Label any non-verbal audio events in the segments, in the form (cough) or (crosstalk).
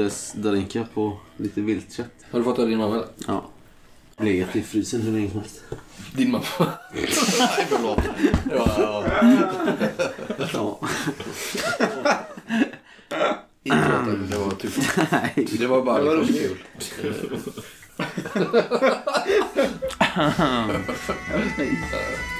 Lös Darinka på lite viltkött. Har du fått av din mamma eller? Ja. Legat i frysen hur länge som helst. Din mamma? (laughs) Nej, förlåt. Det var, ja. Ja. Inte det var typ... Nej. Det var bara liksom kul. (laughs)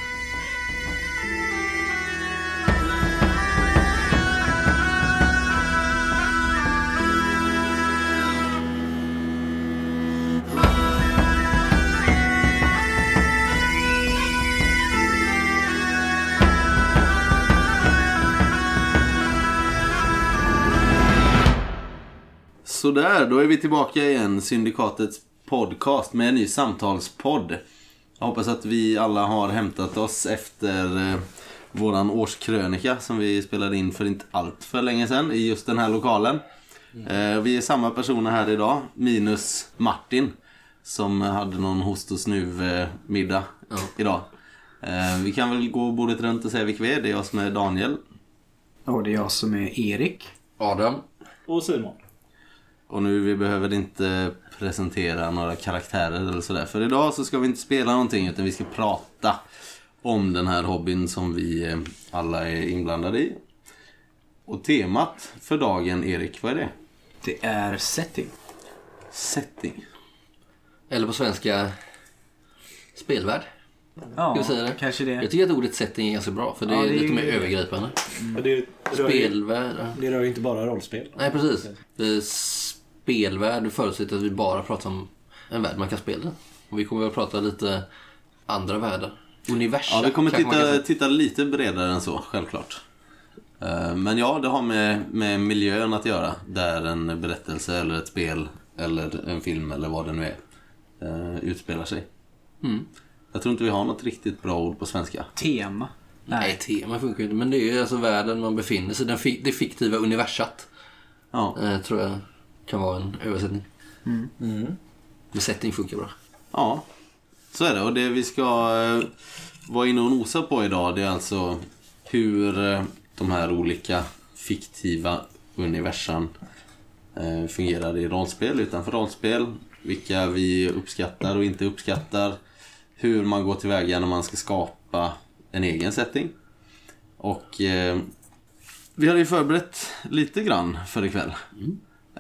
Sådär, då är vi tillbaka igen. Syndikatets podcast med en ny samtalspodd. Jag hoppas att vi alla har hämtat oss efter eh, våran årskrönika som vi spelade in för inte allt för länge sedan i just den här lokalen. Eh, vi är samma personer här idag, minus Martin som hade någon host och snuv eh, middag Ja. idag. Eh, vi kan väl gå bordet runt och säga vilka vi är. Det är jag som är Daniel. Och det är jag som är Erik. Adam. Och Simon. Och nu vi behöver inte presentera några karaktärer eller sådär. För idag så ska vi inte spela någonting utan vi ska prata om den här hobbyn som vi eh, alla är inblandade i. Och temat för dagen, Erik, vad är det? Det är setting. Setting. Eller på svenska, spelvärld. Ja, vi säga det? kanske det. Jag tycker att ordet setting är ganska bra för det Ja, är det är lite ju- mer övergripande. Det, det, rör ju, det rör ju inte bara rollspel. Nej, precis. Spelvärld förutsätter att vi bara pratar om en värld man kan spela. Och vi kommer att prata lite andra världar. Universum. Ja, vi kommer titta, titta lite bredare än så, självklart. Eh, Men ja, det har med, med miljön att göra. Där en berättelse eller ett spel eller en film eller vad det nu är eh, utspelar sig. Mm. Jag tror inte vi har något riktigt bra ord på svenska. Tema. Nej, tema funkar ju inte. Men det är ju alltså världen man befinner sig i. Fi- Det fiktiva universat. Ja, Eh, tror jag kan vara en översättning. Mm. Men setting funkar bra. ja. så är det. Och det vi ska eh, vara inne och nosa på idag det är alltså hur eh, de här olika fiktiva universum eh, fungerar i rollspel, utanför rollspel. Vilka vi uppskattar och inte uppskattar. Hur man går tillväga när man ska skapa en egen setting. Och eh, vi har ju förberett lite grann för ikväll.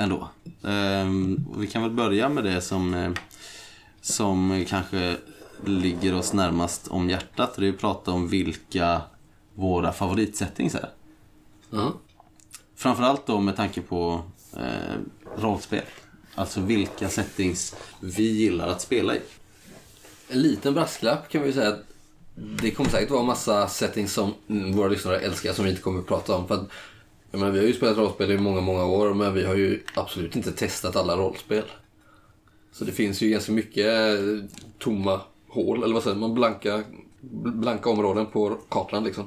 Ändå. Ehm, vi kan väl börja med det som, eh, som kanske ligger oss närmast om hjärtat. Det är att prata om vilka våra favoritsettings är. Ja. Framförallt då med tanke på eh, rollspel. Alltså vilka settings vi gillar att spela i. En liten brasklapp kan vi säga att det kommer säkert vara massa settings som mm, våra lyssnare älskar som vi inte kommer att prata om. För att, jag menar, vi har ju spelat rollspel i många, många år men vi har ju absolut inte testat alla rollspel. Så det finns ju ganska mycket eh, tomma hål, eller vad säger man, blanka, blanka områden på kartan liksom.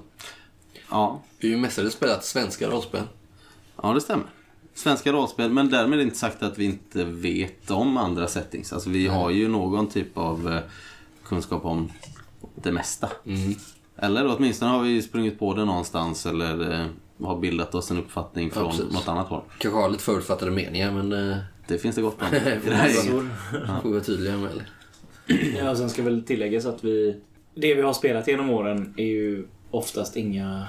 Ja, Vi har ju mestadels spelat svenska rollspel. ja det stämmer. Svenska rollspel, men därmed inte sagt att vi inte vet om andra settings. Alltså vi har ju någon typ av eh, kunskap om det mesta. Mm. Eller åtminstone har vi sprungit på det någonstans eller eh, har bildat oss en uppfattning från precis. något annat håll. Kanske har lite förutfattade meningar men eh, Det finns det gott om. (laughs) Får vi vara tydliga med. Eller? (clears throat) Ja, och sen ska väl tilläggas att vi... Det vi har spelat genom åren är ju oftast inga...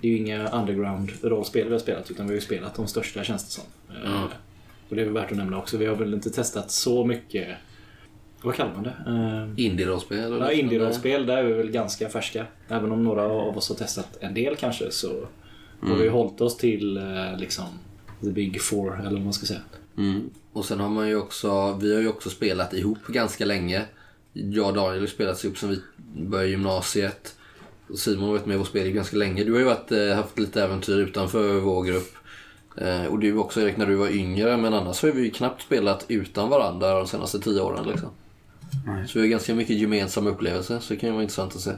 Det är ju inga underground-rollspel vi har spelat utan vi har ju spelat de största känns det som. Ja. Och det är väl värt att nämna också. Vi har väl inte testat så mycket... Vad kallar man det? Eh, Indie-rollspel? Ja, indie-rollspel, där är vi väl ganska färska. Även om några av oss har testat en del kanske så har vi hållit oss till eh, liksom the big four eller vad man ska säga. Mm. Och sen har man ju också, vi har ju också spelat ihop ganska länge. Jag och Daniel har spelat ihop sen vi började gymnasiet. Och Simon har varit med och spelat ganska länge. Du har ju varit, eh, haft lite äventyr utanför vår grupp. Eh, och du också Erik när du var yngre. Men annars har vi ju knappt spelat utan varandra de senaste tio åren. Liksom. Nej. Så vi har ganska mycket gemensamma upplevelser. Så det kan ju vara intressant att se.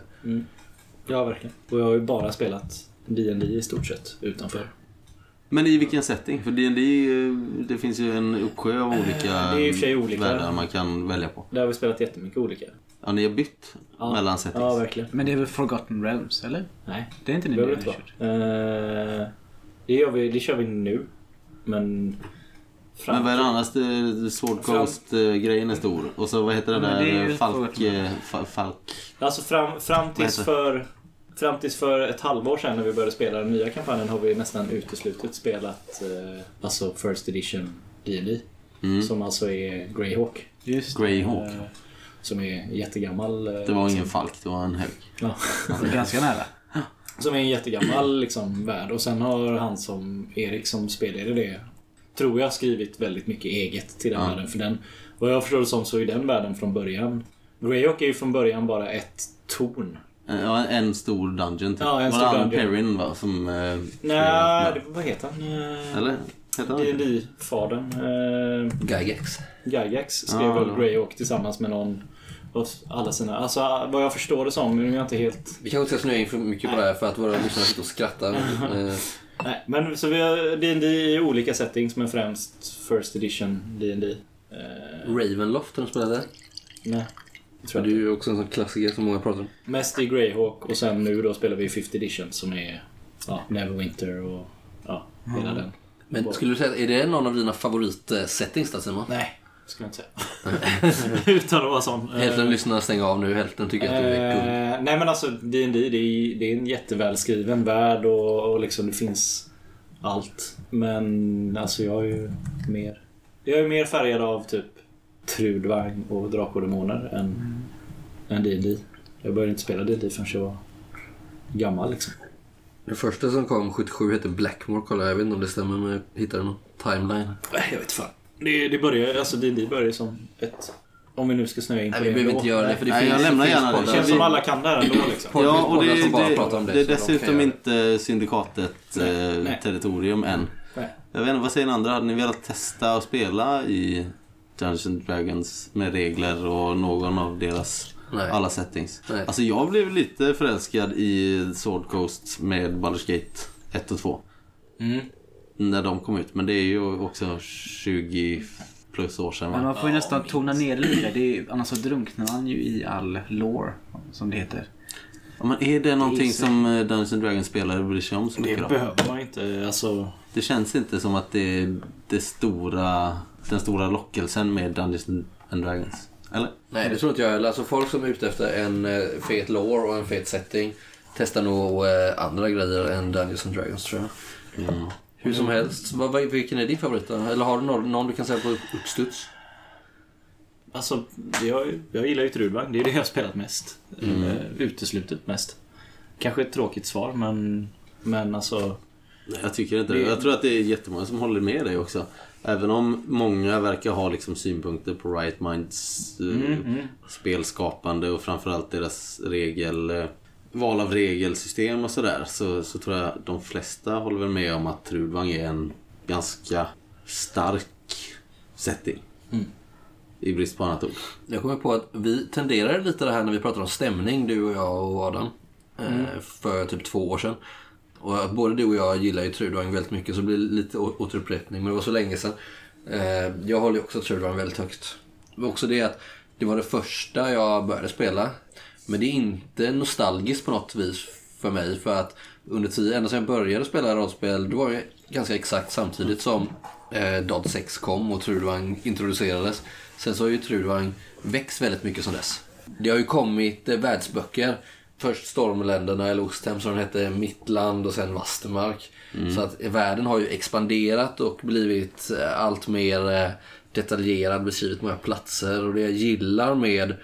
Ja, verkligen. Och jag har ju bara spelat D&D i stort sett utanför. Men i vilken setting? För D&D eh, det finns ju en uppsjö av olika det är olika. världar man kan välja på. Där har vi spelat jättemycket olika. Ja, ni har bytt Ja. mellan settings. Ja, verkligen. Men det är väl Forgotten Realms, eller? Nej, Det är inte ni det har kört? Eh, Det, gör vi, det kör vi nu. Men... Fram, Men vad är det annars? Det- Sword Coast-grejen är stor. Och så vad heter det där? Falk... eh, fa- Falk... Alltså fram, fram, tills för, fram tills för ett halvår sedan när vi började spela den nya kampanjen har vi nästan uteslutet spelat eh, alltså First Edition D&D Mm. Som alltså är Greyhawk. Just Greyhawk. Eh, som är jättegammal. eh, Det var ingen falk, det var en hög. Ja. Ganska nära. (laughs) Som är en jättegammal liksom, värld. Och sen har han som Erik som spelade det tror jag skrivit väldigt mycket eget till den Ja. världen. För den, vad jag förstår det som så är den världen från början Greyhawk är ju från början bara ett torn. Eh, Ja, en stor dungeon typ. Ja, en var stor det Alan dungeon. Perrin va? Som... Eh, Nej, det- vad heter han? Eh, Eller? Heter han inte? D&D-fadern. Eh, Gygax. Gygax skrev Ja, väl ja. Greyhawk tillsammans med någon av alla sina... Alltså vad jag förstår det som, nu är jag inte helt... Vi kanske inte ska snöa in för mycket på det här för att våra lyssnare sitter och skrattar. (laughs) Eh, Nej, men så vi har D&D i olika settings men främst First Edition D&D. Eh, Ravenloft har du spelat det? nej. Det är ju också en sån klassiker som många pratar om. Mest i Greyhawk och sen nu då spelar vi 5th Edition som är ja, Neverwinter och ja, hela den. Men skulle du säga, är det någon av dina favoritsettings där Simon? Nej, skulle jag inte säga. (laughs) Utan att vara sån. Hälften Eh, lyssnar stänga av nu, hälften tycker att du är kung. Eh, nej men alltså D&D det är, det är en jättevälskriven värld och, och liksom det finns allt. Men alltså jag är ju mer... Jag är mer färgad av typ Trudvang och Drakar och Demoner än, än D&D. Jag började inte spela D&D förrän jag var gammal liksom. Det första som kom 77 hette Blackmore, kolla jag vet inte om det stämmer men jag hittade någon timeline. Nej, jag vet fan. Det, det börjar alltså D&D börjar som ett... Om vi nu ska snöa in på Nej, vi behöver inte göra det för det Nej, finns jag lämnar gärna det. känns som alla kan det här ändå liksom. Ja, och det, som bara det, pratar om det, det är de dessutom göra inte Syndikatet eh, Nej. territorium än. Nej. Jag vet inte, vad säger ni andra? Hade ni velat testa att spela i Dungeons Dragons med regler och någon av deras Nej. alla settings? Nej. Alltså jag blev lite förälskad i Sword Coast med Baldur's Gate 1 och 2. Mm. När de kom ut, men det är ju också 20 plus år sedan Men man får ju nästan tona ner det lite. Det är, annars så drunknar man ju i all lore, som det heter. Ja, men är det någonting så- som eh, Dungeons Dragons spelare bryr sig om så Det mycket då? behöver man inte. Alltså, Det känns inte som att det är det stora, den stora lockelsen med Dungeons and Dragons. Eller? Nej, det tror inte jag heller. Alltså folk som är ute efter en eh, fet lore och en fet setting testar nog eh, andra grejer än Dungeons and Dragons tror jag. Mm. Hur som helst, vilken är din favorit då? Eller har du någon, någon du kan säga på uppstuds? Alltså, jag, jag gillar ju Trudvang. Det är det jag har spelat mest. Mm. Uteslutet mest. Kanske ett tråkigt svar, men, men alltså... Nej, jag tycker inte det. Det- Jag tror att det är jättemånga som håller med dig också. Även om många verkar ha liksom synpunkter på Riot Minds eh, Mm, mm. spelskapande och framförallt deras regel, eh, val av regelsystem och sådär. Så, så tror jag de flesta håller väl med om att Trudvang är en ganska stark setting. Mm. I brist på annat ord. Jag kommer på att vi tenderade lite det här när vi pratade om stämning, du och jag och Adam. eh, För typ två år sedan. Och att både du och jag gillar ju Trudvang väldigt mycket så det blir lite återupprepning. Men det var så länge sedan. Eh, Jag håller ju också Trudvang väldigt högt. Men också det att det var det första jag började spela. Men det är inte nostalgiskt på något vis för mig. För att under tiden, ända sedan jag började spela rollspel, det var ju ganska exakt samtidigt som eh, Dodd 6 kom och Trudvang introducerades. Sen så har ju Trudvang växt väldigt mycket som dess. Det har ju kommit eh, världsböcker. Först Stormländerna eller Osthem som den hette, Mittland och sen Vastermark. Så att världen har ju expanderat och blivit eh, allt mer eh, detaljerad, beskrivit många platser. Och det jag gillar med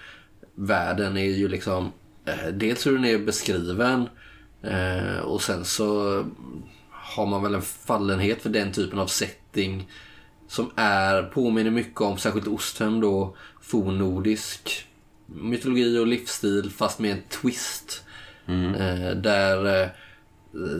världen är ju liksom eh, dels hur den är beskriven eh, och sen så har man väl en fallenhet för den typen av setting som är, påminner mycket om, särskilt Osthem då, fornnordisk mytologi och livsstil fast med en twist. Eh, där eh,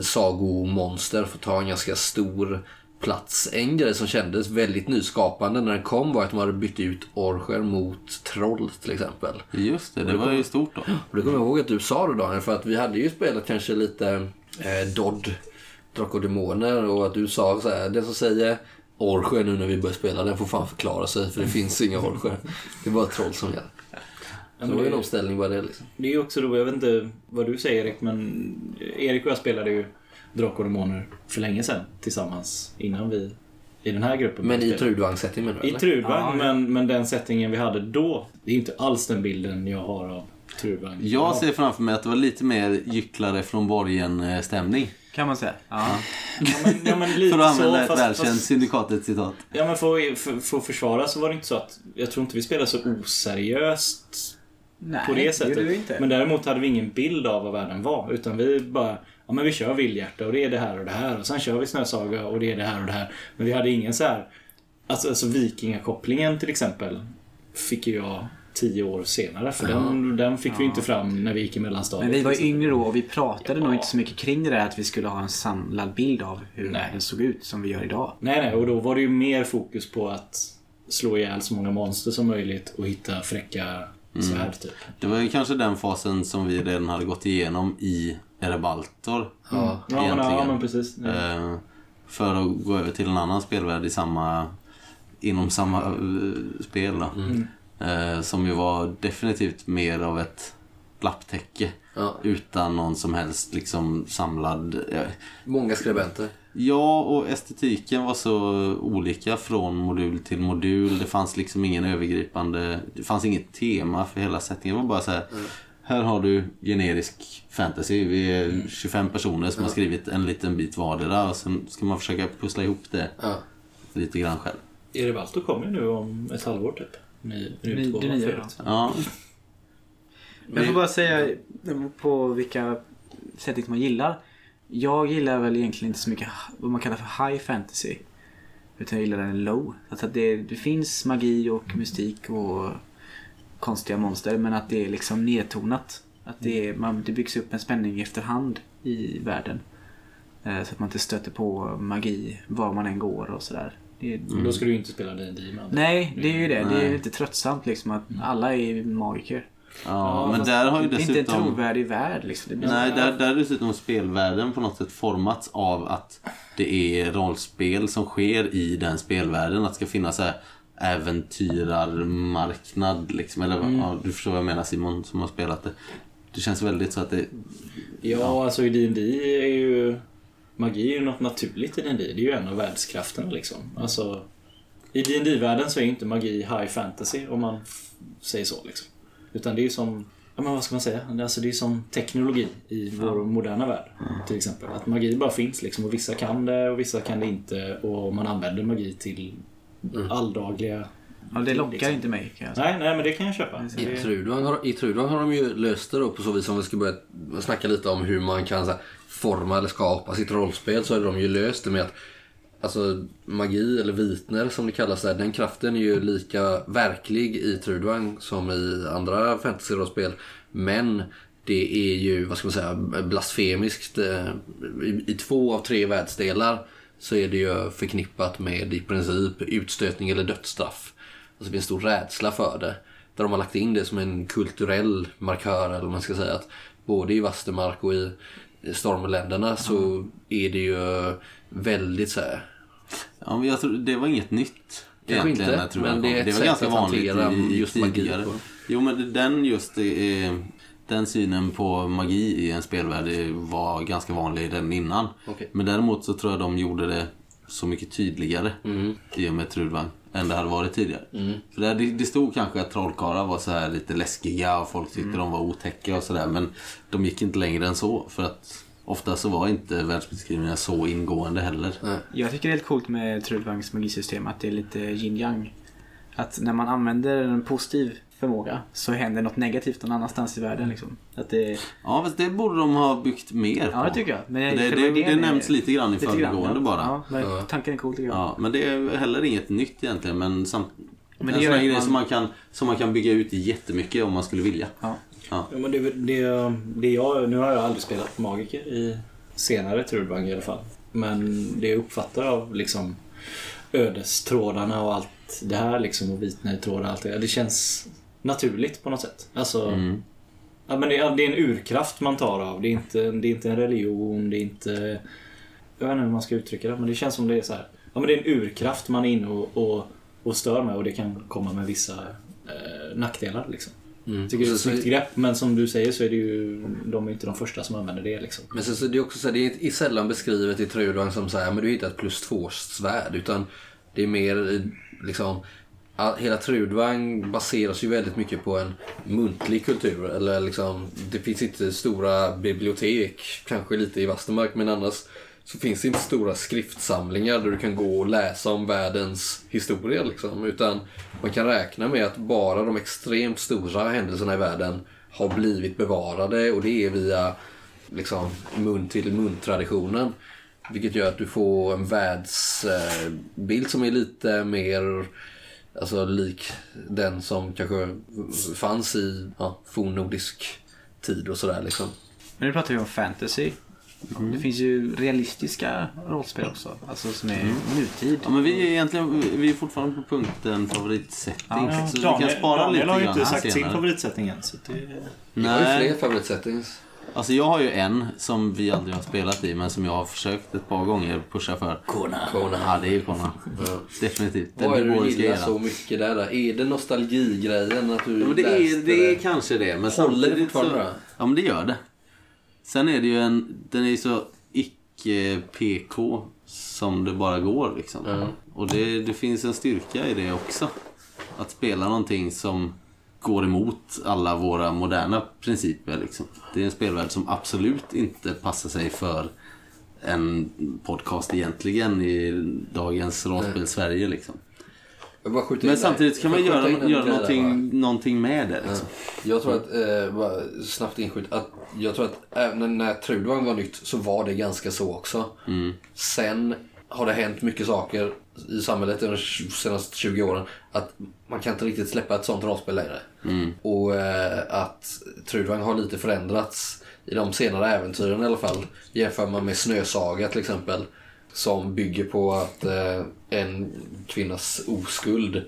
sagomonster får ta en ganska stor plats. En grej som kändes väldigt nyskapande när den kom var att de hade bytt ut orcher mot troll till exempel. Just det, det var ju stort då. Och det kommer jag ihåg att du sa det Daniel, för att vi hade ju spelat kanske lite eh, Dodd, Drakar och Demoner och att du sa så här, den som säger orcher nu när vi börjar spela, den får fan förklara sig för det finns inga orcher. Det är bara troll som gäller. Så det var ju en omställning bara det liksom. Det är ju också då, jag vet inte vad du säger Erik, men Erik och jag spelade ju Drakar och Demoner för länge sedan tillsammans innan vi i den här gruppen Men i. Trudvang-setting menar du? I? Trudvang, Ja. men, men den settingen vi hade då, det är inte alls den bilden jag har av Trudvang. Jag ser framför mig att det var lite mer gycklare från borgen-stämning. Kan man säga. Ja. Ja, men, ja, men (laughs) lite För att använda så, ett välkänt syndikatet-citat. ja, men för, för, för att försvara så var det inte så att, jag tror inte vi spelade så oseriöst Nej, på det sättet. vi inte. Men däremot hade vi ingen bild av vad världen var. Utan vi bara, ja men vi kör vildhjärta och det är det här och det här. Och sen kör vi snösaga och det är det här och det här. Men vi hade ingen så här, alltså, alltså vikingakopplingen till exempel. Fick ju jag tio år senare. För den, den fick vi inte fram när vi gick i mellanstadiet. Men vi var yngre då och vi pratade nog Ja. inte så mycket kring det där att vi skulle ha en samlad bild av hur Nej. den såg ut som vi gör idag. Nej, nej. Och då var det ju mer fokus på att slå ihjäl så många monster som möjligt och hitta fräcka svärd typ. Det var ju kanske den fasen som vi redan hade gått igenom i Erebaltor. Ja. Ja, ja, men precis. Ja. Eh, för att gå över till en annan spelvärld i samma, inom samma eh, spel. Då. Eh, som ju var definitivt mer av ett lapptäcke. Ja. Utan någon som helst liksom samlad... Många skribenter. Ja, och estetiken var så olika från modul till modul. Det fanns liksom ingen övergripande... Det fanns inget tema för hela settingen. Det var bara så här... Här har du generisk fantasy. Vi är 25 personer som har skrivit en liten bit vardera. Och sen ska man försöka pussla ihop det Ja. lite grann själv. Erevalto kommer ju nu om ett halvår typ. Ny, ny Ny- det. Ja, Jag får bara säga på vilka settings man gillar. Jag gillar väl egentligen inte så mycket vad man kallar för high fantasy. Utan jag gillar den low. Alltså att det, det finns magi och mystik och konstiga monster men att det är liksom nedtonat. Att det, är, man, det byggs upp en spänning efterhand i världen. Eh, Så att man inte stöter på magi var man än går och sådär. Det, Då ska du ju inte spela D&D med andra. Nej, det är ju det. Det är lite tröttsamt liksom att alla är magiker. Ja, men där har ju Det är inte en dessutom... trovärdig värld liksom. Nej, där, där har dessutom spelvärlden på något sätt formats av att det är rollspel som sker i den spelvärlden. Att det ska finnas så här äventyrarmarknad liksom. Eller Mm. ja, du förstår vad jag menar Simon som har spelat det. Det känns väldigt så att det... Ja, alltså i D&D är ju... Magi är ju något naturligt i D&D. Det är ju en av världskrafterna liksom. Alltså... I dd världen så är ju inte magi high fantasy om man säger så liksom. Utan det är ju som... Ja men vad ska man säga? Alltså det är som teknologi i vår moderna värld. Till exempel. Att magi bara finns liksom och vissa kan det och vissa kan det inte. Och man använder magi till alldagliga... Ja, det lockar liksom. inte mig kan jag säga. Nej, nej men det kan jag köpa. I Trudvang, har, I Trudvang har de ju löst det då på så vis om vi ska börja snacka lite om hur man kan så här, forma eller skapa sitt rollspel så har de ju löst det med att Alltså magi eller vitner som det kallas där, den kraften är ju lika verklig i Trudvang som i andra fantasy-rollspel. Men det är ju, vad ska man säga, blasfemiskt. Eh, I, I två av tre världsdelar så är det ju förknippat med i princip utstötning eller dödsstraff. Alltså det finns stor rädsla för det. Där de har lagt in det som en kulturell markör eller vad man ska säga. Att både i Vastermark och i Stormländerna så är det ju väldigt så här. Ja, men jag tror, det var inget nytt. Kanske inte, jag tror men jag det är ett det var sätt ganska att vanligt hantera i, i just magi tidigare. på. Jo, men den just är, den synen på magi i en spelvärld var ganska vanlig redan innan. Okej. Men däremot så tror jag de gjorde det så mycket tydligare Mm. i och med Trudvang än det hade varit tidigare. För där, det, det stod kanske att trollkarlar var så här lite läskiga och folk tyckte de var otäcka och sådär. Men de gick inte längre än så. För att ofta så var inte världsbeskrivningarna så ingående heller. Jag tycker det är helt coolt med Trudvangs magisystem att det är lite yin-yang. Att när man använder en positiv förmåga så händer något negativt någon annanstans i världen. Liksom. Att det, Ja, fast det borde de ha byggt mer ja, på. det tycker jag. Men Det, det, det är- nämns lite grann i förbigående ja. bara. Ja, men Ja. tanken är cool tycker jag. Ja, men det är heller inget nytt egentligen. Men, samt, Men en det sån gör här grej man- som, man kan, som man kan bygga ut jättemycket om man skulle vilja. Ja. Ja. Men det, det, det jag, nu har jag aldrig spelat Magiker i senare Trudvang i alla fall. Men det jag uppfattar av liksom ödestrådarna och allt det här liksom och vitnetrådar och allt det Det känns naturligt på något sätt. Alltså, Mm. ja, men det, är- det är en urkraft man tar av. Det är, inte, det är inte en religion, det är inte... Jag vet inte hur man ska uttrycka det, men det känns som det är så här. Ja, men det är en urkraft man är inne och, och, och stör med och det kan komma med vissa eh, nackdelar liksom. Jag tycker det är ett snyggt grepp men som du säger så är det ju de är inte de första som använder det liksom. Men sen så det är också så här, det är sällan beskrivet i Trudvang som så här, men du hittar ett plus två svärd utan det är mer liksom hela Trudvang baseras ju väldigt mycket på en muntlig kultur. Eller liksom, det finns inte stora bibliotek, kanske lite i Vastermark, men annars så finns det inte stora skriftsamlingar där du kan gå och läsa om världens historia. Liksom, utan man kan räkna med att bara de extremt stora händelserna i världen har blivit bevarade och det är via liksom, mun till mun-traditionen. Vilket gör att du får en världsbild som är lite mer alltså, lik den som kanske fanns i ja, fornnordisk tid och sådär. Liksom. Men nu pratar vi om fantasy. Det finns ju realistiska rollspel också. Alltså som är nutid. Ja, men vi är egentligen vi är fortfarande på punkten favoritsetting. Ja, så vi Daniel, kan spara Daniel lite har ju inte sagt sin senare. favoritsättning än. Så det... Jag har ju fler favoritsettings. alltså jag har ju en som vi aldrig har spelat i men som jag har försökt ett par gånger pusha för. Kona. Kona. Ja, det är ju Kona. Ja. Definitivt. Den Vad är det du gillar så mycket där? då? Är det nostalgigrejen? Att du Ja, men det, är, det är kanske det. Men Håller det fortfarande så? Ja men det gör det. Sen är det ju en, den är så icke-PK som det bara går liksom. Ja. Och det, det finns en styrka i det också. Att spela någonting som går emot alla våra moderna principer liksom. Det är en spelvärld som absolut inte passar sig för en podcast egentligen i dagens rollspel Sverige liksom. Men samtidigt kan man göra, göra någonting, någonting med det liksom. Jag tror att, eh, snabbt inskjut, att jag tror att även när Trudvang var nytt så var det ganska så också. Sen har det hänt mycket saker i samhället de senaste 20 åren att man kan inte riktigt släppa ett sånt rollspel längre. Och eh, att Trudvang har lite förändrats i de senare äventyren i alla fall. Jämför man med Snösaga till exempel. Som bygger på att eh, en kvinnas oskuld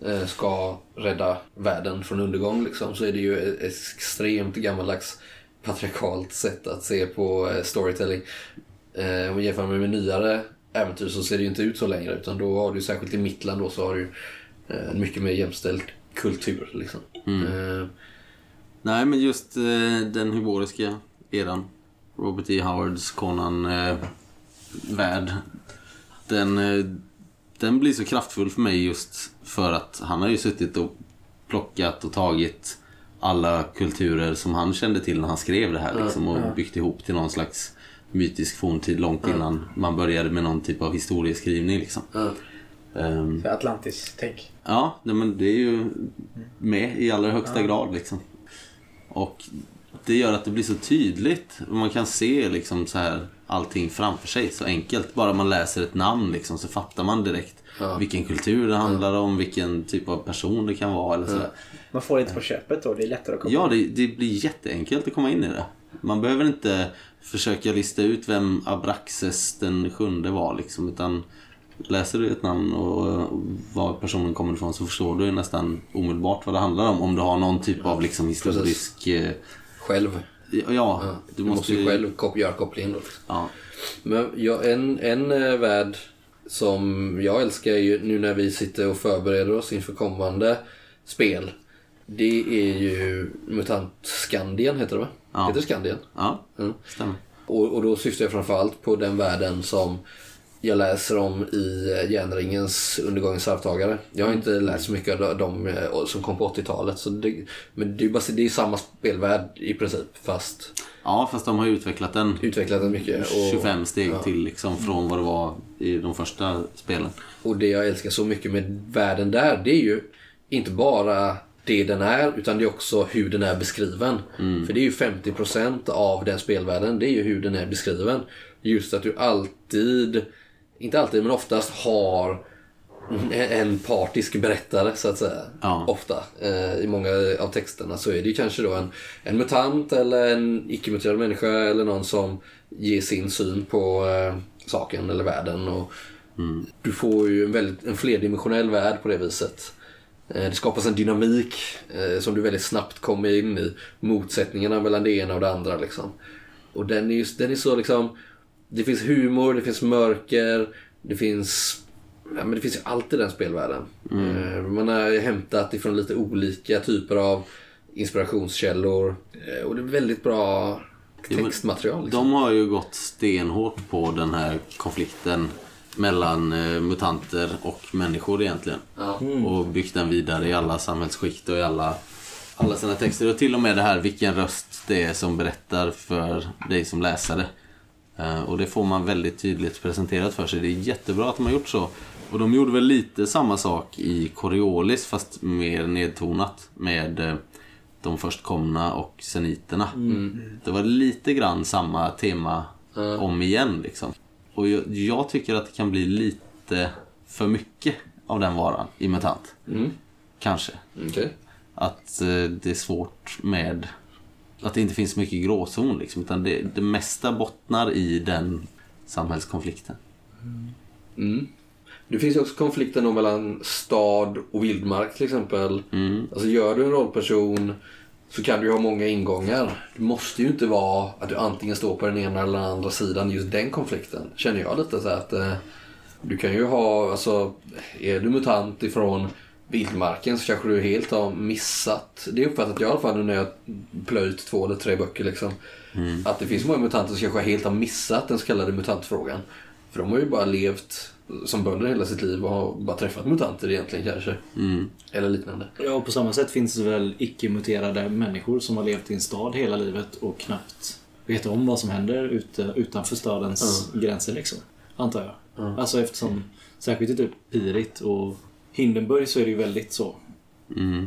eh, ska rädda världen från undergång liksom, så är det ju ett extremt gammaldags patriarkalt sätt att se på eh, storytelling. Eh, och jämför man med nyare äventyr så ser det ju inte ut så längre utan då har du särskilt i Mittland då så har du en mycket mer jämställd kultur liksom. Eh, Nej, men just eh, den hyboriska eran. Robert E. Howards Conan-värld. den, eh, den blir så kraftfull för mig just för att han har ju suttit och plockat och tagit alla kulturer som han kände till när han skrev det här liksom, och byggt ihop till någon slags mytisk forntid långt innan man började med någon typ av historieskrivning. Liksom. ja. Ehm, Atlantis-tänk. Ja, nej, men det är ju med i allra högsta grad liksom. Och det gör att det blir så tydligt man kan se liksom så här allting framför sig så enkelt. Bara man läser ett namn liksom så fattar man direkt Ja. vilken kultur det handlar om, vilken typ av person det kan vara eller sådär. Man får det inte på köpet då, det är lättare att komma Ja, det, det blir jätteenkelt att komma in i det. Man behöver inte försöka lista ut vem Abraxes den sjunde var liksom, utan läser du ett namn och var personen kommer ifrån så förstår du nästan omedelbart vad det handlar om. Om du har någon typ av liksom historisk... eh, Själv. Ja, ja Du måste ju själv kop- göra kopplingen då. liksom. Ja. Men ja, en, en eh, värld som jag älskar ju nu när vi sitter och förbereder oss inför kommande spel. Det är ju MUTANT Skandien heter det va? Ja. Heter Skandien? Ja, Mm. stämmer. Och, och då syftar jag framförallt på den världen som jag läser om i eh, Järnringens Undergångens arvtagare. Jag har inte läst så mycket av de eh, som kom på 80-talet. Så det, men det är ju bara, det är samma spelvärld i princip fast Ja, fast de har utvecklat den utvecklat den mycket. Och, 25 steg till liksom från vad det var i de första spelen. Och det jag älskar så mycket med världen där, det är ju inte bara det den är, utan det är också hur den är beskriven. För det är ju 50% av den spelvärlden, det är ju hur den är beskriven. Just att du alltid, inte alltid men oftast har en partisk berättare så att säga. Ja. Ofta. Eh, I många av texterna så är det kanske då en, en mutant eller en icke-muterad människa eller någon som ger sin syn på eh, saken eller världen. Och Du får ju en, väldigt, en flerdimensionell värld på det viset. Eh, Det skapas en dynamik eh, som du väldigt snabbt kommer in i. Motsättningarna mellan det ena och det andra. Liksom. Och den är, just, den är så liksom... Det finns humor, det finns mörker, det finns... Ja, men det finns ju allt i den spelvärlden. Eh, Man har hämtat ifrån lite olika typer av inspirationskällor. Eh, Och det är väldigt bra textmaterial. Liksom. De har ju gått stenhårt på den här konflikten mellan eh, mutanter och människor egentligen. Ja. Och byggt den vidare i alla samhällsskikt och i alla, alla sina texter. Och till och med det här vilken röst det är som berättar för dig som läsare. Eh, och det får man väldigt tydligt presenterat för sig. Det är jättebra att de har gjort så. Och de gjorde väl lite samma sak i Coriolis fast mer nedtonat med eh, de förstkomna och seniterna. Det var lite grann samma tema om igen liksom. Och jag, jag tycker att det kan bli lite för mycket av den varan i MUTANT. Kanske. Okej. Att eh, det är svårt med att det inte finns så mycket gråzon liksom. Utan det, det mesta bottnar i den samhällskonflikten. Mm. Det finns ju också konflikten då mellan stad och vildmark till exempel. Mm. Alltså gör du en rollperson så kan du ju ha många ingångar. Det måste ju inte vara att du antingen står på den ena eller den andra sidan i just den konflikten. Känner jag lite så att eh, du kan ju ha, alltså är du mutant ifrån vildmarken så kanske du helt har missat. Det uppfattat jag i alla fall nu när jag plöjt två eller tre böcker liksom. Att det finns många mutanter som kanske helt har missat den så kallade mutantfrågan. För de har ju bara levt som bönder hela sitt liv och har bara träffat mutanter egentligen kanske. Mm. Eller liknande. Ja, och på samma sätt finns det väl icke-muterade människor som har levt i en stad hela livet och knappt vet om vad som händer ute, utanför stadens gränser liksom. Antar jag. Alltså eftersom, särskilt i typ Pirit och Hindenburg så är det ju väldigt så Mm.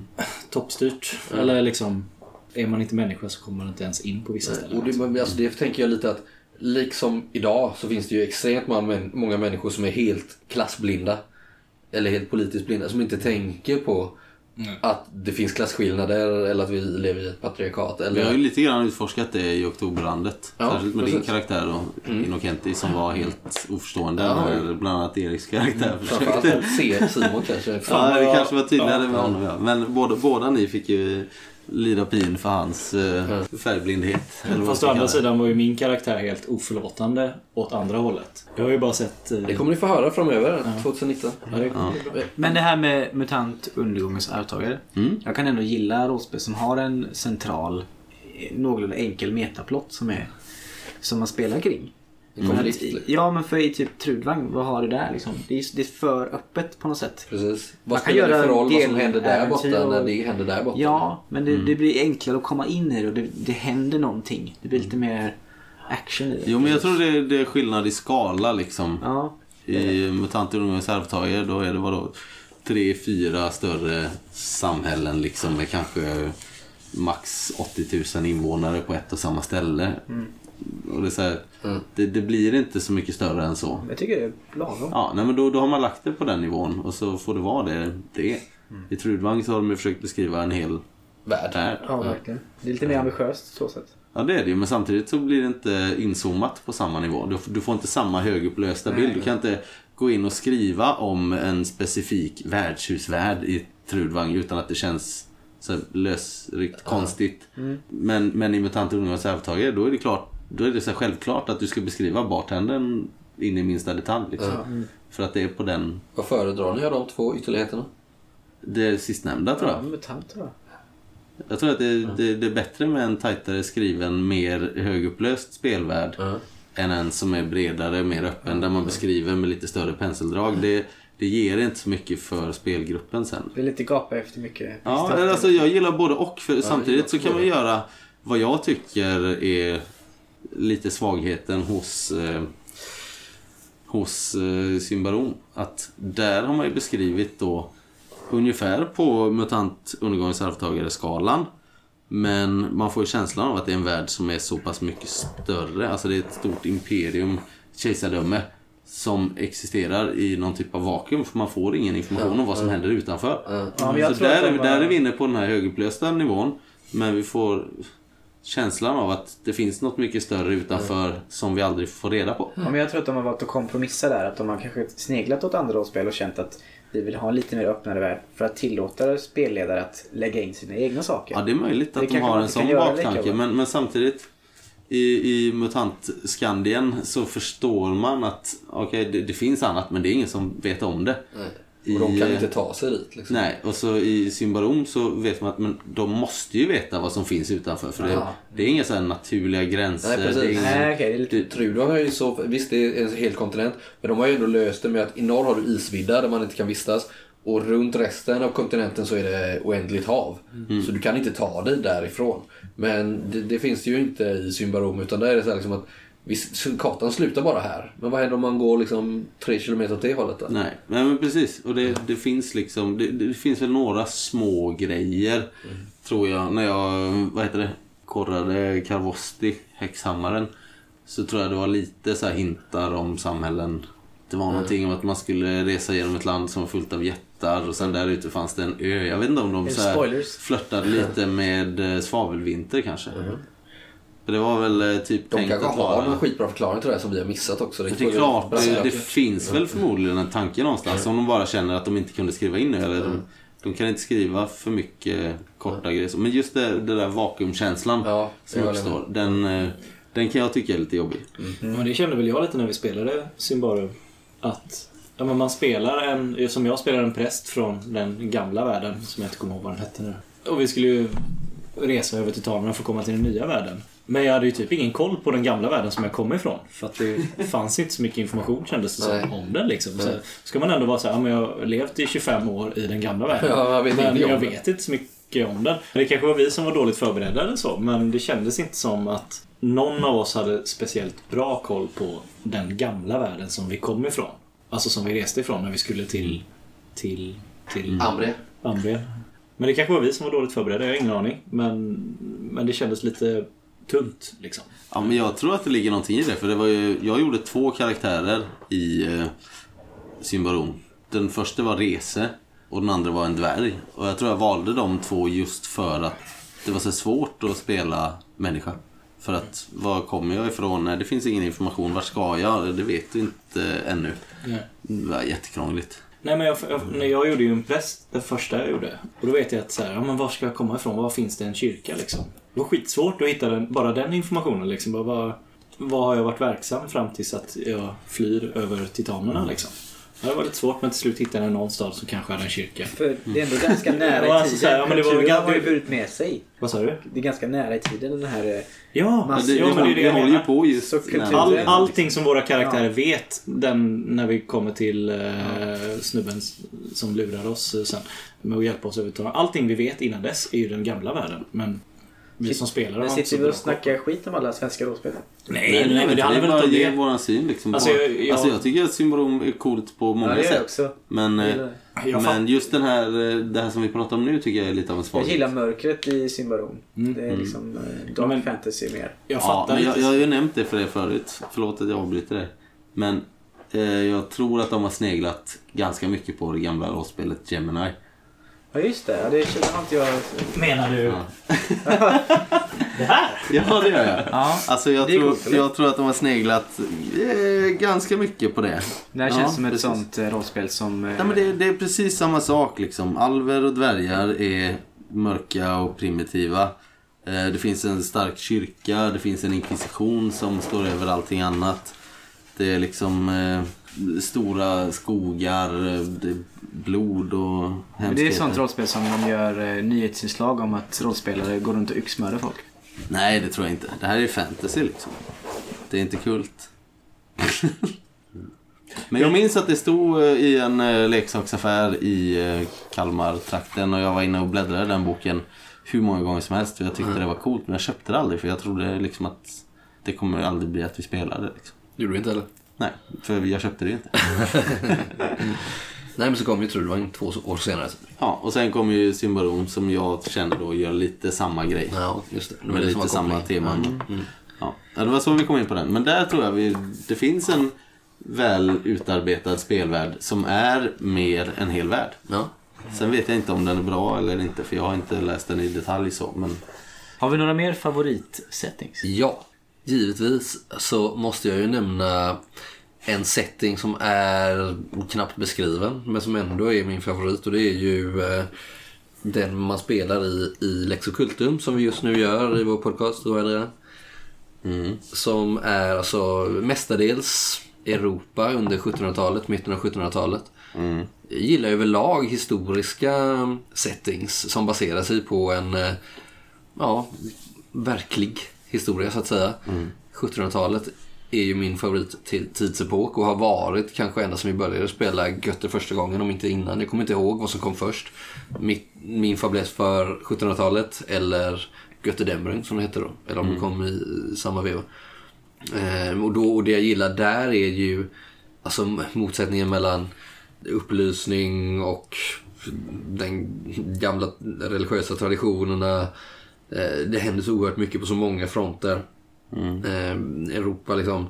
toppstyrt. Eller liksom, är man inte människa så kommer man inte ens in på vissa ställen. Och det, men alltså det tänker jag lite att liksom idag så finns det ju extremt många människor som är helt klassblinda. Eller helt politiskt blinda som inte tänker på att det finns klasskillnader eller att vi lever i ett patriarkat. Vi har ju Eller... lite grann utforskat det i Oktoberlandet. Ja, Särskilt med din precis. karaktär då, Inokenti, som var helt oförstående. Ja. när bland annat Eriks karaktär Framförallt försökte. se Simon kanske. Ja, Fan, det vad- kanske var tydligare Ja, med ja. honom ja. Men båda, båda ni fick ju lida pin för hans eh, färgblindhet. Fast å andra sidan var ju min karaktär helt oförlåtande åt andra hållet. Jag har ju bara sett... eh, Det kommer ni få höra framöver, 2019. ja, det, Ja. Men det här med MUTANT undergångens arvtagare. Mm. Jag kan ändå gilla rollspel som har en central, eh, någorlunda enkel metaplott som är som man spelar kring. Att- liksom. Ja, men för i typ Trudvang, vad har du där liksom? Det är, det är för öppet på något sätt. Precis. Vad kan spelar det göra för roll vad som händer där borta och- när det händer där borta? Ja, men det, Mm. det blir enklare att komma in i det och det, det händer någonting. Det blir lite mer action i det. Jo men jag tror det, det är skillnad i skala liksom. Ja, I Mutanter Ungdomens arvtagare då är det vadå? Tre, fyra större samhällen liksom med kanske max 80 000 invånare på ett och samma ställe. Och det, är så här, Mm. det, det blir inte så mycket större än så. jag tycker det är lagom. Ja, nej, men då, då har man lagt det på den nivån och så får det vara det det är. I Trudvang så har de ju försökt beskriva en hel Värld. Ja, verkligen. Det är lite mer ambitiöst så sätt. Ja det är det ju, men samtidigt så blir det inte inzoomat på samma nivå. Du, du får inte samma högupplösta bild. Du kan inte gå in och skriva om en specifik värdshusvärld i Trudvang utan att det känns så här lösryckt, konstigt. Men, men i MUTANT Ungdomens arvtagare, då är det klart då är det så självklart att du ska beskriva bartendern in i minsta detalj. Liksom. För att det är på den, Vad föredrar ni av de två ytterligheterna? det sistnämnda tror jag. Ja, mutanter då. Jag tror att det, det, det är bättre med en tajtare skriven, mer högupplöst spelvärld Ja. än en som är bredare, mer öppen, där man beskriver med lite större penseldrag. Det, det ger inte så mycket för spelgruppen sen. Det är lite gapa efter mycket. Ja, alltså jag gillar både och. För samtidigt så jag kan man göra vad jag tycker är lite svagheten hos eh, hos eh, Symbaron. Att där har man ju beskrivit då ungefär på MUTANT undergångens arvtagare-skalan. Men man får ju känslan av att det är en värld som är så pass mycket större. Alltså det är ett stort imperium, kejsardöme, som existerar i någon typ av vakuum. För man får ingen information om vad som händer utanför. Ja, men jag så där, är, där är vi inne på den här högupplösta nivån. Men vi får känslan av att det finns något mycket större utanför som vi aldrig får reda på. Ja, men jag tror att de har valt att kompromissa där. Att de har kanske sneglat åt andra rollspel och känt att vi vill ha en lite mer öppnare värld. För att tillåta spelledare att lägga in sina egna saker. Ja, det är möjligt Det att de har en sån baktanke. Men, men samtidigt i, i MUTANT-Skandien så förstår man att okej, det, det finns annat men det är ingen som vet om det. Nej. Och de i, kan eh, inte ta sig dit. Liksom. Nej, och så i Symbarom så vet man att men de måste ju veta vad som finns utanför. För det, det är inga så här naturliga gränser. Nej, precis. det är ingen, Nej, okej. det är lite... Trudor har ju så, visst det är en hel kontinent, men de har ju ändå löst det med att i norr har du isvidda där man inte kan vistas. Och runt resten av kontinenten så är det oändligt hav. Så du kan inte ta dig därifrån. Men det, det finns det ju inte i Symbarom utan där är det så här liksom att visst, kartan slutar bara här. Men vad händer om man går liksom tre kilometer åt det hållet då? Nej, nej men precis. Och det, det finns liksom, det, det finns väl några små grejer tror jag. När jag, vad heter det, korrade Karvosti, häxhammaren. Så tror jag det var lite så här hintar om samhällen. Det var någonting om att man skulle resa genom ett land som var fullt av jättar och sen där ute fanns det en ö. Jag vet inte om de så här flörtade lite med eh, svavelvinter kanske. För det var väl eh, typ De tänkt kanske att har vara... någon skitbra förklaring till det här som vi har missat också. Det får är klart, det, det finns väl förmodligen en tanke någonstans. Om de bara känner att de inte kunde skriva in det. Eller de, de kan inte skriva för mycket korta grejer. så. Men just det, det där vakuumkänslan Ja, som uppstår. Den, eh, den kan jag tycka är lite jobbig. Men det kände väl jag lite när vi spelade Symbarum. Att ja, men man spelar en, som jag spelar en präst från den gamla världen, som jag inte kommer ihåg vad den hette nu. Och vi skulle ju resa över titanerna för att komma till den nya världen. Men jag hade ju typ ingen koll på den gamla världen som jag kom ifrån. För att det (laughs) fanns inte så mycket information kändes det som om den liksom. Så ska man ändå vara så här, ja, men jag har levt i 25 år i den gamla världen. Ja, jag vet men jag vet inte så mycket om den. Det kanske var vi som var dåligt förberedda eller så. Men det kändes inte som att någon av oss hade speciellt bra koll på den gamla världen som vi kom ifrån. Alltså som vi reste ifrån när vi skulle till... Till... Till Ambre. Ambrien. Men det kanske var vi som var dåligt förberedda, jag har ingen aning. Men, men det kändes lite tunt liksom. Ja, men jag tror att det ligger någonting i det. För det var ju, jag gjorde två karaktärer i eh, Symbarom. Den första var Rese och den andra var en dvärg. Och jag tror jag valde de två just för att det var så svårt att spela människa. För att, var kommer jag ifrån? Nej, det finns ingen information. Var ska jag? Det vet du inte ännu. Det var jättekrångligt. Nej men jag, jag, när jag gjorde ju en präst, det första jag gjorde. Och då vet jag att så här, ja men var ska jag komma ifrån? Var finns det en kyrka liksom? Det var skitsvårt att hitta den, bara den informationen liksom. Bara, var, var har jag varit verksam fram tills att jag flyr över titanerna liksom? Det var lite svårt men till slut hittade jag någon stad som kanske hade en kyrka. För det är ändå ganska (laughs) nära Ja, i alltså tiden. så här, ja, men det var väl Kulturen gan- har ju burit med sig. Vad sa du? Det är ganska nära i tiden den här... eh, Ja, Mass- det, ja men det är det det jag håller ju menar. på just Så kulturen- när- All, allting som våra karaktärer vet den, när vi kommer till eh, snubben som lurar oss eh, sen med att hjälpa oss övertala. Allting vi vet innan dess är ju den gamla världen. Men vi som spelare Men har inte så sitter vi bra och snackar skit om alla svenska rollspel? Nej, Nej, nej, men det handlar väl bara inte om ge det. våran syn liksom. Alltså, Alltså, jag- jag, alltså, jag tycker att Symbarom är coolt på många Ja, det gör jag sätt. också. Men, Jag eh, gillar det. Men just den här, eh, det här som vi pratar om nu tycker jag är lite av en Jag svaghet. gillar mörkret i Symbarom. Det är liksom eh, dark men- fantasy mer. Jag Ja, fattar men jag, inte. jag har ju nämnt det för er förut. Förlåt att jag avbryter det. Men eh, jag tror att de har sneglat ganska mycket på det gamla rollspelet Gemini. Ja just det, ja, det känner inte jag... Menar du Ja. (laughs) det här? Ja, det gör jag. Ja, Alltså jag tror, coolt, jag tror att de har sneglat eh, ganska mycket på det. det här Ja, känns som ett precis. sånt eh, rollspel som... eh, Nej, men det, det är precis samma sak liksom. Alver och dvärgar är mörka och primitiva. Eh, Det finns en stark kyrka, det finns en inkvisition som står över allting annat. Det är liksom eh, stora skogar, eh, det är blod och Men hemskheter. det är ett sånt rollspel som de gör eh, nyhetsinslag om att rollspelare går runt och yxmördar folk. Nej, det tror jag inte. Det här är fantasy liksom. Det är inte kult. (laughs) Men jag minns att det stod eh, i en eh, leksaksaffär i eh, Kalmar-trakten och jag var inne och bläddrade i den boken hur många gånger som helst och jag tyckte det var coolt men jag köpte det aldrig för jag trodde liksom att det kommer aldrig bli att vi spelar det. Liksom. Gjorde du inte heller? Nej, för jag köpte det ju inte. (laughs) Nej men så kom ju Trudvagn två år senare. Ja, och sen kom ju Symbarom som jag känner då gör lite samma grej. Ja, just det. det. Med lite samma kopplingen. teman. Ja. ja, det var så vi kom in på den. Men där tror jag vi, det finns en väl utarbetad spelvärld som är mer en hel värld. Ja. Sen vet jag inte om den är bra eller inte för jag har inte läst den i detalj så. Men Har vi några mer favoritsettings? Ja, givetvis så måste jag ju nämna en setting som är knappt beskriven men som ändå är min favorit och det är ju eh, den man spelar i, i Lex Occultum som vi just nu gör i vår podcast. Då är det. Som är alltså mestadels Europa under 1700-talet, mitten av 1700-talet. Jag gillar överlag historiska settings som baserar sig på en eh, ja, verklig historia så att säga. 1700-talet är ju min favorittidsepook och har varit kanske ända sedan vi började spela Götter första gången, om inte innan. Jag kommer inte ihåg vad som kom först. Mitt, min fäbless för 1700-talet eller Götterdämmerung som det heter då. Eller om det kom i samma veva. Eh, och, då, och det jag gillar där är ju alltså, motsättningen mellan upplysning och den gamla religiösa traditionerna. Eh, det händer så oerhört mycket på så många fronter. Eh, Europa liksom,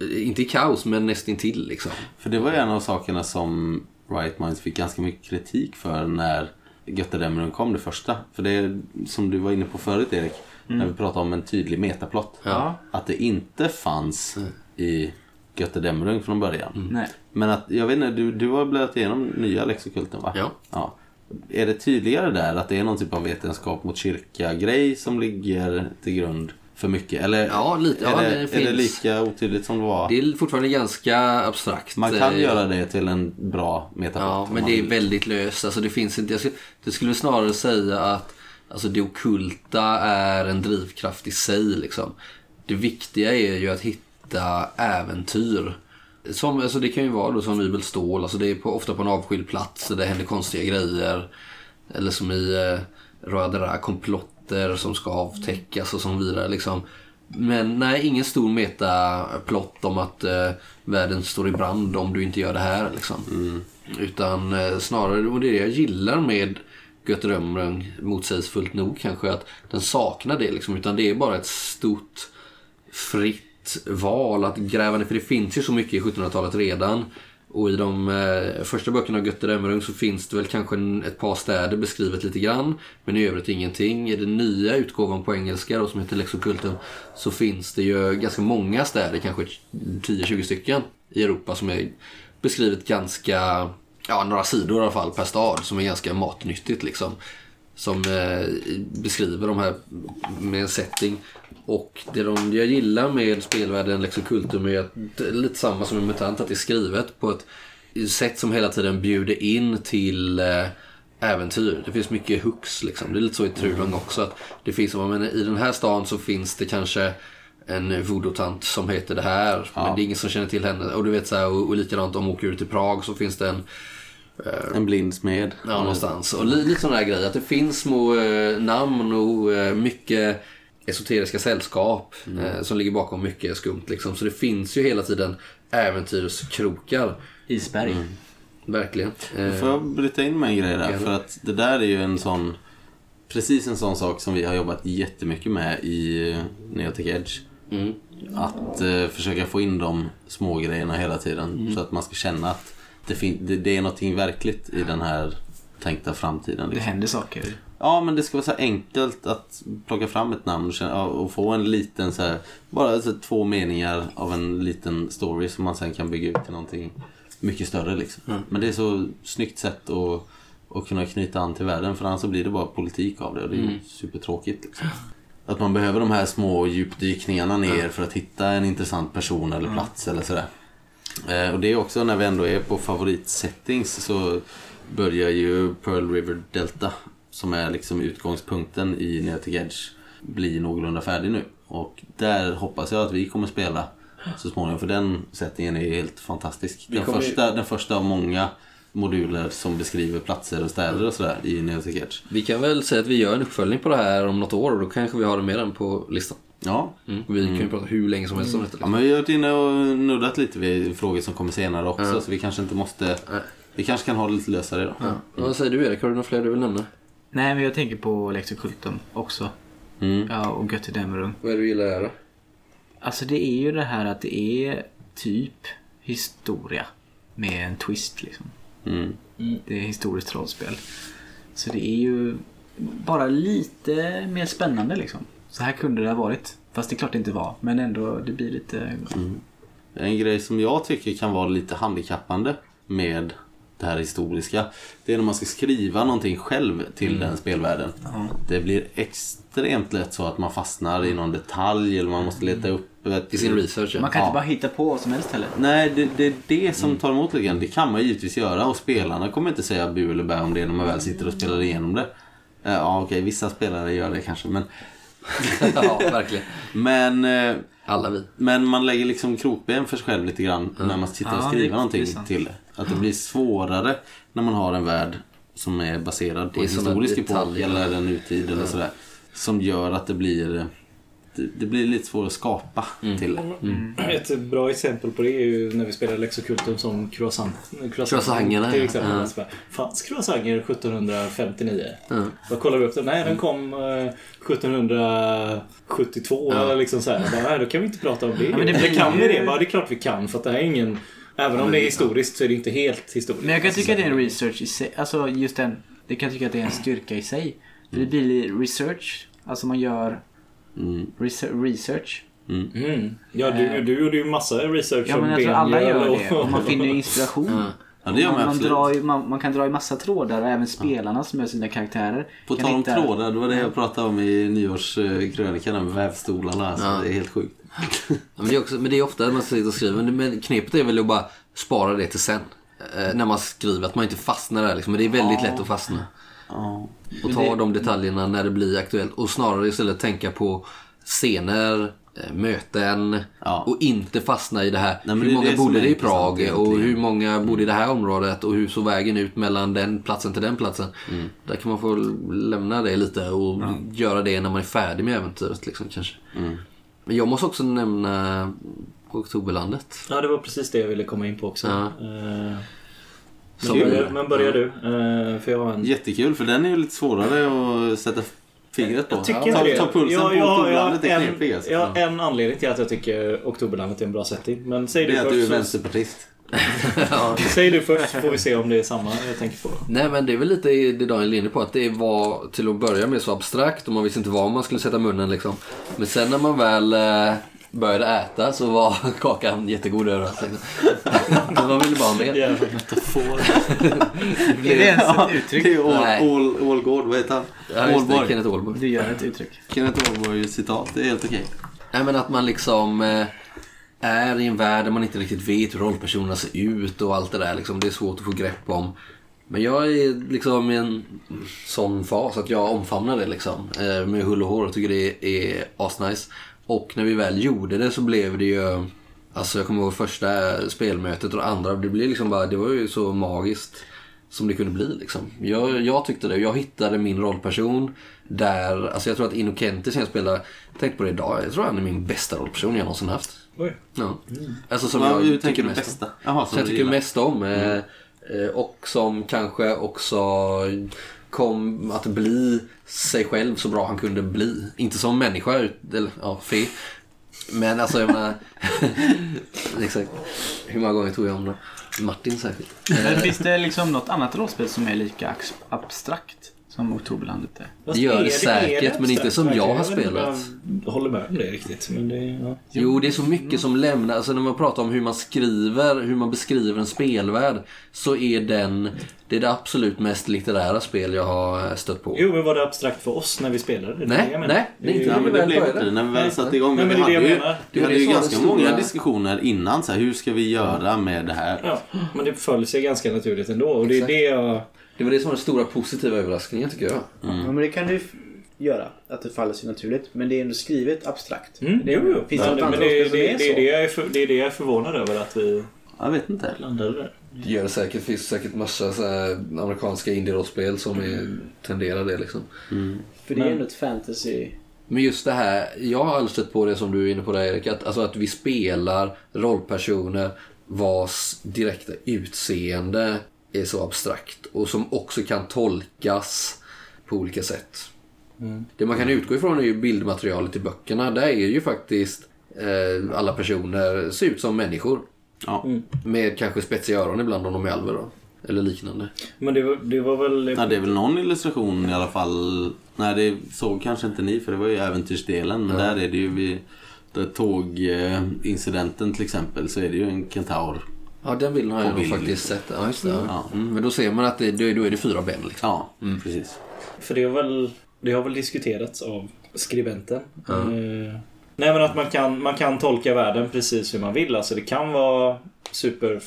inte i kaos men nästintill liksom. För det var ju en av sakerna som Riot Minds fick ganska mycket kritik för när Götterdämmerung kom det första. För det är som du var inne på förut Erik, när vi pratade om en tydlig metaplott. Ja. Att det inte fanns i Götterdämmerung från början. Nej. Men att, jag vet inte, du, du har bläddrat igenom nya Lexokulten va? Ja. ja. Är det tydligare där att det är någon typ av vetenskap mot kyrka-grej som ligger till grund för mycket? Eller Ja, lite. är, Ja, det, det är det finns. lika otydligt som det var? Det är fortfarande ganska abstrakt. Man kan Eh, göra det till en bra metaplott. Ja, men det är vill. väldigt löst. Alltså det finns inte, jag skulle, det skulle snarare säga att alltså det okulta är en drivkraft i sig. Liksom. Det viktiga är ju att hitta äventyr. Som, alltså det kan ju vara då som Nybel stål, alltså det är på, ofta på en avskild plats där det händer konstiga grejer. Eller som i eh, Rödra komplotter som ska avtäckas och så vidare. Liksom. Men nej, ingen stor metaplott om att eh, världen står i brand om du inte gör det här. Liksom. Utan eh, snarare, och det är det jag gillar med Götterdömrung, motsägelsefullt nog kanske, att den saknar det. Liksom, utan det är bara ett stort fritt val att gräva ner. För det finns ju så mycket i 1700-talet redan. Och i de eh, första böckerna av Götterdämmerung så finns det väl kanske en, ett par städer beskrivet lite grann. Men i övrigt ingenting. I den nya utgåvan på engelska då, som heter Lexokulten så finns det ju ganska många städer, kanske 10-20 stycken i Europa som är beskrivet ganska, ja några sidor i alla fall per stad som är ganska matnyttigt liksom. Som eh, beskriver de här med en setting. Och det de, jag gillar med spelvärlden Lex Occultum är att det är lite samma som i MUTANT, att det är skrivet på ett sätt som hela tiden bjuder in till eh, äventyr. Det finns mycket hooks liksom. Det är lite så i Trulong också. Att det finns, men I den här stan så finns det kanske en voodoo-tant som heter det här. Men det är ingen som känner till henne. Och du vet så här, och, och likadant om de åker ut till Prag så finns det en En blind smed. Ja, någonstans. Och li- lite sådana här grejer. Att det finns små eh, namn och eh, mycket esoteriska sällskap eh, som ligger bakom mycket skumt. Liksom. Så det finns ju hela tiden äventyrskrokar. Isberg. Verkligen. Eh, Får jag bryta in med en grej där? För att det där är ju en sån... Precis en sån sak som vi har jobbat jättemycket med i Neotech Edge. mm. Att eh, försöka få in de små grejerna hela tiden. Mm. Så att man ska känna att det, det, det är någonting verkligt i den här tänkta framtiden. Det Liksom. händer saker. Ja, men det ska vara så enkelt att plocka fram ett namn och, få en liten så här, bara så två meningar av en liten story som man sen kan bygga ut till någonting mycket större. Liksom. Men det är så snyggt sätt att, att kunna knyta an till världen för annars så blir det bara politik av det och det är ju supertråkigt. Liksom. Att man behöver de här små djupdykningarna ner för att hitta en intressant person eller plats eller sådär. Eh, och det är också när vi ändå är på favoritsettings så börjar ju Pearl River Delta som är liksom utgångspunkten i Neotic Edge bli någorlunda färdig nu. Och där hoppas jag att vi kommer spela så småningom för den settingen är helt fantastisk. Den kommer första, den första av många moduler som beskriver platser och städer och sådär i Neotic Edge. Vi kan väl säga att vi gör en uppföljning på det här om något år och då kanske vi har det med den på listan. Ja, Mm. Vi kan ju prata hur länge som helst om detta. Ja, Liksom. men vi har varit inne och nuddat lite vid frågor som kommer senare också Ja. så vi kanske inte måste... Nej. Vi kanske kan ha det lite lösare idag. Ja. Vad säger du Erik? Har du några fler du vill nämna? Nej, men jag tänker på Lex Occultum också. Mm. Ja, och Götterdämmerung. Vad är det du gillar att göra? Alltså det är ju det här att det är typ historia. Med en twist liksom. Mm. Det är historiskt rollspel. Så det är ju bara lite mer spännande liksom. Så här kunde det ha varit. Fast det är klart det inte var. Men ändå, det blir lite... En grej som jag tycker kan vara lite handikappande med det här historiska. Det är när man ska skriva någonting själv till Mm. den spelvärlden. Det blir extremt lätt så att man fastnar i någon detalj eller man måste leta upp ett... I sin research. Man kan Ja. inte bara hitta på vad som helst heller. Nej, det, det är det Mm. som tar emot lite grann. Det kan man givetvis göra och spelarna kommer inte säga bu eller bä om det när man väl sitter och spelar igenom det. Eh, Ja, okej, vissa spelare gör det kanske, men... (laughs) ja, verkligen. Men, eh, Alla vi. men man lägger liksom krokben för sig själv lite grann när man sitter och Ja, skriver det- någonting sant. till det. Att det blir svårare när man har en värld som är baserad på är en historisk epok eller en nutid eller sådär. Som gör att det blir... Det, blir lite svårare att skapa Mm. till det. Ett bra exempel på det är ju när vi spelade Lex Occultum som croissant, Croissangerna, Till ja. exempel. Ja. Bara, Fanns croissanger 1759? Ja. Då kollar vi upp det. Nej, den kom eh, 1772 Ja. eller liksom så här. Bara, Nej, då kan vi inte prata om det. men det det blir kan vi det? Bara, det är klart vi kan för att det här är ingen... Även om det är historiskt så är det inte helt historiskt. Men jag kan tycka så det är en research i sig. Alltså just den. Det kan jag tycka att det är en styrka i sig. För det blir research. Alltså man gör Mm. research. research. Mm. Ja, du, du gjorde ju massa research Ja men jag tror alla gör det. Och man finner inspiration. (laughs) Ja. Ja, det gör man man, drar ju, man, man kan dra i massa trådar och även spelarna som gör sina karaktärer. På kan tal om hitta- trådar, det var det jag pratade om i nyårskrönikan med vävstolarna. Alltså, Ja. Det är helt sjukt. Ja, men, det är också, men det är ofta när man sitter och skriver. Men men knepet är väl att bara spara det till sen. Eh, när man skriver, att man inte fastnar där liksom. Men det är väldigt lätt att fastna. Ja. Och ta de detaljerna när det blir aktuellt. Och snarare istället tänka på scener, eh, möten. Ja. Och inte fastna i det här. Nej, hur det många det bodde det i Prag? Och hur många bodde i det här området? Och hur såg vägen ut mellan den platsen till den platsen? Mm. Där kan man få lämna det lite och göra det när man är färdig med äventyret. Liksom, kanske. Mm. Men jag måste också nämna Oktoberlandet. Ja, det var precis det jag ville komma in på också. Ja. Som- men, börja, men börjar du? Eh, för jag har en... Jättekul, för den är ju lite svårare att sätta fingret på. Jag tycker ta, det. ta pulsen Ja, på ja, Oktoberlandet ja, är en, knepig alltså. ja, en anledning till att jag tycker Oktoberlandet är en bra setting. Men säg Det du är att du är först. så- vänsterpartist. (laughs) Säg du först så får vi se om det är samma jag tänker på. Nej men det är väl lite det Daniel är inne på att det var till att börja med så abstrakt och man visste inte var man skulle sätta munnen liksom. Men sen när man väl eh, började äta så var (laughs) kakan jättegod överraskning. (laughs) Men man ville bara ha mer. Jävla metafor. (laughs) Är det ens ett uttryck? Det är All, Nej. All, Allgård, vad heter han? Ja, just det, Ålborg. Kenneth Ålborg. Du gör ett uttryck. Kenneth Ålborg citat, det är helt okej. Nej men att man liksom eh, är i en värld där man inte riktigt vet hur rollpersonerna ser ut och allt det där liksom. Det är svårt att få grepp om. Men jag är liksom i en sån fas att jag omfamnar det liksom. Eh, med hull och hår och tycker det är asnice. Och när vi väl gjorde det så blev det ju... Alltså jag kommer ihåg första spelmötet och det andra. Det blev liksom bara, det var ju så magiskt som det kunde bli liksom. Jag, jag tyckte det. Jag hittade min rollperson där, alltså jag tror att Innocenti som jag spelar, tänk på det idag, jag tror han är min bästa rollperson jag någonsin haft. Oj. Ja. Alltså som Vad jag tycker mest om. bästa? Jaha, Som jag tycker gillar. mest om. eh, eh, Och som kanske också kom att bli sig själv så bra han kunde bli. Inte som människa, eller ja, fe. Men alltså jag menar... (laughs) exakt. Hur många gånger tog jag om det? Martin särskilt. Men finns det liksom något annat rollspel som är lika abstrakt som Oktoberlandet är? Fast Det gör är det säkert, men inte som jag har spelat. Jag håller med om det riktigt. Men det, ja. Jo, det är så mycket som lämnar, alltså när man pratar om hur man skriver, hur man beskriver en spelvärld, så är den, det är det absolut mest litterära spel jag har stött på. Jo, men var det abstrakt för oss när vi spelade? Det är Nej, det nej, det är inte Ja, men det väl blev började. det när vi väl Nej. satte igång. Nej, Men men vi det hade det ju, vi Det hade det ju ganska det stora- många diskussioner innan. Så här, hur ska vi göra med det här? Ja, men det föll sig ganska naturligt ändå. Och det är Exakt. det jag... Det var det som var den stora positiva överraskningen tycker jag. Ja, men det kan du göra. Att det faller sig naturligt. Men det är ändå skrivet abstrakt. Mm, det, jo, jo. Finns det något men det, det, det, är det, är det, jag är för, det är det jag är förvånad över att vi Jag vet inte. landade där. Det gör det säkert. Det finns säkert massa så här amerikanska indie-rollspel som är, tenderar det liksom. För det är Men- ändå ett fantasy... Men just det här, jag har aldrig stött på det som du är inne på där Erik. Att, alltså att vi spelar rollpersoner vars direkta utseende är så abstrakt. Och som också kan tolkas på olika sätt. Det man kan utgå ifrån är ju bildmaterialet i böckerna. Där är ju faktiskt eh, alla personer ser ut som människor. Ja. Med kanske spetsiga öron ibland om de är alver då. Eller liknande. Men det var, det var väl... Ja, det är väl någon illustration i alla fall. Nej, det såg kanske inte ni för det var ju äventyrsdelen. Men där är det ju vid tågincidenten till exempel så är det ju en kentaur Ja, den bilden har jag nog bild, faktiskt sett. Ja, just det. Ja. Mm, men då ser man att det, då är då är det fyra ben liksom. Ja, precis. För det har väl, det har väl diskuterats av skribenten. Eh, nej men att man kan, man kan tolka världen precis hur man vill. Alltså det kan vara super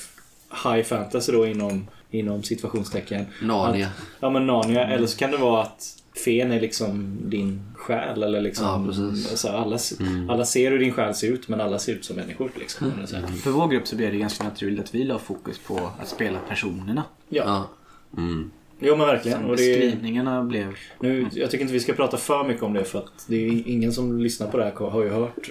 high fantasy då inom, inom situationstecken. Narnia. Att, ja men Narnia. Eller så kan det vara att fen är liksom din själ. Eller liksom, Ja, alltså alla, alla ser hur din själ ser ut men alla ser ut som människor. Liksom, här. För vår grupp så blev det ganska naturligt att vi la fokus på att spela personerna. Ja. Ja. Mm. Jo men verkligen. Och det, Skrivningarna blev... nu, jag tycker inte vi ska prata för mycket om det för att det är ingen som lyssnar på det här har ju hört.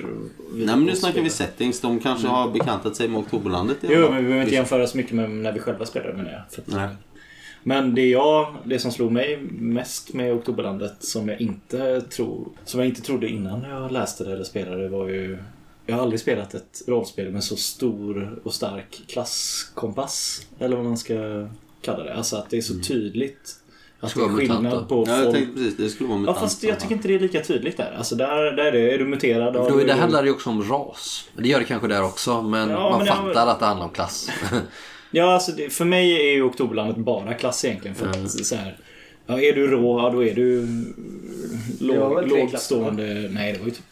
Nej men nu snackar vi settings. De kanske har bekantat sig med Oktoberlandet Jo, men vi behöver inte jämföra så mycket med när vi själva spelade menar jag. För att, Nej. Men det jag, det som slog mig mest med Oktoberlandet som jag inte tror, som jag inte trodde innan jag läste det eller spelade var ju jag har aldrig spelat ett rollspel med så stor och stark klasskompass. Eller vad man ska kalla det. Alltså att det är så tydligt. Att det är skillnad på Ja, jag folk. tänkte precis det skulle vara Ja mutant. fast jag tycker inte det är lika tydligt där. Alltså där, där är det, är du muterad Då, det handlar ju också om ras. Det gör det kanske där också, men Ja, man men fattar att det handlar om klass. (laughs) Ja, alltså det, för mig är ju Oktoberlandet bara klass egentligen. För att så här, ja, är du rå, ja då är du var låg, väl tre lågt klasser, stående. Nej, det var ju typ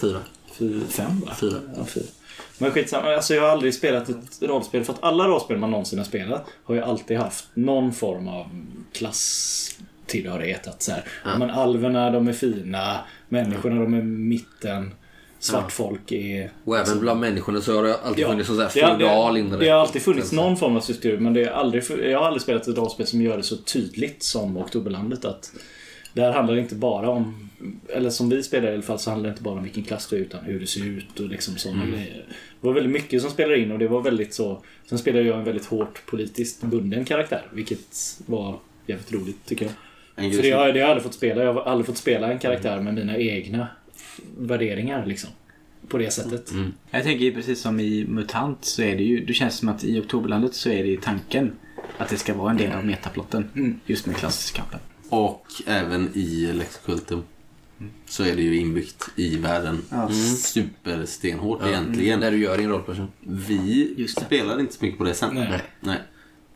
Fyra. fy, fem va? Fyra. Ja, fyra. Men skitsamma, alltså jag har aldrig spelat ett rollspel. För att alla rollspel man någonsin har spelat har ju alltid haft någon form av klasstillhörighet. Att så här, ja. men alverna de är fina, människorna de är mitten, svartfolk är Och även bland människorna så har det alltid Ja, funnits sån där det feodal det, inre. det har alltid funnits någon form av struktur men det är aldrig, jag har aldrig spelat ett rollspel som gör det så tydligt som Oktoberlandet. Att det här handlar inte bara om, eller som vi spelar i alla fall, så handlar det inte bara om vilken klass du är utan hur du ser ut och liksom sådana Mm. grejer. Det var väldigt mycket som spelade in och det var väldigt så... Sen spelade jag en väldigt hårt politiskt bunden karaktär vilket var jävligt roligt tycker jag. För det har, det har jag aldrig fått spela. Jag har aldrig fått spela en karaktär med mina egna värderingar liksom. På det sättet. Jag tänker precis som i MUTANT så är det ju, det känns som att i Oktoberlandet så är det ju tanken att det ska vara en del av metaplotten. Mm. Just med klasskampen. Och även i Lexkultum så är det ju inbyggt i världen. Ja. Superstenhårt egentligen. När du gör din rollperson. Vi spelade inte så mycket på det sen. Nej. Nej.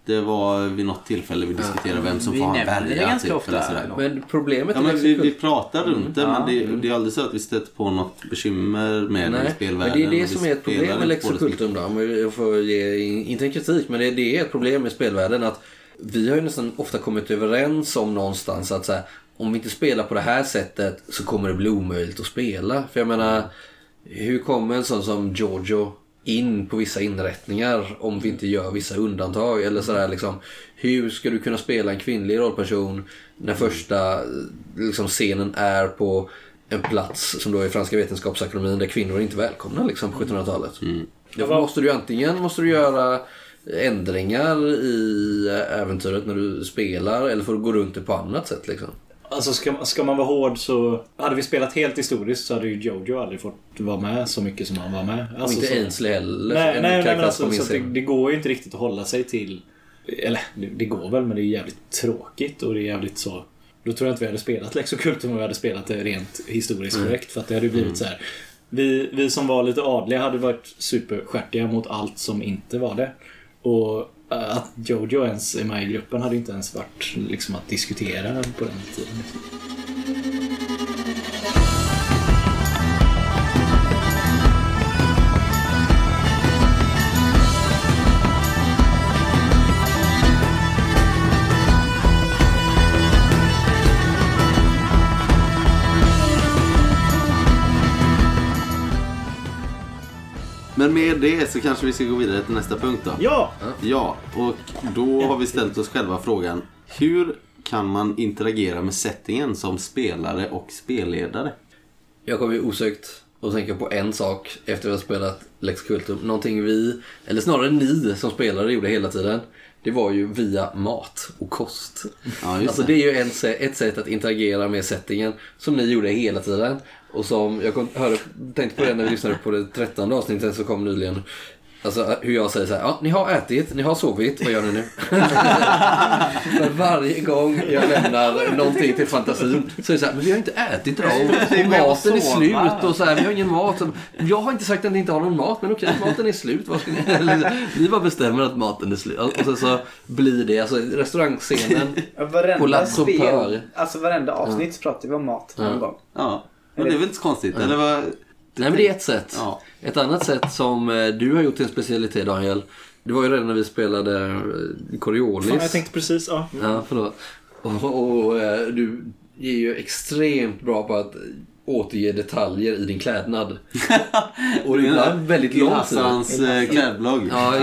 Det var vid något tillfälle vi diskuterade vem som Vi får ha det värja. ganska typ, ofta, sådär. Men problemet Ja, men vi, vi pratar runt det, ja. men det, det är aldrig så att vi stöter på något bekymmer med det Nej, men spelvärlden. det är det som är ett problem med Lex det Occultum då. Jag får ge, inte en kritik, men det, det är ett problem med spelvärlden att vi har ju nästan ofta kommit överens om någonstans att så här, om vi inte spelar på det här sättet så kommer det bli omöjligt att spela. För jag menar, hur kommer en sån som Giorgio in på vissa inrättningar om vi inte gör vissa undantag? Eller sådär liksom, hur ska du kunna spela en kvinnlig rollperson när första eh, liksom, scenen är på en plats som då är Franska vetenskapsakademin där kvinnor är inte är välkomna liksom på 1700-talet. Därför måste du antingen måste du göra ändringar i äventyret när du spelar eller får du gå runt det på annat sätt liksom. Alltså ska, ska man vara hård så... Hade vi spelat helt historiskt så hade ju Jojo aldrig fått vara med så mycket som han var med. Och Alltså, inte så, Ainsley heller. Nej, nej, nej men alltså, så det, det går ju inte riktigt att hålla sig till... Eller det, det går väl men det är jävligt tråkigt och det är jävligt så... Då tror jag inte vi hade spelat Lex Occultum om vi hade spelat det rent historiskt Mm. korrekt. För att det hade blivit så här. Vi, vi som var lite adliga hade varit superstjärtiga mot allt som inte var det. Och att Jojo ens är med i gruppen hade inte ens varit liksom att diskutera på den tiden. Men med det så kanske vi ska gå vidare till nästa punkt då. Ja! Ja, och då har vi ställt oss själva frågan. Hur kan man interagera med settingen som spelare och spelledare? Jag kommer ju osökt att tänka på en sak efter att ha spelat Lex Cultum. Någonting vi, eller snarare ni som spelare gjorde hela tiden. Det var ju via mat och kost. Ja, just Alltså det. är ju en, ett sätt att interagera med settingen som ni gjorde hela tiden. Och som jag kom, hörde, tänkte på det när vi lyssnade på det trettonde avsnittet som kom nyligen. Alltså hur jag säger så här, ja, ni har ätit, ni har sovit, vad gör ni nu? (laughs) För varje gång jag lämnar någonting till fantasin så är det så här, men vi har inte ätit idag och, och maten är slut och så här, vi har ingen mat. Jag har inte sagt att ni inte har någon mat, men okej, maten är slut. Vad ska ni? (laughs) Eller, Vi bara bestämmer att maten är slut. Och sen så blir det, alltså restaurangscenen Ja, Varenda På La alltså varenda avsnitt så pratar vi om mat någon gång. Ja, men det är väl inte så konstigt? Eller vad? Nej men det är ett sätt. Ja. Ett annat sätt som eh, du har gjort till en specialitet Daniel. Det var ju redan när vi spelade eh, Coriolis. Fan, jag tänkte precis, ja. Ja, förlåt. Och, och eh, du är ju extremt bra på att återge detaljer i din klädnad. (laughs) Och ibland väldigt lång tid. Ilhassans eh, klädblogg. Ja,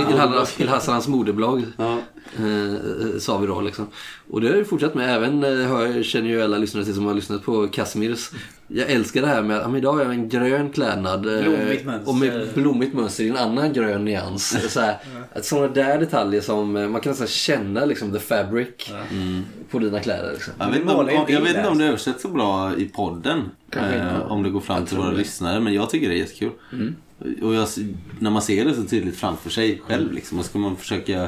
Ilhassans modeblogg. Ja. Eh, sa vi då liksom. Och det har jag fortsatt med. Även eh, hör, känner ju alla lyssnare till som har lyssnat på Casimirs. Jag älskar det här med att idag har jag en grön klädnad. eh, Blommigt mönster. Och med blommigt mönster i en annan grön nyans. Så här, att sådana där detaljer som eh, man kan nästan känna liksom the fabric på dina kläder. Liksom. Jag vet, inte om, om, jag vet inte om det översätts så bra i podden. Eh, om det går fram till våra lyssnare. Men jag tycker det är jättekul. Och jag, när man ser det så tydligt framför sig själv liksom, och ska man försöka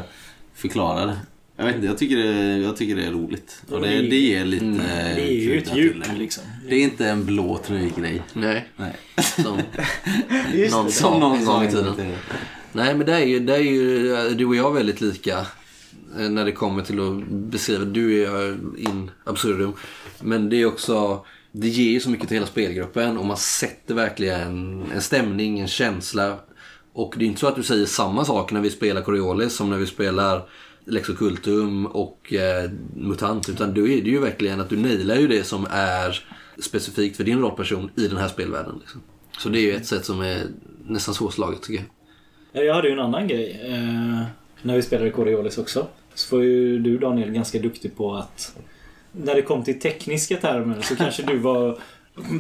förklara det. Jag vet inte, jag tycker det, jag tycker det är roligt. Och det, det ger lite... Det är ju ett djup det. liksom. Det är inte en blå tröjgrej. Nej, Nej. som (laughs) någon Som någon gång i tiden. Nej, men det är ju, det är ju du och jag väldigt lika eh, när det kommer till att beskriva. Du är in absurdum. Men det är också, det ger ju så mycket till hela spelgruppen och man sätter verkligen en stämning, en känsla. Och det är inte så att du säger samma sak när vi spelar Coriolis som när vi spelar Lexocultum och eh, MUTANT. Utan du är det ju verkligen att du nailar ju det som är specifikt för din rollperson i den här spelvärlden. Liksom. Så det är ju ett sätt som är nästan svårslaget tycker jag. Jag hade ju en annan grej. Eh, när vi spelade Coriolis också. Så var ju du Daniel ganska duktig på att när det kom till tekniska termer så kanske du var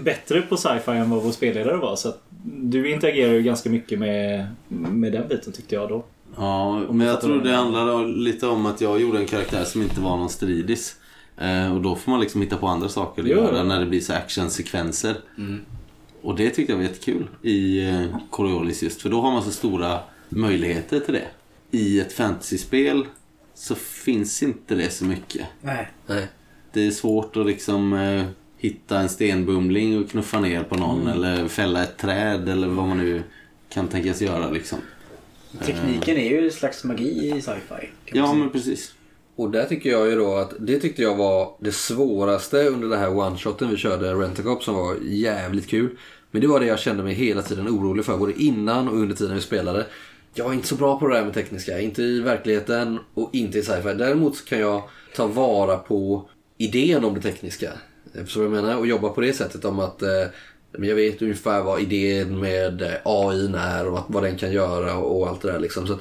bättre på sci-fi än vad vår spelledare var. Så att du interagerar ju ganska mycket med, med den biten tyckte jag då. Ja, men jag tror det handlar lite om att jag gjorde en karaktär som inte var någon stridis. Eh, och då får man liksom hitta på andra saker att Jo. göra när det blir så actionsekvenser. Och det tyckte jag var jättekul i eh, Coriolis just, för då har man så stora möjligheter till det. I ett fantasyspel så finns inte det så mycket. Nej. Nej. Det är svårt att liksom eh, hitta en stenbumling och knuffa ner på någon eller fälla ett träd eller vad man nu kan tänkas göra liksom. Tekniken är ju en slags magi i sci-fi. Ja säga. men precis. Och där tycker jag ju då att det tyckte jag var det svåraste under det här one-shoten vi körde Rentacop som var jävligt kul. Men det var det jag kände mig hela tiden orolig för både innan och under tiden vi spelade. Jag är inte så bra på det här med tekniska, inte i verkligheten och inte i sci-fi. Däremot kan jag ta vara på idén om det tekniska. Förstår du vad jag menar? Och jobba på det sättet om att eh, jag vet ungefär vad idén med eh, AI är och vad- den kan göra och, allt det där. Liksom. Så att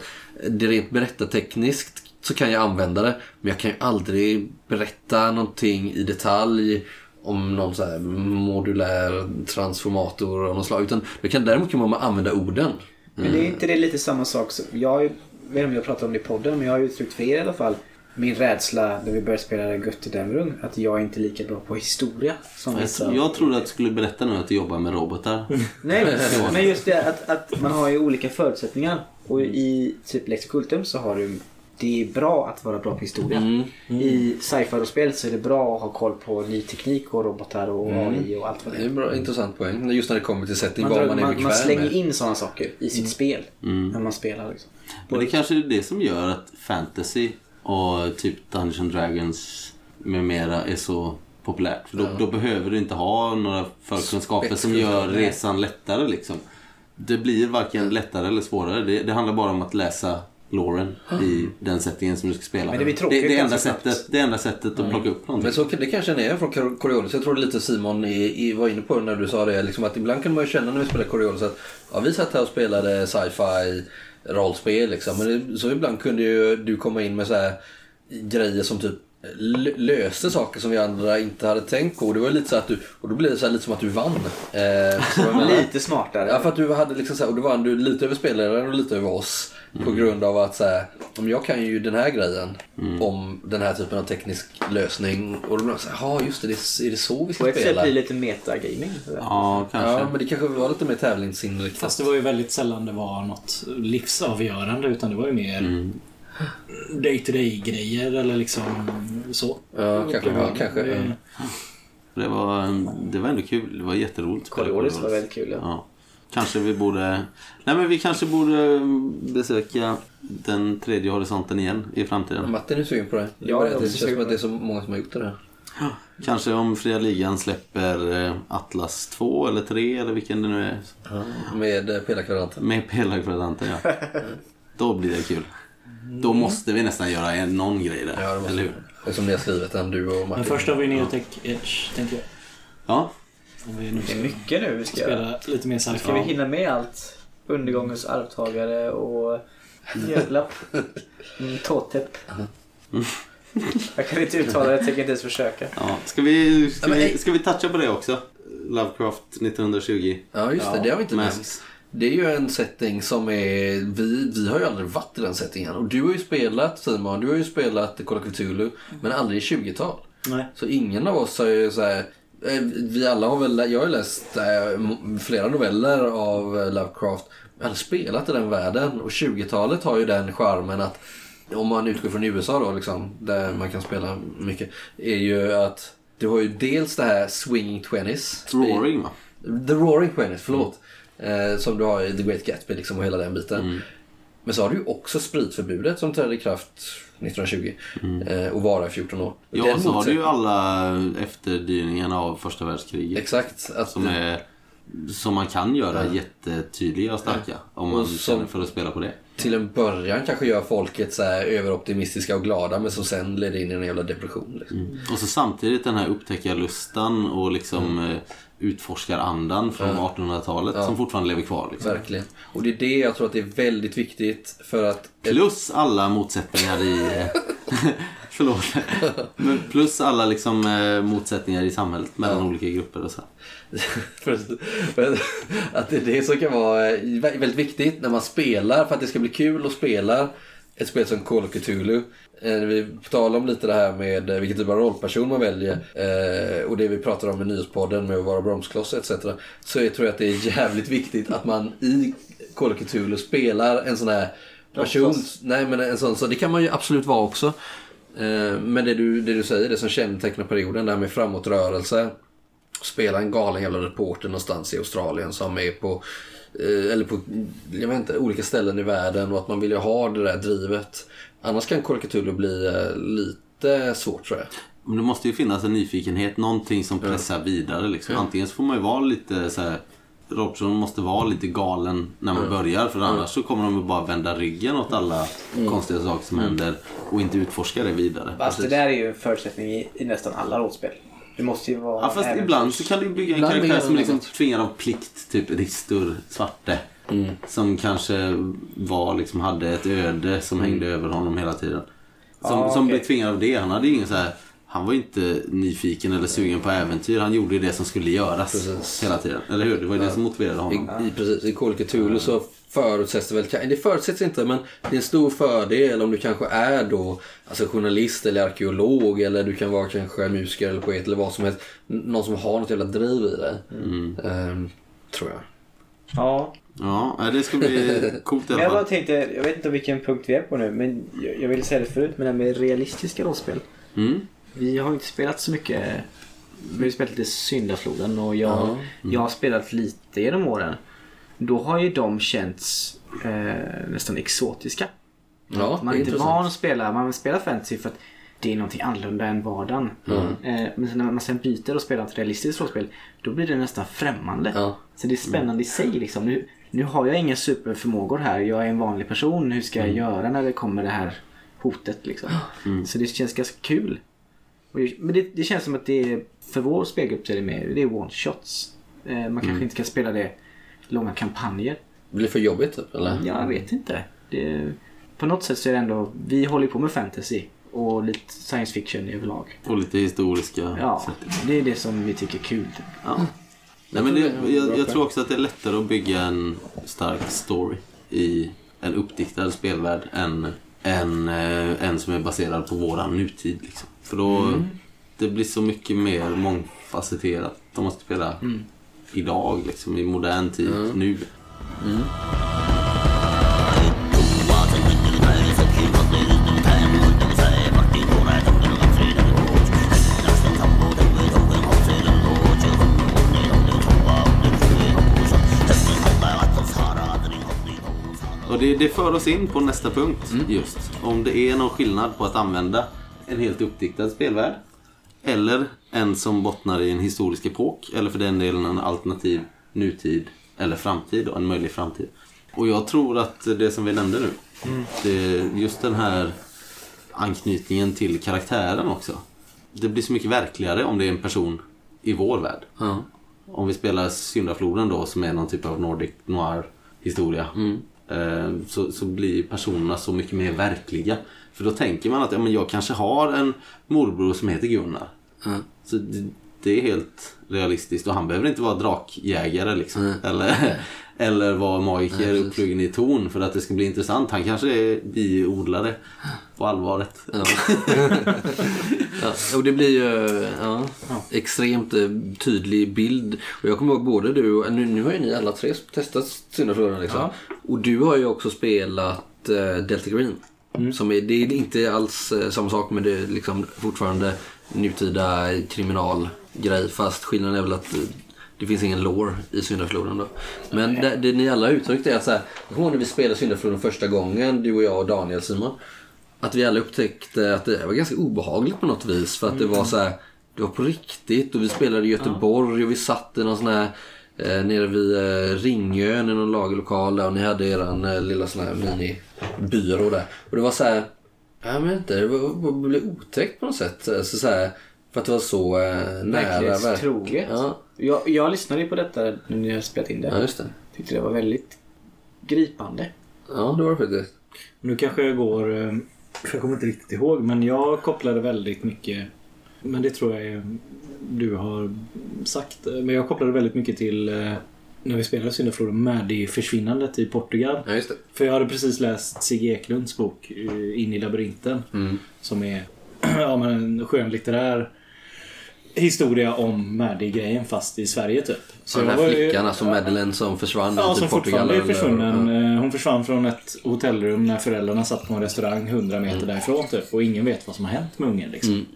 det rent berättartekniskt så kan jag använda det. Men jag kan ju aldrig berätta någonting i detalj om någon så här modulär transformator av något slag. Utan det kan, däremot kan man använda orden. Men det är inte det lite samma sak? som- Jag ju- vet inte om jag pratar om det i podden, men jag har uttryckt för er i alla fall min rädsla när vi började spela Götterdämrung. Att jag är inte är lika bra på historia som vissa. Jag, trodde att du skulle berätta nu att du jobbar med robotar. (laughs) Nej, men just det att, att man har ju olika förutsättningar. Och i typ Lex Cultum så har du det är bra att vara bra på historia. Mm. I sci-fi-spel så är det bra att ha koll på ny teknik och robotar och AI och allt vad Det det är är. en bra, intressant poäng. Just när det kommer till setting, Man, vad drar, man är man, bekväm man slänger med. in sådana saker i sitt spel när man spelar. Liksom. Men det kanske är det som gör att fantasy och typ Dungeons Dragons med mera är så populärt. För då, då behöver du inte ha några förkunskaper som gör resan lättare liksom. Det blir varken lättare eller svårare. Det, det handlar bara om att läsa Lauren i den settingen som du ska spela. Men det tråkigt det, det, enda sättet, det enda sättet att plocka upp någonting. Men så, det kanske är från Cor- Coriolis. Jag tror det lite Simon i, i, var inne på när du sa det. Liksom att ibland kan man ju känna när vi spelar Coriolis att ja, vi satt här och spelade sci-fi rollspel. Liksom. Men så ibland kunde ju du komma in med så här grejer som typ lö- löste saker som vi andra inte hade tänkt på. Det var lite så att du, och då blev det så här lite som att du vann. Eh, (laughs) Lite smartare. Ja, för att du hade liksom så här, och då vann du lite över spelaren och lite över oss. På grund av att så här, om jag kan ju den här grejen om den här typen av teknisk lösning. Och då blir man så här, ja just det, det är, det så vi ska På ett sätt spela? blir lite metagaming. Ja, kanske. Ja, men det kanske var lite mer tävlingsinriktat. Fast det var ju väldigt sällan det var något livsavgörande utan det var ju mer day to day grejer eller liksom så. Ja, kanske. Ja, kanske. Det- ja. Det, var, det var ändå kul. Det var jätteroligt. spela Coriolis. var väldigt kul. Ja. Ja. Kanske vi borde... Nej men vi kanske borde besöka den tredje horisonten igen i framtiden. Martin är sugen på det. Ja, jag är det också känns som på att det är så många som har gjort det där. Kanske om fria ligan släpper eh, Atlas 2 eller 3 eller vilken det nu är. Med eh, pelarkvadranten. Med pelarkvadranten ja. (laughs) Då blir det kul. Då måste vi nästan göra en, någon grej där. Ja, det måste eller hur? Det är som ni har skrivit den, du och Martin. Men först har vi Neotech Edge, tänker jag. Ja. Om vi nu Det är mycket nu vi ska göra. spela lite mer Ska vi sci-fi. hinna med allt? Undergångens arvtagare och Mjödlapp. (laughs) Mm, Tåtepp. Jag kan inte uttala det, jag tänker inte ens försöka. ja. Ska, vi, ska, vi, ska vi toucha på det också? Lovecraft 1920. Ja, just det. Ja, Det har vi inte nämnt. Det är ju en setting som är... Vi, vi har ju aldrig varit i den settingen. Och du har ju spelat, Simon, du har ju spelat Call of Cthulhu, men aldrig i 20-tal. Nej. Så ingen av oss har ju så här, Vi alla har väl, jag har läst eh, flera noveller av eh, Lovecraft. Jag har spelat i den världen. Och 20-talet har ju den charmen att, om man utgår från USA då liksom, där man kan spela mycket, är ju att du har ju dels det här swinging twenties. Roaring va? The Roaring Twenties, förlåt. Eh, som du har i The Great Gatsby liksom, och hela den biten. Men så har du ju också spritförbudet som trädde i kraft 1920 eh, och varar i 14 år. Ja, Den så har du ju alla efterdyningarna av första världskriget. Exakt. Att Som, är, som man kan göra jättetydliga och starka. Om man Och som- känner för att spela på det. till en början kanske gör folket så överoptimistiska och glada men som sen leder in i en jävla depression. Liksom. Och så samtidigt den här upptäckarlustan och liksom mm. Utforskarandan från 1800-talet som fortfarande lever kvar. Liksom. Verkligen. Och det är det jag tror att det är väldigt viktigt för att Plus alla motsättningar i... (laughs) Förlåt. Men plus alla liksom, eh, motsättningar i samhället mellan olika grupper och så. (laughs) Att det är det som kan vara eh, vä- väldigt viktigt när man spelar för att det ska bli kul att spela ett spel som Call of Cthulhu. Eh, Vi talar om lite det här med eh, vilken typ av rollperson man väljer eh, och det vi pratar om i nyhetspodden med att vara bromskloss etc. Så jag tror att det är jävligt viktigt att man i Call of Cthulhu spelar en sån här person. Nej men en sån, så det kan man ju absolut vara också. Men det du, det du säger, det som kännetecknar perioden, det här med framåtrörelse spela en galen jävla reporter någonstans i Australien som är på, eller på jag vet inte, olika ställen i världen och att man vill ju ha det där drivet. Annars kan Cthulhu bli eh, lite svårt tror jag. Men det måste ju finnas en nyfikenhet, någonting som pressar vidare. Liksom. Antingen så får man ju vara lite så här. Robson måste vara lite galen när man börjar för annars så kommer de bara vända ryggen åt alla konstiga saker som händer och inte utforska det vidare. Fast det där är ju en förutsättning i, i nästan alla rollspel. Det måste ju vara... Ja fast ibland så kan du bygga en Ibland karaktär som de liksom något. tvingar av plikt. Typ Ristur Svarte. Som kanske var, liksom, hade ett öde som hängde över honom hela tiden. Som, Ja, som okej. blev tvingad av det. Han hade ju ingen så här... Han var ju inte nyfiken eller sugen på äventyr. Han gjorde ju det som skulle göras Precis. hela tiden. Eller hur? Det var ju det som motiverade honom. I, i, precis, I Call of Cthulhu så förutsätts det väl, det förutsätts inte men det är en stor fördel om du kanske är då alltså journalist eller arkeolog eller du kan vara kanske musiker eller poet eller vad som helst. Någon som har något jävla driv i dig. Ehm, tror jag. Ja. Ja, det ska bli (laughs) coolt i alla jag bara fall. tänkte, jag vet inte vilken punkt vi är på nu, men jag, jag ville säga det förut, men det här med realistiska rollspel. Mm. Vi har inte spelat så mycket. Vi har spelat lite Syndafloden och jag, jag har spelat lite genom åren. Då har ju de känts eh, nästan exotiska. Ja, man är inte van att spela, man spelar fantasy för att det är någonting annorlunda än vardagen. Eh, men när man sen byter och spelar ett realistiskt rollspel, då blir det nästan främmande. Ja. Så det är spännande i sig liksom. Nu, nu har jag inga superförmågor här, jag är en vanlig person. Hur ska jag göra när det kommer det här hotet liksom? Så det känns ganska kul. Men det, det känns som att det är, för vår spelgrupp så är det mer, det är one shots. Eh, man kanske inte ska spela det långa kampanjer. Blir det för jobbigt typ eller? Jag vet inte. Det, på något sätt så är det ändå, vi håller på med fantasy. Och lite science fiction överlag. Och lite historiska Ja, sätt. det är det som vi tycker är kul. Typ. Ja. Nej, men det, jag, jag tror också att det är lättare att bygga en stark story i en uppdiktad spelvärld än en, eh, en som är baserad på våran nutid. Liksom. För då det blir så mycket mer mångfacetterat. Om man ska spela idag, liksom, i modern tid, nu. Och det, det för oss in på nästa punkt just. Om det är någon skillnad på att använda en helt uppdiktad spelvärld eller en som bottnar i en historisk epok eller för den delen en alternativ nutid eller framtid och en möjlig framtid. Och jag tror att det som vi nämnde nu, det, just den här anknytningen till karaktären också. Det blir så mycket verkligare om det är en person i vår värld. Ja. Om vi spelar Syndafloden då som är någon typ av Nordic noir historia. Eh, så, så blir personerna så mycket mer verkliga. För då tänker man att ja, men jag kanske har en morbror som heter Gunnar. Ja. Så det, det är helt realistiskt och han behöver inte vara drakjägare liksom. Eller, (laughs) eller vara magiker precis. uppflugen i torn för att det ska bli intressant. Han kanske är biodlare på allvaret. Ja. (laughs) ja, och det blir ju ja, extremt eh, tydlig bild. Och jag kommer ihåg både du och, nu, nu har ju ni alla tre testat Syndafloden liksom. Och du har ju också spelat eh, Delta Green. Som är, det är inte alls eh, samma sak men det är liksom fortfarande nutida kriminalgrej. Fast skillnaden är väl att eh, det finns ingen lore i Syndafloden då. Men det, det ni alla uttryckte är att så här, jag kommer ihåg när vi spelade Syndafloden första gången, du och jag och Daniel Simon. Att vi alla upptäckte att det var ganska obehagligt på något vis. För att det var så här, det var på riktigt och vi spelade i Göteborg och vi satt i någon sån här eh, nere vid eh, Ringön i någon lagerlokal där och ni hade eran eh, lilla sån här minibyrå där. Och det var så här, jag vet inte, det var, det blev otäckt på något sätt. Alltså, så här, för att det var så eh, nära. Verklighetstroget. Ja, Jag, jag lyssnade ju på detta när ni har spelat in det. ja, just det. Tyckte det var väldigt gripande. Ja, det var det faktiskt. Nu kanske jag går... för Jag kommer inte riktigt ihåg men jag kopplade väldigt mycket Men det tror jag är, du har sagt. Men jag kopplade väldigt mycket till eh, när vi spelade Syndafloden med det försvinnandet i Portugal. Ja, just det. För jag hade precis läst Sigge Eklunds bok eh, In i labyrinten. Mm. Som är (clears throat) ja, men en skönlitterär historia om Maddie-grejen fast i Sverige typ. Så den här var flickan, alltså Madeleine som försvann Ja, till som Portugal. fortfarande är eller- försvunnen. ja. Eh, Hon försvann från ett hotellrum när föräldrarna satt på en restaurang 100 meter därifrån typ. Och ingen vet vad som har hänt med ungen liksom. Mm.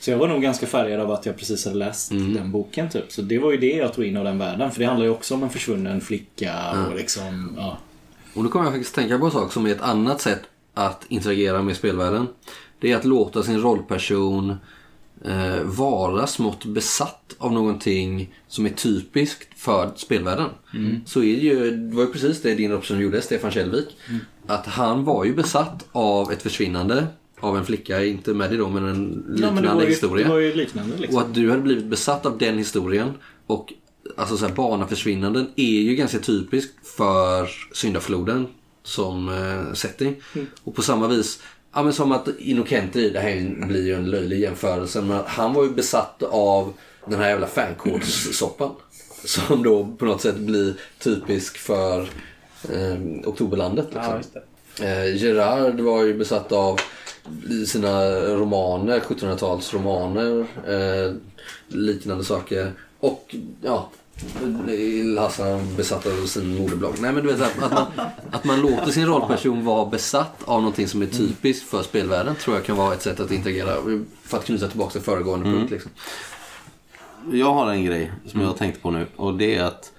Så jag var nog ganska färgad av att jag precis hade läst den boken typ. Så det var ju det jag tog in av den världen. För det handlar ju också om en försvunnen flicka och liksom, ja. Och då kommer jag faktiskt tänka på en sak som är ett annat sätt att interagera med spelvärlden. Det är att låta sin rollperson eh, vara smått besatt av någonting som är typiskt för spelvärlden. Så är det ju, det var ju precis det din rollperson gjorde, Stefan Källvik. Att han var ju besatt av ett försvinnande av en flicka, inte Maddie då, men en ja liknande men det ju, historia. liknande liksom. Och att du hade blivit besatt av den historien och alltså så här, barnaförsvinnanden är ju ganska typiskt för syndafloden som eh, setting. Och på samma vis, ja men som att Innocenti, det här blir ju en löjlig jämförelse, men han var ju besatt av den här jävla fankårssoppan. (clears throat) Som då på något sätt blir typisk för eh, Oktoberlandet. Liksom. Ja. Eh, Gerard var ju besatt av i sina romaner, 1700-talsromaner, eh, liknande saker. Och ja, Hassan besatt av sin moderblogg. Nej men du vet att man, att man låter sin rollperson vara besatt av någonting som är typiskt för spelvärlden tror jag kan vara ett sätt att interagera. För att knyta tillbaka till föregående punkt liksom. Jag har en grej som jag har tänkt på nu och det är att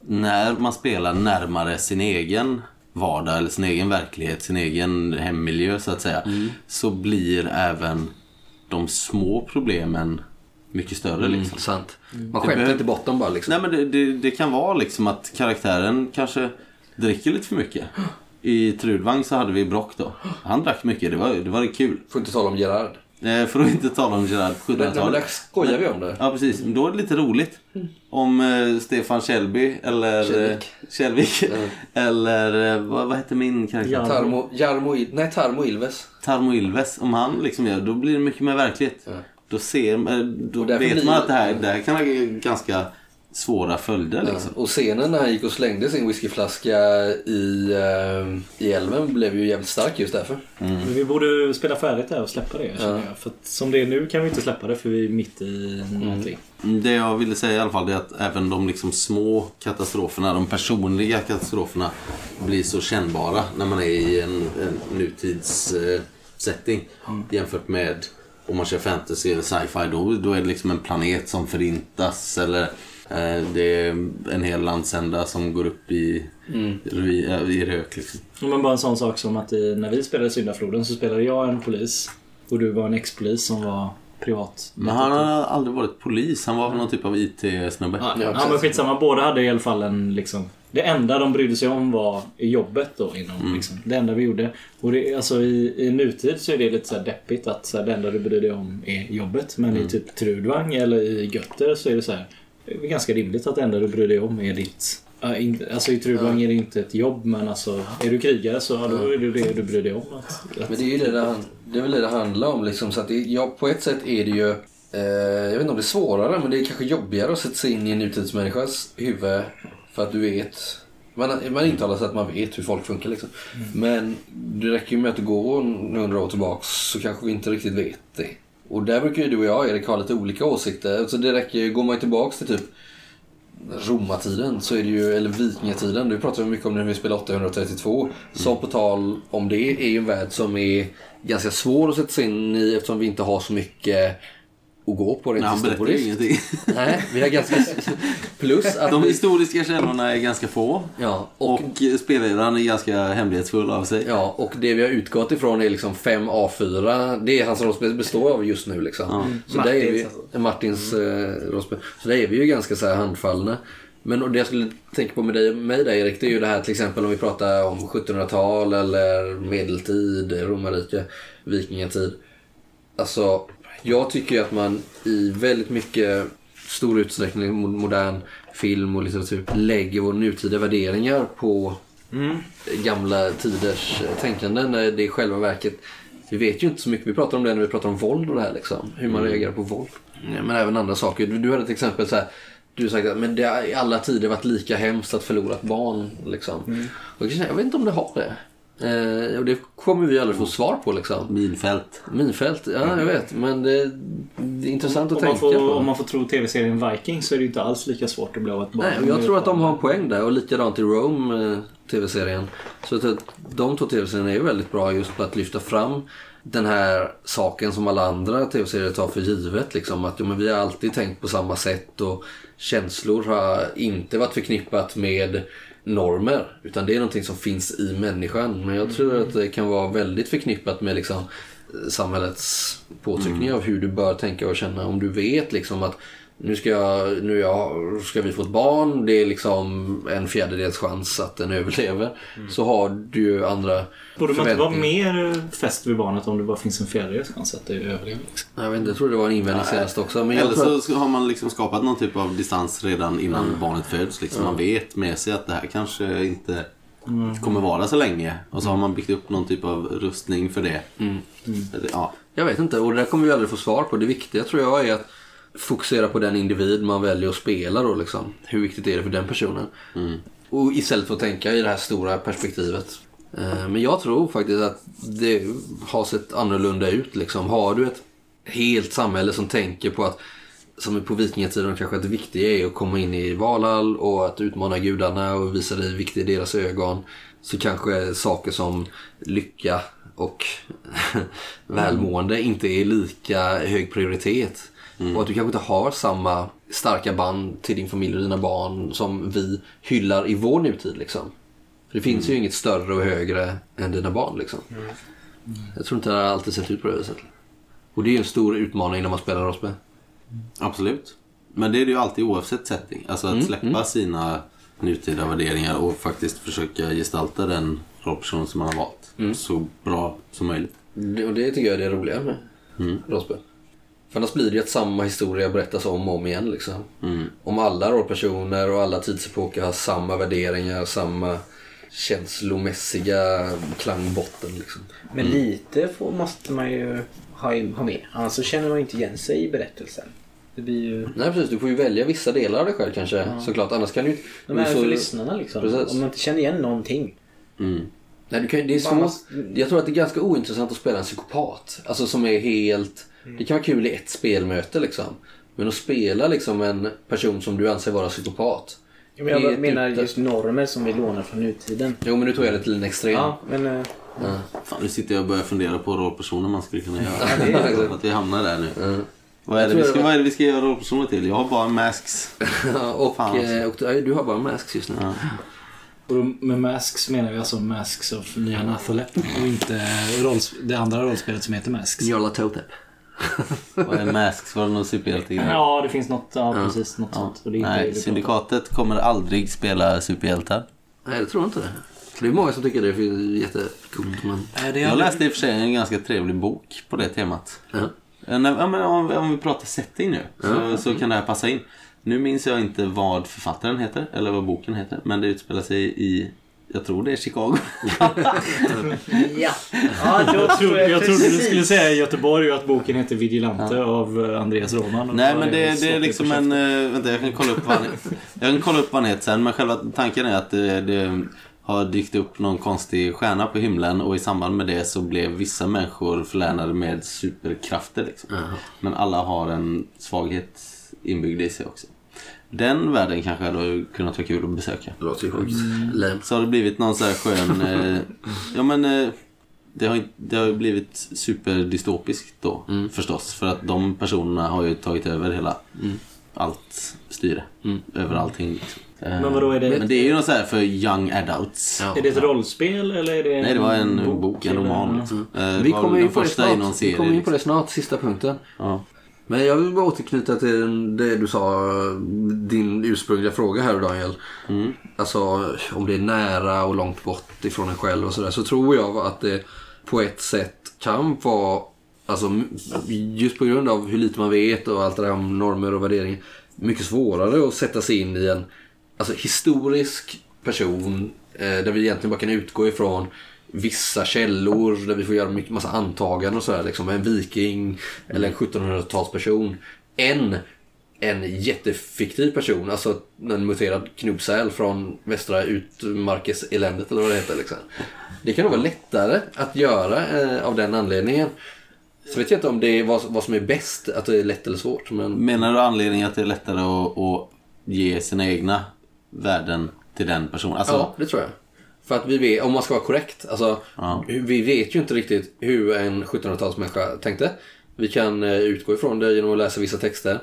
när man spelar närmare sin egen vardag eller sin egen verklighet, sin egen hemmiljö så att säga. Så blir även de små problemen mycket större liksom. Mm, sant. Man Det skämtar behöver- inte bort dem bara liksom. Nej men det, det, det kan vara liksom att karaktären kanske dricker lite för mycket. (gasps) I Trudvang så hade vi Brock då. Han drack mycket, det var, det var kul. Får inte tala om Gerard. Eh, För att inte tala om Gerard på Men, men 1700-talet. där skojar vi om det. Ja, precis. Men Då är det lite roligt. Om eh, Stefan Kjellby eller... Eh, Källvik. (laughs) eller eh, vad, vad hette min karaktär? Tarmo, Jarmo, nej, Tarmo Ilves. Tarmo Ilves. Om han liksom gör då blir det mycket mer verkligt. Ja. Då, ser, då vet man att det här, det här kan ha ganska svåra följder. Liksom. Och scenen när han gick och slängde sin whiskyflaska i, eh, i älven blev ju jävligt stark just därför. Men vi borde spela färdigt där och släppa det känner jag. För att som det är nu kan vi inte släppa det för vi är mitt i någonting. Det jag ville säga i alla fall är att även de liksom små katastroferna, de personliga katastroferna blir så kännbara när man är i en, en nutidssetting jämfört med om man kör fantasy eller sci-fi. Då, då är det liksom en planet som förintas eller eh, det är en hel landsända som går upp i, i, i rök. Liksom. Men bara en sån sak som att i, när vi spelade Syndafloden så spelade jag en polis och du var en ex-polis som var privat. Men han har aldrig varit polis. Han var väl någon typ av IT-snubbe. Ja, Ja, men skitsamma. Båda hade i alla fall en liksom... Det enda de brydde sig om var jobbet då. Inom, liksom, det enda vi gjorde. Och det, alltså, i, I nutid så är det lite så här deppigt att så här, det enda du bryr dig om är jobbet. Men i typ Trudvang eller i Götter så är det så här. Det är ganska rimligt att det enda du bryr dig om är ditt... alltså i Trudvang är det inte ett jobb men alltså är du krigare så ja, då är det det du bryr dig om. Att, att, Men det är ju det det, han- det, är väl det det handlar om. Liksom. Så att det, ja, på ett sätt är det ju, eh, jag vet inte om det är svårare, men det är kanske jobbigare att sätta sig in i en nutidsmänniskas huvud. För att du vet, man, man intalar sig att man vet hur folk funkar liksom. Men det räcker ju med att du går några år tillbaks så kanske vi inte riktigt vet det. Och där brukar ju du och jag, Erik, ha lite olika åsikter. Så det räcker ju, går man ju tillbaks till typ romartiden så är det ju, eller vikingatiden, du pratar vi mycket om när vi spelar 832. Som på tal om det är ju en värld som är ganska svår att sätta sig in i eftersom vi inte har så mycket att gå på rent Nej, han berättar ju historiskt. ingenting. (laughs) Nej, vi har ganska... Plus att De vi... historiska källorna är ganska få. Ja, och, Och spelledaren är ganska hemlighetsfull av sig. ja, och det vi har utgått ifrån är liksom 5 A4. Det är hans rollspel består av just nu liksom. Så där är vi, Martins alltså. Martins eh, rollspel. Så där är vi ju ganska så här handfallna. Men det jag skulle tänka på med dig, mig där Erik, det är ju det här till exempel om vi pratar om 1700-tal eller medeltid, romarrike, vikingatid. Alltså, jag tycker att man i väldigt mycket stor utsträckning mo- modern film och litteratur lägger vår nutida värderingar på gamla tiders eh, tänkande. När det i själva verket, vi vet ju inte så mycket, vi pratar om det när vi pratar om våld och det här liksom. Hur man reagerar på våld. Ja, men även andra saker. Du, du hade ett exempel så här. Du sagt att men det har i alla tider varit lika hemskt att förlora ett barn. Liksom. Och jag känner, jag vet inte om det har det. Eh, och det kommer vi aldrig få svar på liksom. Minfält. Minfält, ja jag vet. Men det, det är intressant att om, tänka får, på. om man får tro tv-serien Viking så är det inte alls lika svårt att bli av ett barn. Nej, jag tror att de har en poäng där och likadant i Rome, eh, tv-serien. Så att att de två tv-serierna är ju väldigt bra just på att lyfta fram den här saken som alla andra tv-serier tar för givet. Liksom, att ja, men vi har alltid tänkt på samma sätt och känslor har inte varit förknippat med normer. Utan det är någonting som finns i människan. Men jag tror att det kan vara väldigt förknippat med liksom, eh, samhällets påtryckningar av hur du bör tänka och känna. Om du vet liksom att nu ska, jag, nu jag, ska vi få ett barn, det är liksom en fjärdedels chans att den överlever. Så har du ju andra Borde man inte vara mer fäst vid barnet om det bara finns en fjärdedels chans att det överlever? Liksom? Jag, vet inte, jag tror det var en invändning senast också. Men Eller tror att, så har man liksom skapat någon typ av distans redan innan barnet föds. Liksom. Man vet med sig att det här kanske inte kommer vara så länge. Och så har man byggt upp någon typ av rustning för det. Eller, Ja. jag vet inte, och det där kommer vi aldrig få svar på. Det viktiga tror jag är att fokusera på den individ man väljer att spela då liksom. Hur viktigt är det för den personen? Och istället för att tänka i det här stora perspektivet. Eh, Men jag tror faktiskt att det har sett annorlunda ut. Liksom. Har du ett helt samhälle som tänker på att som är på vikingatiden kanske att det viktiga är att komma in i Valhall och att utmana gudarna och visa dig viktigt i deras ögon. Så kanske saker som lycka och (laughs) välmående inte är lika hög prioritet. Och att du kanske inte har samma starka band till din familj och dina barn som vi hyllar i vår nutid. Liksom. För det finns ju inget större och högre än dina barn. Liksom. Jag tror inte det har alltid sett ut på det viset. Och det är ju en stor utmaning när man spelar rollspel. Absolut. Men det är det ju alltid oavsett setting. Alltså att släppa sina nutida värderingar och faktiskt försöka gestalta den rollperson som man har valt så bra som möjligt. Det- Och det tycker jag är det roliga med. rollspel. För annars blir det ju att samma historia berättas om och om igen. Liksom. Mm. Om alla rollpersoner och alla tidsepoker har samma värderingar, samma känslomässiga klangbotten. Liksom. Men lite får, måste man ju ha, ha med. Annars så känner man inte igen sig i berättelsen. Det blir ju... Nej precis, du får ju välja vissa delar av dig själv kanske. Såklart, annars kan du du är får- för lyssnarna liksom. Precis. Om man inte känner igen någonting. Mm. Nej, du kan, det är svårt. måste- Jag tror att det är ganska ointressant att spela en psykopat. Alltså som är helt... Det kan vara kul i ett spelmöte liksom. Men att spela liksom en person som du anser vara psykopat. Men jag menar ute. just normer som vi lånar från nutiden. Jo men nu tog jag det till en extrem. Ja, men... eh, Ja. Fan, nu sitter jag och börjar fundera på rollpersoner man skulle kunna göra. (laughs) att vi hamnar där nu. Ja. Vad, är det vi ska, vad är det vi ska göra rollpersoner till? Jag har bara masks. och, Fan, alltså. eh, och du- har bara masks just nu. Ja. Och med Masks menar vi alltså Masks of Nya Nathalep och inte rolls- det andra rollspelet som heter Masks. Jarla Totep. Vad är masks? Var det någon superhjältegrej? Ja, det finns något, ja, precis, något Ja. sånt. Och det är inte det Nej, vi syndikatet kommer aldrig spela superhjältar. Nej, det tror jag inte det. Det är många som tycker det är jättecoolt. Men... Nej, det är Jag aldrig- läste i och för sig en ganska trevlig bok på det temat. Ja. Eh, nej, Ja, men om, om vi pratar setting nu så, så kan det här passa in. Nu minns jag inte vad författaren heter eller vad boken heter. Men det utspelar sig i, jag tror det är Chicago. (laughs) Ja, ja Jag, trodde, jag trodde du skulle säga Göteborg och att boken heter Vigilante av eh, Andreas Roman. Nej men det, det är liksom en... eh, vänta jag kan kolla upp vad han heter. Jag kan kolla upp vad han heter sen. Men själva tanken är att det, det har dykt upp någon konstig stjärna på himlen. Och i samband med det så blev vissa människor förlänade med superkrafter. Liksom. Men alla har en svaghet inbyggd i sig också. Den världen kanske hade kunnat vara kul att besöka. Det låter ju sjukt. Lame. Så har det blivit någon så här skön... Eh, ja men... Eh, det har, det har ju blivit superdystopiskt då förstås. För att de personerna har ju tagit över hela allt styre. Över allting. Liksom. Eh, Men vadå, är det- Men det är ju något så här för young adults. Ja. Är det ett rollspel eller är det en Nej det var en bok, en eller- roman. Liksom. Eh, Vi kommer in på det snart. Vi serie. kommer in på det snart, sista punkten. Ja. Men jag vill bara återknyta till det du sa, din ursprungliga fråga här Daniel. Alltså om det är nära och långt bort ifrån en själv och sådär. Så tror jag att det på ett sätt kan vara, alltså just på grund av hur lite man vet och allt det där om normer och värderingar. Mycket svårare att sätta sig in i en alltså, historisk person eh, där vi egentligen bara kan utgå ifrån vissa källor där vi får göra mycket, massa antaganden och sådär. Liksom en viking eller en 1700-talsperson. Än en jättefiktiv person, alltså en muterad knubbsäl från västra utmarkeseländet eller vad det heter. Liksom. Det kan nog vara lättare att göra eh, av den anledningen. Så vet jag inte om det är vad, vad som är bäst, att det är lätt eller svårt. Men Menar du anledningen att det är lättare att, att ge sina egna värden till den personen? Alltså, Ja, det tror jag. För att vi vet, om man ska vara korrekt, alltså Ja. vi vet ju inte riktigt hur en 1700-talsmänniska tänkte. Vi kan eh, utgå ifrån det genom att läsa vissa texter.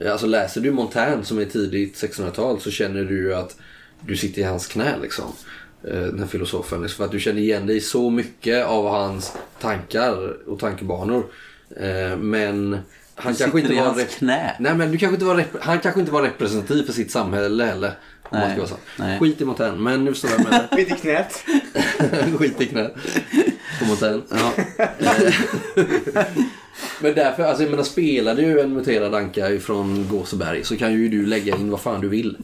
Eh, Alltså läser du Montaigne som är tidigt 1600-tal så känner du ju att du sitter i hans knä liksom. Eh, Den här filosofen. Liksom, För att du känner igen dig i så mycket av hans tankar och tankebanor. Men han kanske inte var... rep-. Nej men du kanske inte var rep- han kanske inte var representativ för sitt samhälle heller. Om man ska vara så. nej. Skit i Montaigne, men nu förstår jag menar. Skit i knät. (laughs) Skit i knät. På Montaigne. Ja. (laughs) Men därför, alltså jag menar spelar du en muterad anka ifrån Gåseberg så kan ju du lägga in vad fan du vill.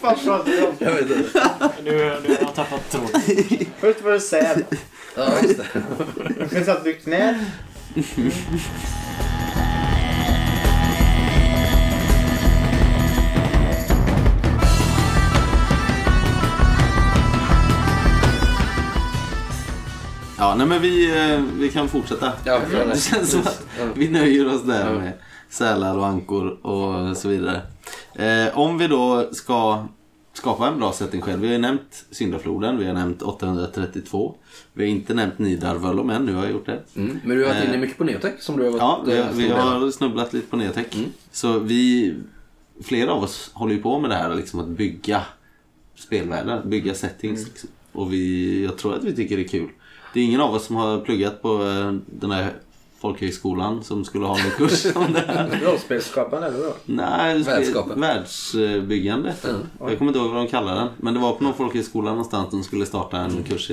Vad pratar du om? Jag vet inte. Nu, nu har jag tappat tråden. Först var det säd. Ja, just det. Sen satt du i knät. Ja, nej men vi, eh, vi kan fortsätta. Ja, (laughs) det. det känns som att vi nöjer oss där med sälar och ankor och så vidare. Eh, om vi då ska skapa en bra setting själv. Vi har ju nämnt Syndafloden, vi har nämnt 832. Vi har inte nämnt Nidarvöllum än, nu har jag gjort det. Mm. Men du har varit inne mycket på Neotech som du har varit Ja, vi, eh, har- vi har snubblat lite på Neotech. Så vi, flera av oss håller ju på med det här liksom att bygga spelvärldar, bygga settings. Liksom. Och vi, jag tror att vi tycker det är kul. Det är ingen av oss som har pluggat på eh, den här folkhögskolan som skulle ha någon kurs om det (laughs) här. Rollspelsskapande eller vadå? Nej, Världsskapet. världsbyggande. Jag kommer inte ihåg vad de kallar den. Men det var på någon folkhögskola någonstans de skulle starta en kurs i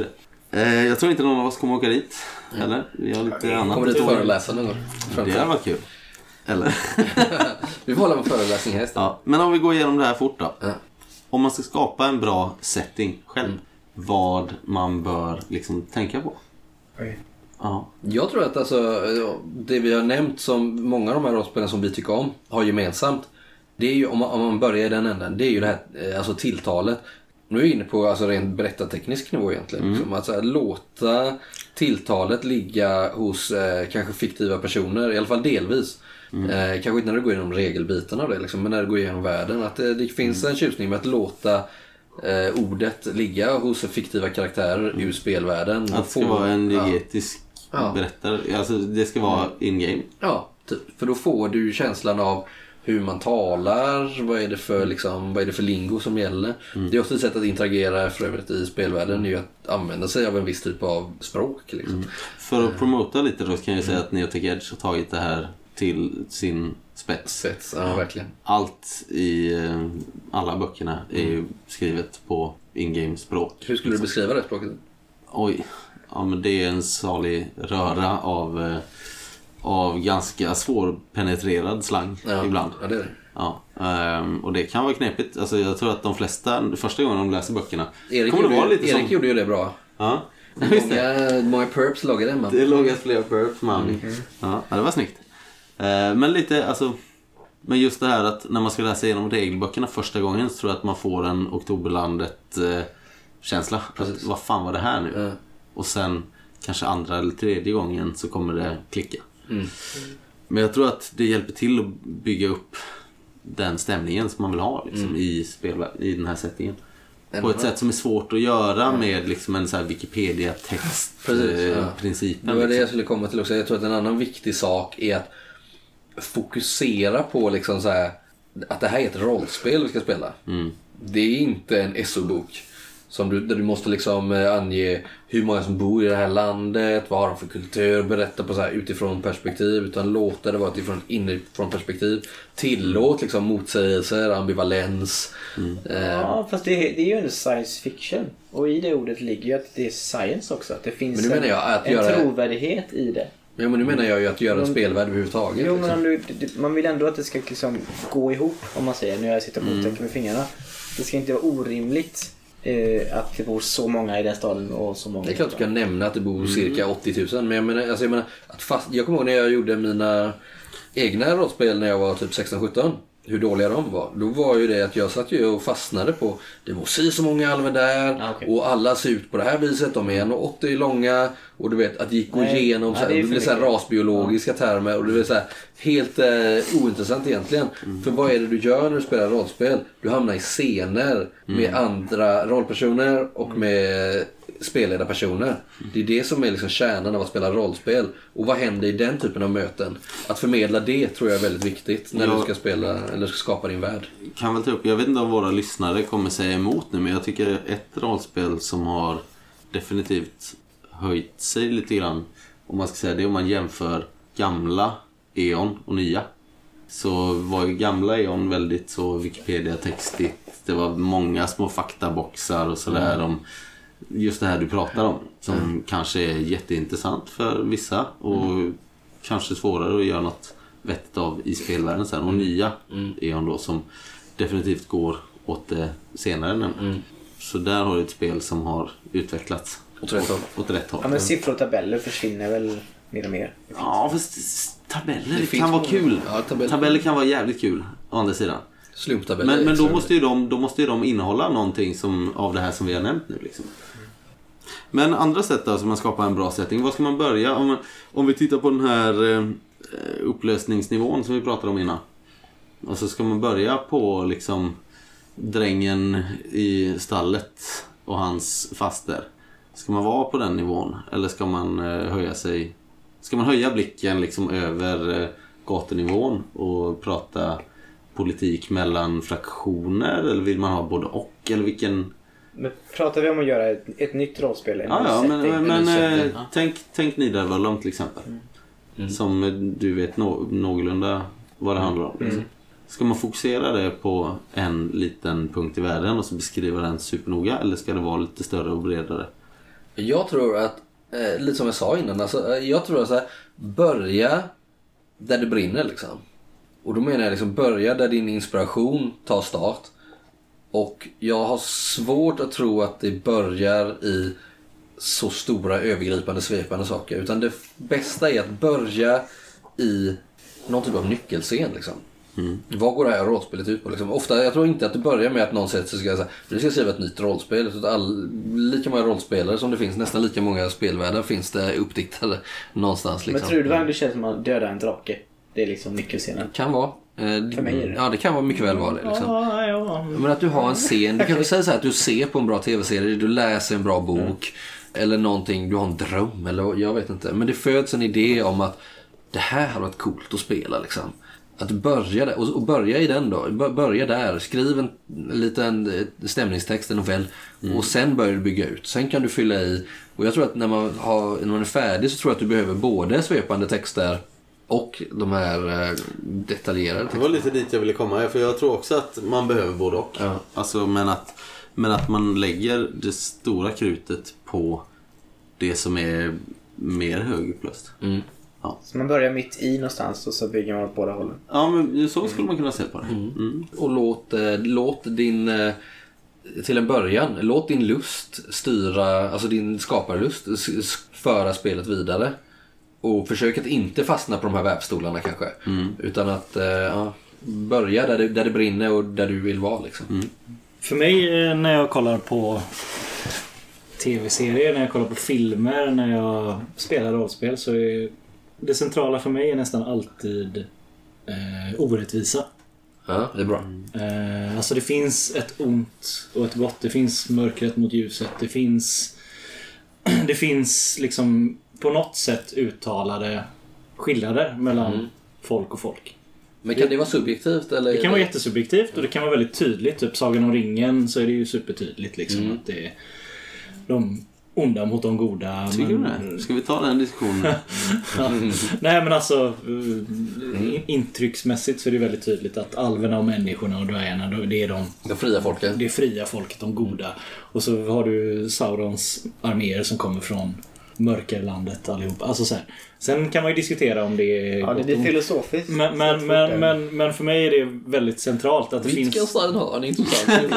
det. Eh, jag tror inte någon av oss kommer åka dit. Eller? Vi har lite annat Kommer att dit och föreläsa någon gång. Det hade varit kul. Eller? (laughs) Vi får hålla en föreläsning här istället. Ja, men om vi går igenom det här fort då. Ja. Om man ska skapa en bra setting själv, Mm. Vad man bör liksom tänka på. Oj. Ja. Jag tror att alltså, det vi har nämnt som många av de här rollspelen som vi tycker om har gemensamt. Det är ju, om man, om man börjar i den änden, det är ju det här eh, alltså tilltalet. Nu är vi inne på alltså rent berättarteknisk nivå egentligen. Liksom, att så här, låta tilltalet ligga hos eh, kanske fiktiva personer, i alla fall delvis. Eh, kanske inte när du går igenom regelbitarna av det, liksom, men när du går igenom världen. Att det, det finns en tjusning med att låta eh, ordet ligga hos fiktiva karaktärer ur spelvärlden. Att det ska vara en ja. diegetisk Ja. berättare. Alltså det ska vara in-game. Ja, typ. För då får du känslan av hur man talar, vad är det för, liksom, vad är det för lingo som gäller. Det är också ett sätt att interagera för övrigt i spelvärlden, är ju att använda sig av en viss typ av språk. Liksom. För att promota lite då kan jag säga att Neotech Edge har tagit det här till sin spets. Sätt, ja, verkligen. Allt i eh, alla böckerna är ju skrivet på in-game språk. Hur skulle du beskriva det språket? Oj, ja men det är en salig röra av, eh, av ganska svårpenetrerad slang Ja, ibland. Ja, det är det. Ja, ehm, och det kan vara knepigt. Alltså, jag tror att de flesta, första gången de läser böckerna, Erik, det gjorde, ju- lite Erik som... gjorde ju det bra. Ja, det. Många, många perps loggade man. Det låg flera burps man. Ja, ja, det var snyggt. Eh, Men lite, alltså... Men just det här att när man ska läsa igenom regelböckerna första gången så tror jag att man får en Oktoberlandet-känsla. Vad fan var det här nu? Ja. Och sen kanske andra eller tredje gången så kommer det klicka. Mm. Men jag tror att det hjälper till att bygga upp den stämningen som man vill ha liksom, i, spel, i den här settingen. På ett sätt som är svårt att göra med liksom, en så här Precis, ja. Wikipedia-text-principen. Det var det liksom. jag skulle komma till också. Jag tror att en annan viktig sak är att fokusera på liksom så här, att det här är ett rollspel vi ska spela. Mm. Det är inte en SO-bok. Som du, där du måste liksom eh, ange hur många som bor i det här landet, vad har de för kultur, berätta på så här utifrån perspektiv. Utan låta det vara utifrån inifrån perspektiv. Tillåt liksom motsägelser, ambivalens. Eh, Ja, fast det, det är ju en science fiction. Och i det ordet ligger ju att det är science också. Att det finns Men nu menar jag att en, göra- en trovärdighet i det. Ja, men nu menar jag ju att göra en Men- spelvärld överhuvudtaget. Jo, liksom. men om du, det- man vill ändå att det ska liksom gå ihop, om man säger. Nu har jag citationstecken med fingrarna. Det ska inte vara orimligt eh, att det bor så många i den staden och så många Det är klart du kan nämna att det bor Mm. cirka 80 000. Men jag menar, alltså jag, menar att fast, jag kommer ihåg när jag gjorde mina egna rollspel när jag var typ 16-17. Hur dåliga de var. Då var ju det att jag satt ju och fastnade på det var si så många alver där Ah, okej. och alla ser ut på det här viset. De är 1,80 långa och du vet att det gick Nej, igenom nej, så här, det blev så här rasbiologiska termer och det blev så här helt eh, ointressant egentligen. Mm. För vad är det du gör när du spelar rollspel? Du hamnar i scener med Mm. andra rollpersoner och med spelledarpersoner. Det är det som är liksom kärnan av att spela rollspel. Och vad händer i den typen av möten? Att förmedla det tror jag är väldigt viktigt när Ja. du ska spela eller ska skapa din värld. kan väl ta upp, jag vet inte om våra lyssnare kommer säga emot nu, men jag tycker ett rollspel som har definitivt höjt sig lite grann, om man ska säga det, om man jämför gamla E.ON och nya. Så var ju gamla E.ON väldigt så Wikipedia-textigt. Det var många små faktaboxar och sådär om just det här du pratar om. Som kanske är jätteintressant för vissa och kanske svårare att göra något vettigt av i spelvärlden sen. Och nya E.ON då som definitivt går åt det senare. nämligen. Så där har du ett spel som har utvecklats Åt rätt håll. åt rätt håll. Ja, men siffror och tabeller försvinner väl mer och mer. Ja, fast tabeller Det kan vara kul. Ja, tabeller. tabeller kan vara jävligt kul, å andra sidan. Slumptabeller. Men, men då, måste ju de, då måste ju de innehålla någonting som, av det här som vi har nämnt nu. Liksom. Men andra sätt då, som man skapar en bra setting. Var ska man börja? Om, man, om vi tittar på den här eh, upplösningsnivån som vi pratade om innan. Och så ska man börja på liksom drängen i stallet och hans faster. Ska man vara på den nivån? Eller ska man eh, höja sig? Ska man höja blicken liksom över eh, gatunivån och prata politik mellan fraktioner? Eller vill man ha både och? Eller vilken... Men pratar vi om att göra ett, ett nytt rollspel? Ja, ja men, setting? men, men setting, eh, tänk, tänk Nidarvöllum till exempel. Som eh, du vet nå, någorlunda vad det handlar om. Liksom. Ska man fokusera det på en liten punkt i världen och så beskriva den supernoga? Eller ska det vara lite större och bredare? Jag tror att, eh, lite som jag sa innan, alltså, eh, jag tror att så här, börja där det brinner liksom. Och då menar jag liksom börja där din inspiration tar start. Och jag har svårt att tro att det börjar i så stora övergripande svepande saker. Utan det bästa är att börja i någon typ av nyckelscen. Liksom. Vad går det här rollspelet ut på? Liksom? Ofta, jag tror inte att det börjar med att någon sätter sig och ska säga vi ska skriva ett nytt rollspel. Utan all, lika många rollspelare som det finns, nästan lika många spelvärldar finns det uppdiktade någonstans. Liksom. Men tror du verkligen det känns som att döda en drake? Det är liksom nyckelscenen. Kan vara. Eh, För mig är det. Ja, det kan vara mycket väl vara det. Liksom. Ja, ja. Men att du har en scen. Du kan väl säga så här att du ser på en bra tv-serie, du läser en bra bok. Eller någonting, du har en dröm eller jag vet inte. Men det föds en idé om att det här hade varit coolt att spela liksom. Att börja där, och, börja i den då. Bör- Börja där. Skriv en liten eh, stämningstext, en novell. Och sen börjar du bygga ut. Sen kan du fylla i. Och jag tror att när man, har, när man är färdig så tror jag att du behöver både svepande texter och de här eh, detaljerade Det texterna. var lite dit jag ville komma. För jag tror också att man behöver både och. Ja. Alltså, men, att, men att man lägger det stora krutet på det som är mer högupplöst. Mm. Så man börjar mitt i någonstans och så bygger man åt båda hållen. Ja, men så skulle man kunna se på det. Mm. Och låt, eh, låt din, eh, till en början, låt din lust styra, alltså din skaparlust föra spelet vidare. Och försök att inte fastna på de här vävstolarna kanske. Utan att eh, ja, börja där det, där det brinner och där du vill vara liksom. För mig eh, när jag kollar på tv-serier, när jag kollar på filmer, när jag spelar rollspel så är det centrala för mig är nästan alltid eh, orättvisa. Ja, det är bra. Eh, alltså det finns ett ont och ett gott. Det finns mörkret mot ljuset. Det finns... (clears throat) Det finns liksom på något sätt uttalade skillnader mellan Mm. folk och folk. Men kan det vara subjektivt eller? Det kan vara jättesubjektivt och det kan vara väldigt tydligt. Typ Sagan om ringen så är det ju supertydligt liksom Mm. att det är de onda mot de goda. Tycker du men- det? Ska vi ta den diskussionen? (laughs) Nej men alltså uh, in- intrycksmässigt så är det väldigt tydligt att alverna och människorna och dvärgarna det är de De fria folken. det fria folket, de goda. Och så har du Saurons arméer som kommer från mörkerlandet allihop. Alltså så här. Sen kan man ju diskutera om det är Ja, det ont. filosofiskt. men, men, men, men, men för mig är det väldigt centralt att det finns... Wittgenstein har en intressant teori.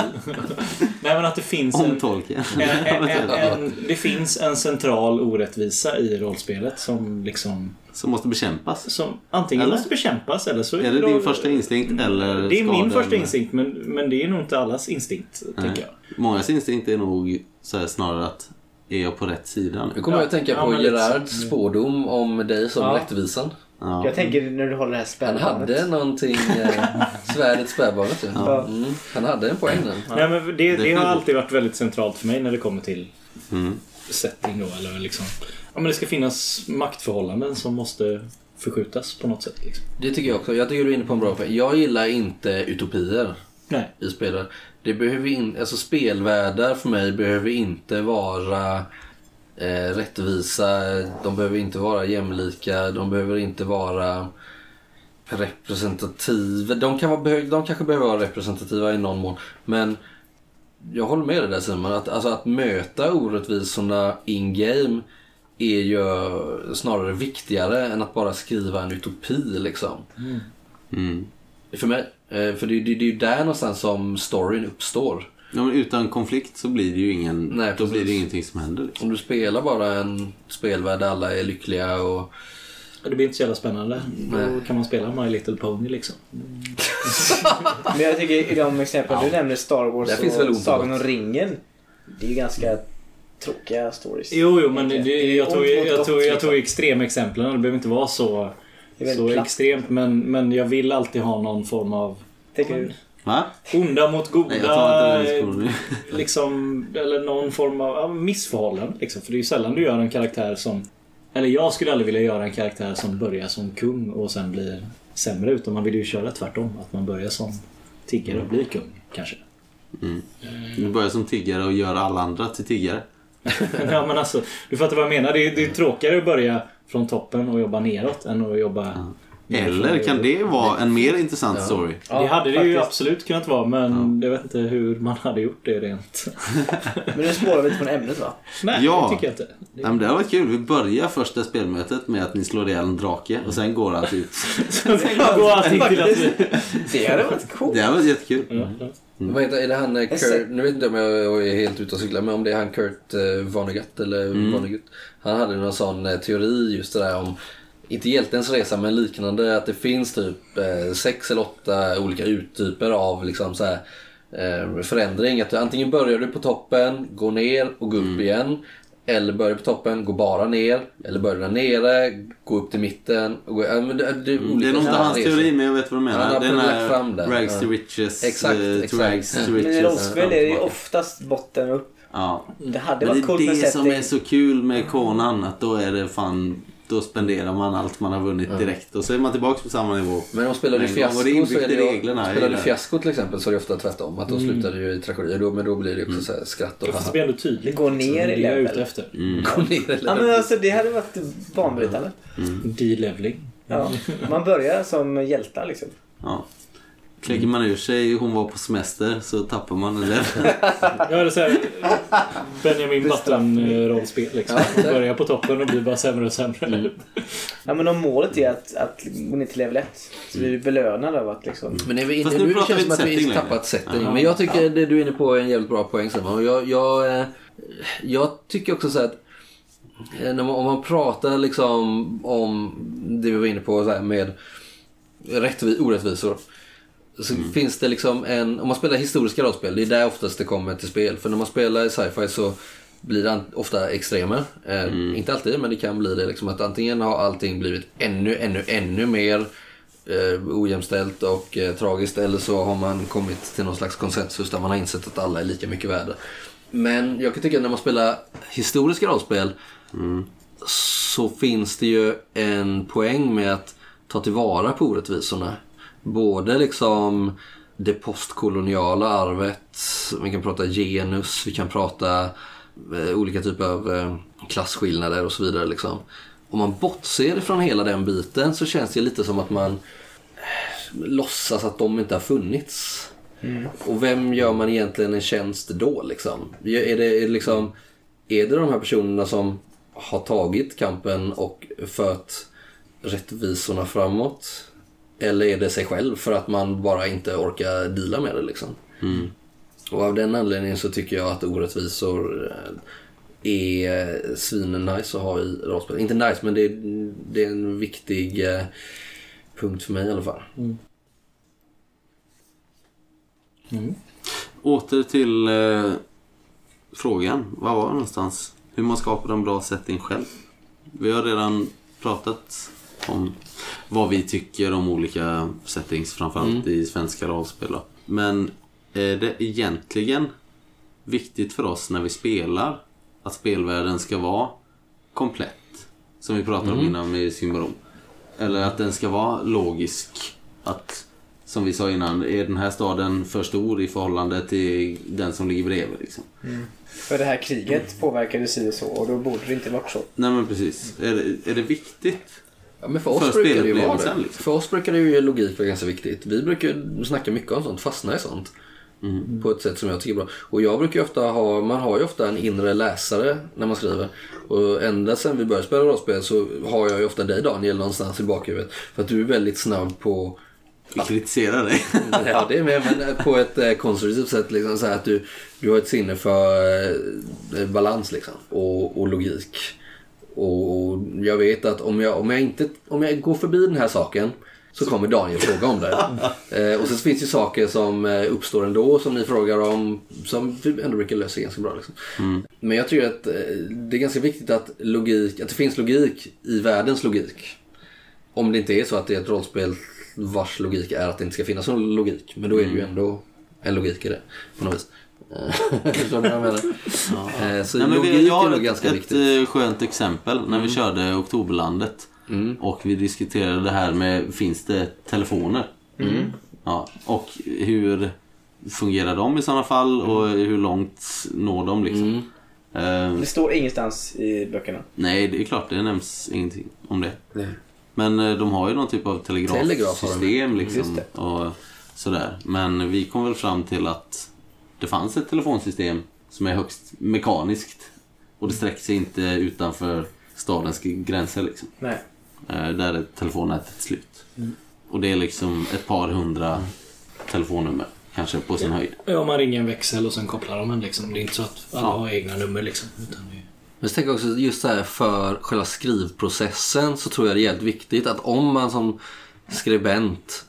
Nej men att det finns en, en, en, en, en... Det finns en central orättvisa i rollspelet som liksom... Som måste bekämpas. Som antingen Eller? måste bekämpas eller så... Är det din första instinkt eller Det är min den- första instinkt men, men det är nog inte allas instinkt, tänker jag. Mångas instinkt är nog så här, snarare att är jag på rätt sida Nu nu? kommer jag att tänka Ja, på lite Gerards så. spådom om dig som Ja. rättvisan. Ja. Jag tänker när du håller det här Han spädbarnet. hade någonting, eh, (laughs) svärdet spädbarnet ju. Ja. Mm, han hade en poäng där. Nej, men det, det har alltid varit väldigt centralt för mig när det kommer till Mm. setting då. Eller liksom, ja, men det ska finnas maktförhållanden som måste förskjutas på något sätt. Liksom. Det tycker jag också. Jag tycker du är inne på en bra poäng. Jag gillar inte utopier Nej. i spel. Det behöver in, alltså spelvärldar för mig behöver inte vara eh, rättvisa. De behöver inte vara jämlika. De behöver inte vara representativa. De, kan vara, de kanske behöver vara representativa i någon mån. Men jag håller med dig där Simon. Att, alltså att möta orättvisorna in-game är ju snarare viktigare än att bara skriva en utopi liksom. Mm. För mig. Eh, För det, det, det är ju där någonstans som storyn uppstår. Ja, men utan konflikt så blir det ju ingen, Nej, då blir det ingenting som händer. Liksom. Om du spelar bara en spelvärld där alla är lyckliga och... Det blir inte så jävla spännande. Nej. Då kan man spela My Little Pony liksom. (laughs) Men jag tycker i de exempel du nämner Star Wars och Sagan om ringen. Det är ju ganska tråkiga stories. Jo, jo, men det, jag, tog, jag, tog, jag liksom. tog extremexemplen. Det behöver inte vara så, är väldigt så platt. extremt. Men, men jag vill alltid ha någon form av Tänker du? Va? onda mot goda. Nej, (laughs) liksom, eller någon form av ja, missförhållanden. Liksom. För det är ju sällan du gör en karaktär som... Eller jag skulle aldrig vilja göra en karaktär som börjar som kung och sen blir sämre. Utan man vill ju köra tvärtom. Att man börjar som tiggare och blir kung, kanske. Du börjar som tiggare och gör alla andra till tiggare. (laughs) ja, men alltså, du fattar vad jag menar. Det är, det är tråkigare att börja från toppen och jobba neråt än att jobba eller kan det vara en mer intressant Ja. story? Ja, det hade det ju faktiskt. absolut kunnat vara men jag vet inte hur man (laughs) hade gjort det rent. (laughs) Men nu spårar vi inte från ämnet va? Nej, Ja. det tycker jag inte. Det... Ja, men det har varit kul. Vi börjar första spelmötet med att ni slår ihjäl en drake och sen går allt ut. (laughs) Sen går allting till att vi... Det hade varit coolt. Det har varit jättekul. Ja, ja. Vad heter, är det han eh, Kurt, nu vet inte om jag jag är helt ute och cyklar, men om det är han Kurt eh, Vonnegut eller Mm. Vonnegut. Han hade någon sån eh, teori just det där om, inte hjältens resa men liknande, att det finns typ eh, sex eller åtta olika uttyper av liksom så här, eh, förändring. Att du, antingen börjar du på toppen, går ner och går upp Mm. igen. Eller börjar på toppen, går bara ner. Eller börjar där nere, går upp till mitten. Och går, ja, men det, det, är Mm, Det är nog inte hans resor. teori men jag vet vad du Han menar. har Den lagt här fram det. rags Ja. to riches. Exakt, eh, exakt. rags to riches. Men i rollspel är det ju oftast botten upp. Ja. Det hade Men varit coolt det med är det som är så kul med Conan. Att då är det fan... Då spenderar man allt man har vunnit direkt. Och så är man tillbaka på samma nivå. Men om spelar du det fiasko så är inbyggt det i ju, reglerna? spelar du Eller? fiasko till exempel så är det ofta tvärtom. Att då slutar det ju i tragedi. Då, men då blir det också så här skratt och Fast det blir ändå tydligt. Gå ner i level. ute efter. Gå ner Ja eller men alltså det hade varit banbrytande. D-leveling. Ja. Man börjar som hjältar liksom. Ja. Kläcker man ur sig hon var på semester så tappar man eller (laughs) Ja, eller såhär Benjamin Button-rollspel liksom. Man börjar på toppen och blir bara sämre och sämre. Ja men om målet är att, att gå ner till level 1 så blir vi belönade av att liksom... Men är vi inne, nu nu, känns det som att vi tappat setting. Ja. Men jag tycker det du är inne på är en jävligt bra poäng Simon. Och jag, jag, eh, jag tycker också så här att eh, när man, om man pratar liksom om det vi var inne på så här med rättvi, orättvisor. Så Mm. finns det liksom en, om man spelar historiska rollspel, det är där oftast det kommer till spel. För när man spelar sci-fi så blir det ofta extremer. Eh, Mm. Inte alltid, men det kan bli det. Liksom att antingen har allting blivit ännu, ännu, ännu mer eh, ojämställt och eh, tragiskt. Eller så har man kommit till någon slags konsensus där man har insett att alla är lika mycket värda. Men jag kan tycka att när man spelar historiska rollspel så finns det ju en poäng med att ta tillvara på orättvisorna. Både liksom det postkoloniala arvet, vi kan prata genus, vi kan prata eh, olika typer av eh, klasskillnader och så vidare. Liksom. Om man bortser ifrån hela den biten så känns det lite som att man eh, låtsas att de inte har funnits. Och vem gör man egentligen en tjänst då liksom? Är det, är det liksom är det de här personerna som har tagit kampen och fört rättvisorna framåt? Eller är det sig själv för att man bara inte orkar deala med det liksom? Och av den anledningen så tycker jag att orättvisor eh, är svinen nice att ha i rollspel. Inte nice men det är, det är en viktig eh, punkt för mig i alla fall. Åter till eh, frågan. Vad var det någonstans? Hur man skapar en bra setting själv. Vi har redan pratat om vad vi tycker om olika settings, framförallt i svenska rollspel. då. Men är det egentligen viktigt för oss när vi spelar att spelvärlden ska vara komplett? Som vi pratade om innan med Symbarom. Eller att den ska vara logisk. Att, som vi sa innan, är den här staden för stor i förhållande till den som ligger bredvid? Liksom? För det här kriget påverkade si och så och då borde det inte vara så. Nej men precis. Är det, är det viktigt? Ja, men för oss För brukar det ju vara det. liksom. För oss brukar det ju logik vara ganska viktigt. Vi brukar snacka mycket om sånt, fastna i sånt. Mm. På ett sätt som jag tycker är bra. Och jag brukar ofta ha, man har ju ofta en inre läsare när man skriver. Och ända sedan vi började spela rollspel så har jag ju ofta dig Daniel någonstans i bakhuvudet. För att du är väldigt snabb på Vi kritiserar dig. (laughs) Ja, det är med, men på ett eh, konstruktivt sätt. Liksom, så att du, du har ett sinne för eh, balans liksom, och, och logik. Och, och jag vet att om jag, om, jag inte, om jag går förbi den här saken så kommer Daniel fråga om det. (laughs) Eh, och så finns det saker som eh, uppstår ändå som ni frågar om som vi ändå brukar lösa ganska bra. Liksom. Men jag tycker att eh, det är ganska viktigt att, logik, att det finns logik i världens logik. Om det inte är så att det är ett rollspel vars logik är att det inte ska finnas någon logik. Men då är det ju ändå en logik i det på något vis. (laughs) Förstår ni vad jag menar? Eh, Så Nej, men vi, jag är har ett, ganska ett viktigt. Mm. eh, skönt exempel när vi körde Oktoberlandet. Och vi diskuterade det här med, finns det telefoner? Mm. Ja, och hur fungerar de i sådana fall och hur långt når de liksom? Mm. Eh, Det står ingenstans i böckerna. nej, det är klart, det nämns ingenting om det. Nej. Men de har ju någon typ av Telegraf telegrafsystem Just liksom. Och sådär. Men vi kom väl fram till att det fanns ett telefonsystem som är högst mekaniskt. Och det sträcker sig inte utanför stadens gränser liksom. Nej. Eh, Där är telefonnätet slut. Mm. Och det är liksom ett par hundra telefonnummer. Kanske på sin höjd. Ja, man ringer en växel och sen kopplar de en liksom. Det är inte så att alla Ja. har egna nummer liksom. Utan det. Men jag tänker också just här för själva skrivprocessen så tror jag det är jävligt viktigt att om man som skribent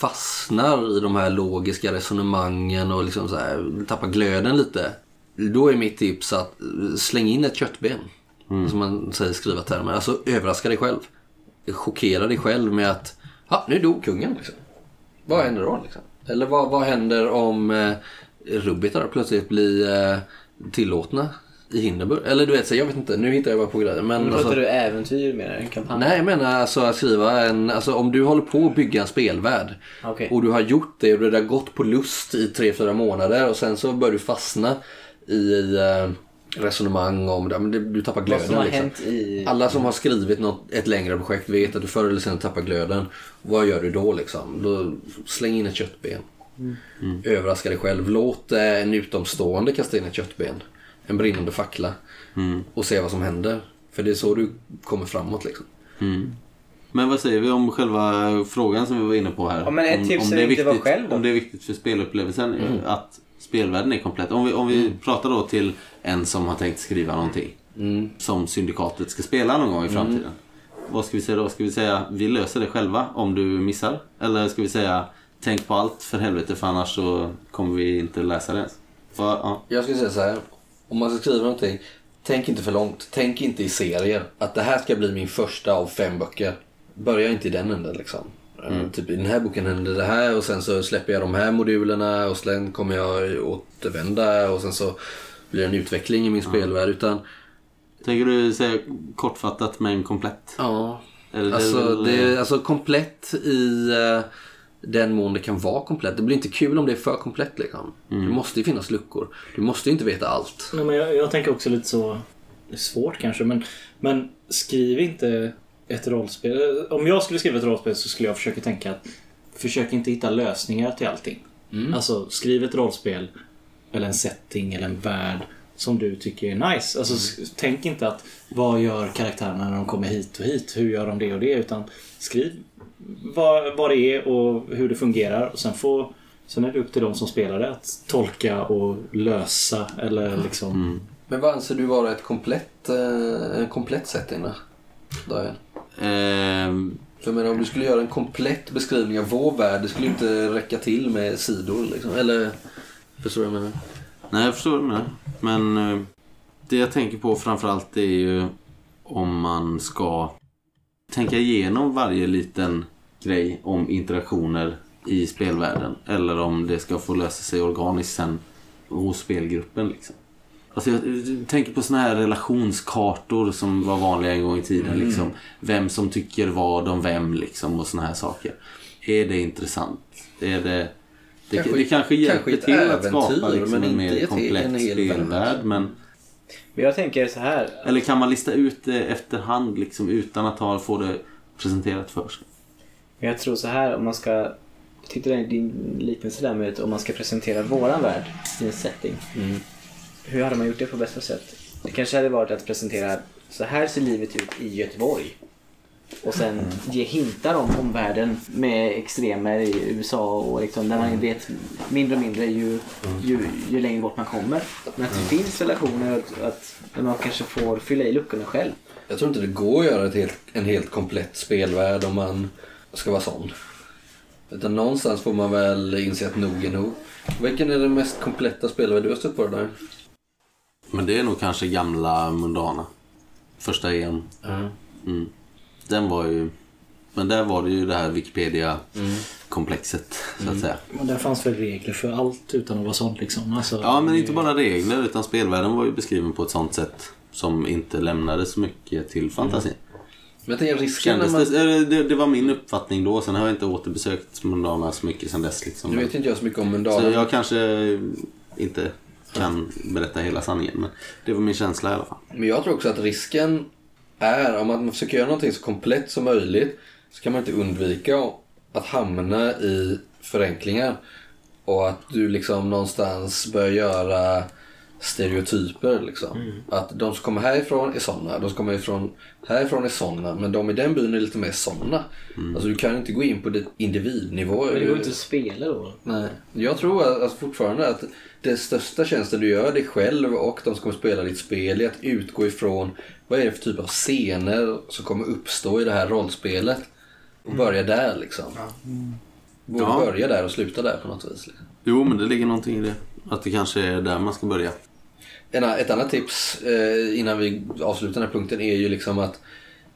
fastnar i de här logiska resonemangen och liksom så här, tappar glöden lite. Då är mitt tips att eh, släng in ett köttben. Som man säger i skrivartermer. Alltså överraska dig själv. Chockera dig själv med att ja, nu dog kungen. Liksom. Vad händer då? Liksom? Eller vad, vad händer om eh, rubbitar plötsligt blir eh, tillåtna i Hindenburg? Eller du vet, så jag vet inte. Nu hittar jag bara på grejer. Men Men alltså, pratar du äventyr med en kampanj? Nej, jag menar alltså att skriva en... Alltså om du håller på att bygga en spelvärld Okej. och du har gjort det och det har gått på lust i tre fyra månader och sen så börjar du fastna i eh, resonemang om det. Men det- Du tappar Vad glöden. som har liksom. hänt i... Alla som har skrivit något, ett längre projekt vet att du förr eller senare tappar glöden. Vad gör du då liksom? Då släng in ett köttben. Överraska dig själv. Låt eh, en utomstående kasta in ett köttben. En brinnande fackla. Och se vad som händer. För det är så du kommer framåt liksom. Men vad säger vi om själva frågan som vi var inne på här? Ja, men ett om, tips om det är viktigt, själv då. Om det är viktigt för spelupplevelsen att spelvärlden är komplett. Om vi, om vi pratar då till en som har tänkt skriva någonting. Som syndikatet ska spela någon gång i framtiden. Vad ska vi säga då? Ska vi säga vi löser det själva om du missar? Eller ska vi säga tänk på allt för helvete för annars så kommer vi inte läsa det ens? Va, ja. Jag skulle säga så här. Om man ska skriva någonting. Tänk inte för långt. Tänk inte i serier. Att det här ska bli min första av fem böcker. Börja inte i den änden liksom. Eh, Typ i den här boken händer det här och sen så släpper jag de här modulerna och sen kommer jag återvända och sen så blir det en utveckling i min spelvärld. Utan Tänker du säga kortfattat men komplett? ja, Eller alltså, väl, det alltså komplett i eh, den mån det kan vara komplett. Det blir inte kul om det är för komplett liksom. Det måste ju finnas luckor. Du måste ju inte veta allt. Nej, men jag, jag tänker också lite så... Det är svårt kanske, men, men skriv inte ett rollspel. Om jag skulle skriva ett rollspel så skulle jag försöka tänka att försök inte hitta lösningar till allting. Alltså, skriv ett rollspel eller en setting eller en värld som du tycker är nice. Alltså, s- tänk inte att vad gör karaktärerna när de kommer hit och hit? Hur gör de det och det? Utan skriv vad, vad det är och hur det fungerar och sen får Sen är det upp till de som spelar det att tolka och lösa eller liksom... Men vad anser du vara ett komplett, eh, en komplett setting då? Daniel? För jag menar, om du skulle göra en komplett beskrivning av vår värld, det skulle inte räcka till med sidor liksom. Eller, förstår du vad jag menar? Nej, jag förstår det. Men eh, det jag tänker på framförallt är ju om man ska tänka igenom varje liten grej om interaktioner i spelvärlden. Eller om det ska få lösa sig organiskt sen hos spelgruppen. Liksom. Alltså jag tänker på såna här relationskartor som var vanliga en gång i tiden. Liksom. Vem som tycker vad om vem liksom, och såna här saker. Är det intressant? Är det... Det kanske, det kanske hjälper kanske till att skapa liksom, men en mer ett- komplett spelvärld. Men, Men jag tänker så här. eller kan man lista ut det efterhand liksom, utan att ha, få det presenterat för sig? Men jag tror så här om man ska... Är din liknelse där med om man ska presentera våran värld i en setting. Hur hade man gjort det på bästa sätt? Det kanske hade varit att presentera så här ser livet ut i Göteborg. Och sen ge hintar om omvärlden med extremer i USA och liksom, där man vet mindre och mindre ju, ju, ju längre bort man kommer. Men att det finns relationer att, att man kanske får fylla i luckorna själv. Jag tror inte det går att göra ett helt, en helt komplett spelvärld om man ska vara sån. Utan någonstans får man väl inse att nog är nog. Vilken är den mest kompletta spelvärld du har stött på där? Men det är nog kanske gamla Mundana. Första EM. Mm. Den var ju... Men där var det ju det här Wikipedia-komplexet, så att säga. Men där fanns väl regler för allt utan att vara sånt liksom. Alltså, Ja, men inte bara regler, utan spelvärlden var ju beskriven på ett sånt sätt som inte lämnade så mycket till fantasin. Men jag risken när man... det, det, det var min uppfattning då, sen har jag inte återbesökt Mundana så mycket sen dess. Liksom. Nu vet inte jag så mycket om Så Mundana. jag kanske inte kan berätta hela sanningen, men det var min känsla i alla fall. Men jag tror också att risken är, om man försöker göra någonting så komplett som möjligt så kan man inte undvika att hamna i förenklingar. Och att du liksom någonstans börjar göra stereotyper. Liksom. Att de som kommer härifrån är såna, de som kommer ifrån, härifrån är såna, men de i den byn är lite mer såna. Alltså du kan inte gå in på det individnivå. Men det går inte att spela då. Nej. Jag tror att- alltså fortfarande att det största tjänsten du gör dig själv och de som kommer spela ditt spel är att utgå ifrån vad är det för typ av scener som kommer uppstå i det här rollspelet. Och börja där liksom. Både Ja. börja där och sluta där på något vis. Liksom. Jo, men det ligger någonting i det. Att det kanske är där man ska börja. Ett annat tips eh, innan vi avslutar den här punkten är ju liksom att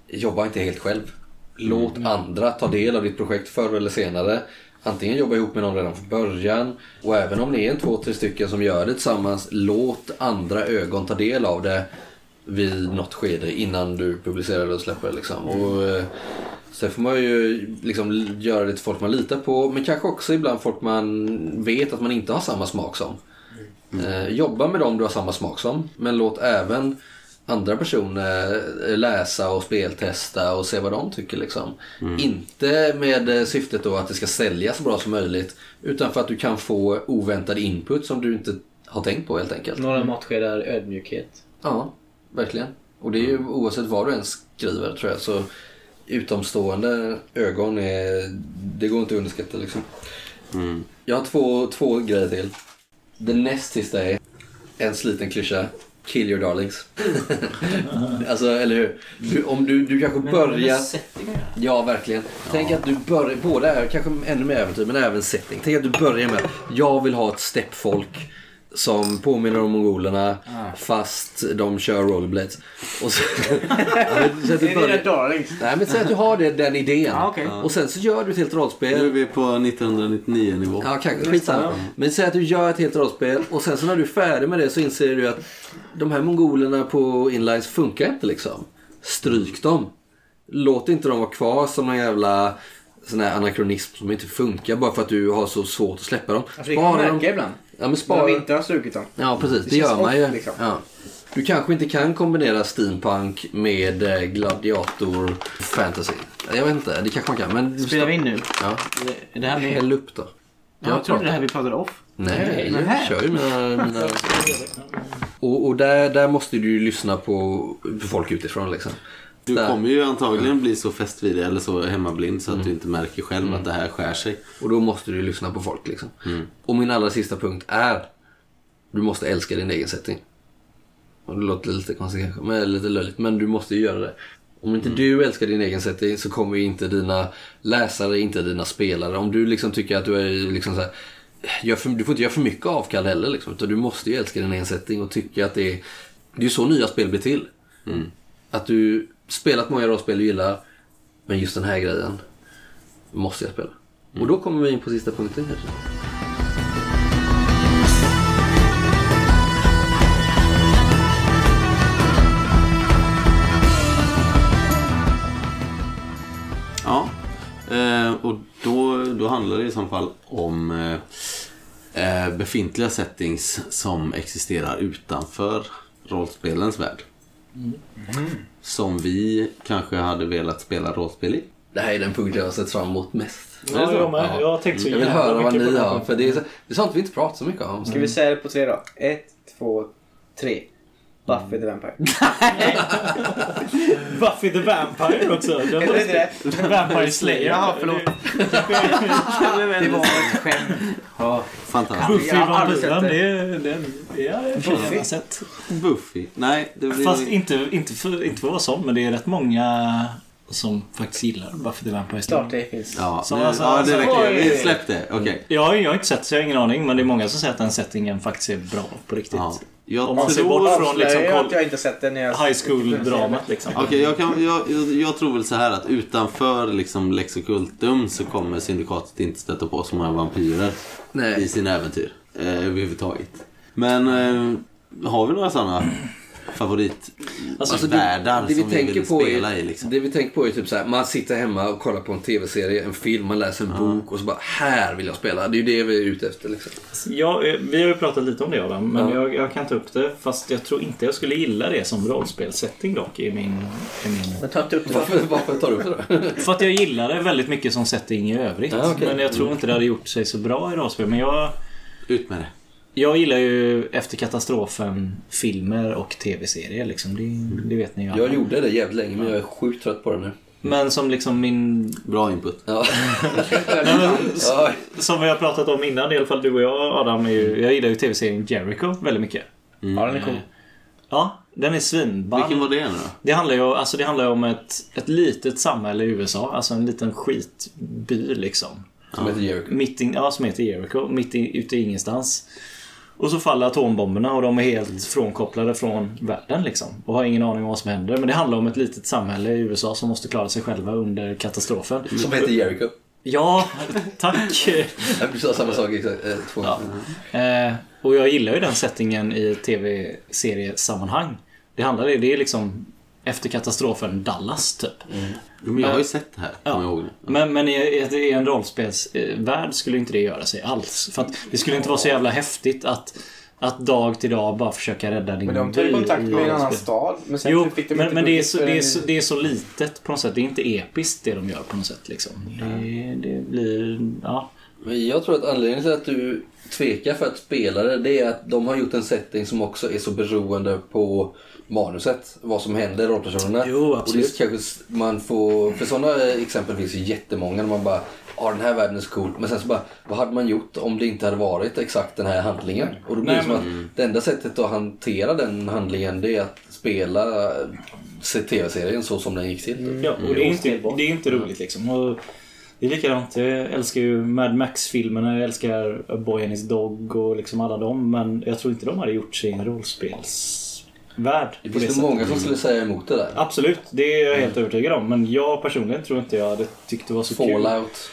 jobba inte helt själv. Låt andra ta del av ditt projekt förr eller senare. Antingen jobba ihop med någon redan från början och även om ni är en två, tre stycken som gör det tillsammans, låt andra ögon ta del av det vid något skede innan du publicerar det och släpper det. Liksom. Och, eh, sen får man ju liksom göra det till folk man litar på men kanske också ibland folk man vet att man inte har samma smak som. Eh, jobba med dem du har samma smak som. Men låt även andra personer eh, läsa och speltesta och se vad de tycker. Liksom. Inte med eh, syftet då att det ska säljas så bra som möjligt. Utan för att du kan få oväntad input som du inte har tänkt på helt enkelt. Några matskedar ödmjukhet. Ja, verkligen. Och det är ju oavsett vad du än skriver tror jag. Så utomstående ögon är... Det går inte att underskatta liksom. Mm. Jag har två, två grejer till. Den näst sista är en sliten klyscha. Kill your darlings. (laughs) alltså, eller hur? Du, om du, du kanske börjar... Ja, verkligen. Tänk att du börjar, båda är kanske ännu mer äventyr, men även setting. Tänk att du börjar med jag vill ha ett steppfolk som påminner om mongolerna fast de kör rollerblades. Och så, så att du börjar, nej, men säg att du har det, den idén. Ja, okej. Och sen så gör du ett helt rollspel. Nu är vi på 1999 nivå. Ja, kanske. Skitsamma. Men säg att du gör ett helt rollspel och sen så när du är färdig med det så inser du att de här mongolerna på inlines funkar inte liksom. Stryk dem. Låt inte dem vara kvar som någon jävla sån här anakronism som inte funkar bara för att du har så svårt att släppa dem. Alltså, det kan man Spara dem. märka ibland. Ja, men När spara. vi inte har strukit dem. Ja, precis. Det, Det gör man ju. off, liksom. Ja. Du kanske inte kan kombinera steampunk med eh, gladiator fantasy. Jag vet inte, det kanske man kan. Men Spelar vi in nu? Ja. Det här med? Häll upp då. Jag trodde det här vi pratade off. Nej, jag Nej. kör ju mina... mina... (laughs) Och, och där, där måste du ju lyssna på på folk utifrån liksom. Du kommer ju antagligen bli så fäst vid det eller så hemmablind så att du inte märker själv att det här skär sig. Och då måste du lyssna på folk liksom. Och min allra sista punkt är du måste älska din egen setting. Och det låter lite konstigt kanske, men lite löjligt. Men du måste ju göra det. Om inte du älskar din egen setting så kommer ju inte dina läsare, inte dina spelare. Om du liksom tycker att du är liksom så här, för, Du får inte göra för mycket avkall heller liksom. Utan du måste ju älska din egen setting och tycka att det är... Det är ju så nya spel blir till. Att du spelat många rollspel du gillar. Men just den här grejen måste jag spela. Och då kommer vi in på sista punkten kanske. Ja, eh, och då, då handlar det i så fall om eh, eh befintliga settings som existerar utanför rollspelens värld. Som vi kanske hade velat spela rollspel i. Det här är den punkt jag har sett fram emot mest. Ja, jag med. Ja. Jag har tänkt så Jag vill höra vad ni har. För det är, så- det är sånt vi inte pratar så mycket om. Ska vi säga det på tre då? Ett, två, tre. Buffy the Vampire. (laughs) Buffy the Vampire också. Heter det inte det? Vampire Slayer. Jaha, förlåt. (laughs) Det var ett skämt. Ja. Fantastiskt. Buffy har vampyren, det är den. Är jag Buffy? sett. Buffy. Nej, det blir... Fast inte, inte, för, inte för att vara sån, men det är rätt många som faktiskt gillar Buffy the Vampire Slayer. Klart det finns. Ja, Så nu, alltså- ja det räcker. Släpp det. Okej. Jag, jag har inte sett så jag har ingen aning, men det är många som säger att den settingen faktiskt är bra på riktigt. Ja. Jag Om man ser bort från liksom att jag inte sett den när jag... High school-dramat liksom. Okej, jag, kan, jag, jag, jag tror väl så här att utanför liksom Lex Occultum så kommer syndikatet inte stöta på så många vampyrer i Nej. sina äventyr. Eh, överhuvudtaget. Men eh, har vi några sådana favoritvärldar Alltså, det vi som vi tänker vill på spela är, i. Liksom. Det vi tänker på är typ så här, man sitter hemma och kollar på en tv-serie, en film, man läser en bok och så bara här vill jag spela. Det är ju det vi är ute efter liksom. Ja, eh, vi har ju pratat lite om det Adam, men Ja. jag, jag kan ta upp det. Fast jag tror inte jag skulle gilla det som rollspelssetting dock i min... I min... Men ta inte upp det. Varför, varför tar du upp det då? (laughs) För att jag gillar det väldigt mycket som setting i övrigt. Ja, okej. Men jag tror inte det hade gjort sig så bra i rollspel. Men jag, Ut med det. Jag gillar ju efter katastrofen filmer och tv-serier liksom. Det, det vet ni ju alla. Jag gjorde det jävligt länge men jag är sjukt trött på det nu. Men som liksom min... Bra input. Ja. (laughs) Som vi har pratat om innan, i alla fall du och jag Adam, är ju, jag gillar ju tv-serien Jericho väldigt mycket. Ja, den är cool. Ja, den är svinball. Vilken var det nu då? Det handlar ju, alltså det handlar ju om ett, ett litet samhälle i USA. Alltså en liten skitby liksom. som heter Jericho. Mitt in, ja, som heter Jericho. Mitt i, ute i ingenstans. Och så faller atombomberna och de är helt frånkopplade från världen liksom. Och har ingen aning om vad som händer. Men det handlar om ett litet samhälle i USA som måste klara sig själva under katastrofen. Som heter Jericho. Ja, tack. (laughs) Du sa samma sak exakt. eh, Två. Ja. Eh, och jag gillar ju den settingen i tv-seriesammanhang. Det handlar ju, det är liksom efter katastrofen Dallas typ. Jo, men jag har ju sett det här, Ja. jag ihåg. Men, men i, i, en rollspelsvärld skulle inte det göra sig alls. För att det skulle inte vara så jävla häftigt att, att dag till dag bara försöka rädda din Men de tar ju by kontakt med en annan stad. Men sen Jo, fick de men, men det, är så, det, är så, det är så litet på något sätt. Det är inte episkt det de gör på något sätt. Liksom. Det, det blir... Ja. Men jag tror att anledningen till att du tvekar för att spela det, det är att de har gjort en setting som också är så beroende på manuset. Vad som händer i rollpersonerna. Jo, Och absolut. det kanske man får, för sådana exempel finns ju jättemånga när man bara Ja den här världen är så cool. Men sen så bara, vad hade man gjort om det inte hade varit exakt den här handlingen? Och då blir det som att det enda sättet att hantera den handlingen det är att spela eh, se tv-serien så som den gick till. Ja, och det är, inte, det är inte roligt liksom. Och det är likadant. Jag älskar ju Mad Max-filmerna. Jag älskar A Boy and His Dog och liksom alla dem. Men jag tror inte de hade gjort sig i rollspelsvärld. Det finns det många som skulle säga emot det där. Absolut, det är jag helt övertygad om. Men jag personligen tror inte jag hade tyckt det var så kul. Fallout.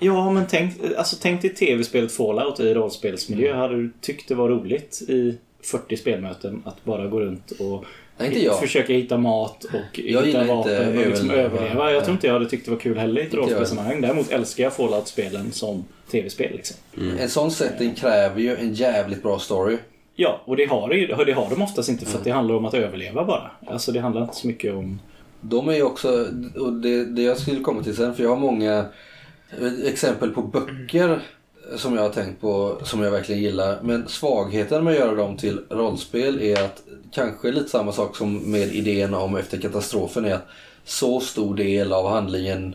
Ja, men tänk, alltså, tänk dig tv-spelet Fallout i rollspelsmiljö. Mm. Hade du tyckt det var roligt i 40 spelmöten att bara gå runt och Nej, försöka hitta mat och Jag hitta vapen och liksom överleva. Jag tror inte jag hade tyckt det var kul heller i ett rollspelssammanhang. Däremot älskar jag Fallout-spelen som tv-spel. Liksom. En sån setting kräver ju en jävligt bra story. Ja, och det har, det, det har de oftast inte för att det handlar om att överleva bara. Alltså det handlar inte så mycket om... De är ju också, och det, det jag skulle komma till sen, för jag har många exempel på böcker som jag har tänkt på, som jag verkligen gillar. Men svagheten med att göra dem till rollspel är att, kanske lite samma sak som med idén om efter katastrofen, är att så stor del av handlingen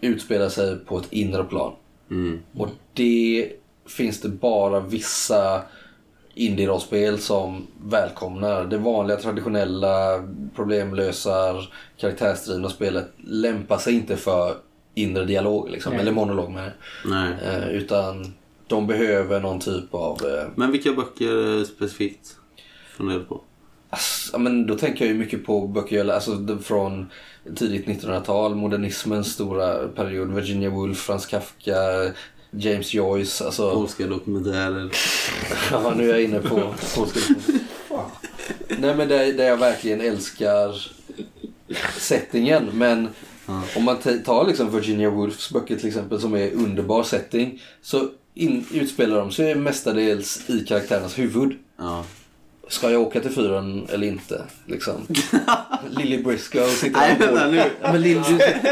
utspelar sig på ett inre plan. Mm. Och det finns det bara vissa indie-rollspel som välkomnar. Det vanliga traditionella problemlösar karaktärsdrivna spelet lämpar sig inte för inre dialog liksom, eller monolog med Nej. eh, Utan de behöver någon typ av... Eh, Men vilka böcker specifikt funderar du på? ja, men då tänker jag ju mycket på böcker alltså, från tidigt 1900-tal, modernismens stora period, Virginia Woolf, Frans Kafka, James Joyce. Alltså, Polska dokumentärer. (laughs) Ja, nu är jag inne på polska. Nej men där, där jag verkligen älskar settingen. Men om man tar liksom Virginia Woolfs böcker till exempel som är underbar setting. Så in, utspelar de sig mestadels i karaktärernas huvud. Ja. Ska jag åka till fyren eller inte? Liksom. (laughs) Lily Briscoe sitter Nej, och vänta målar. nu. Ja, men Lily,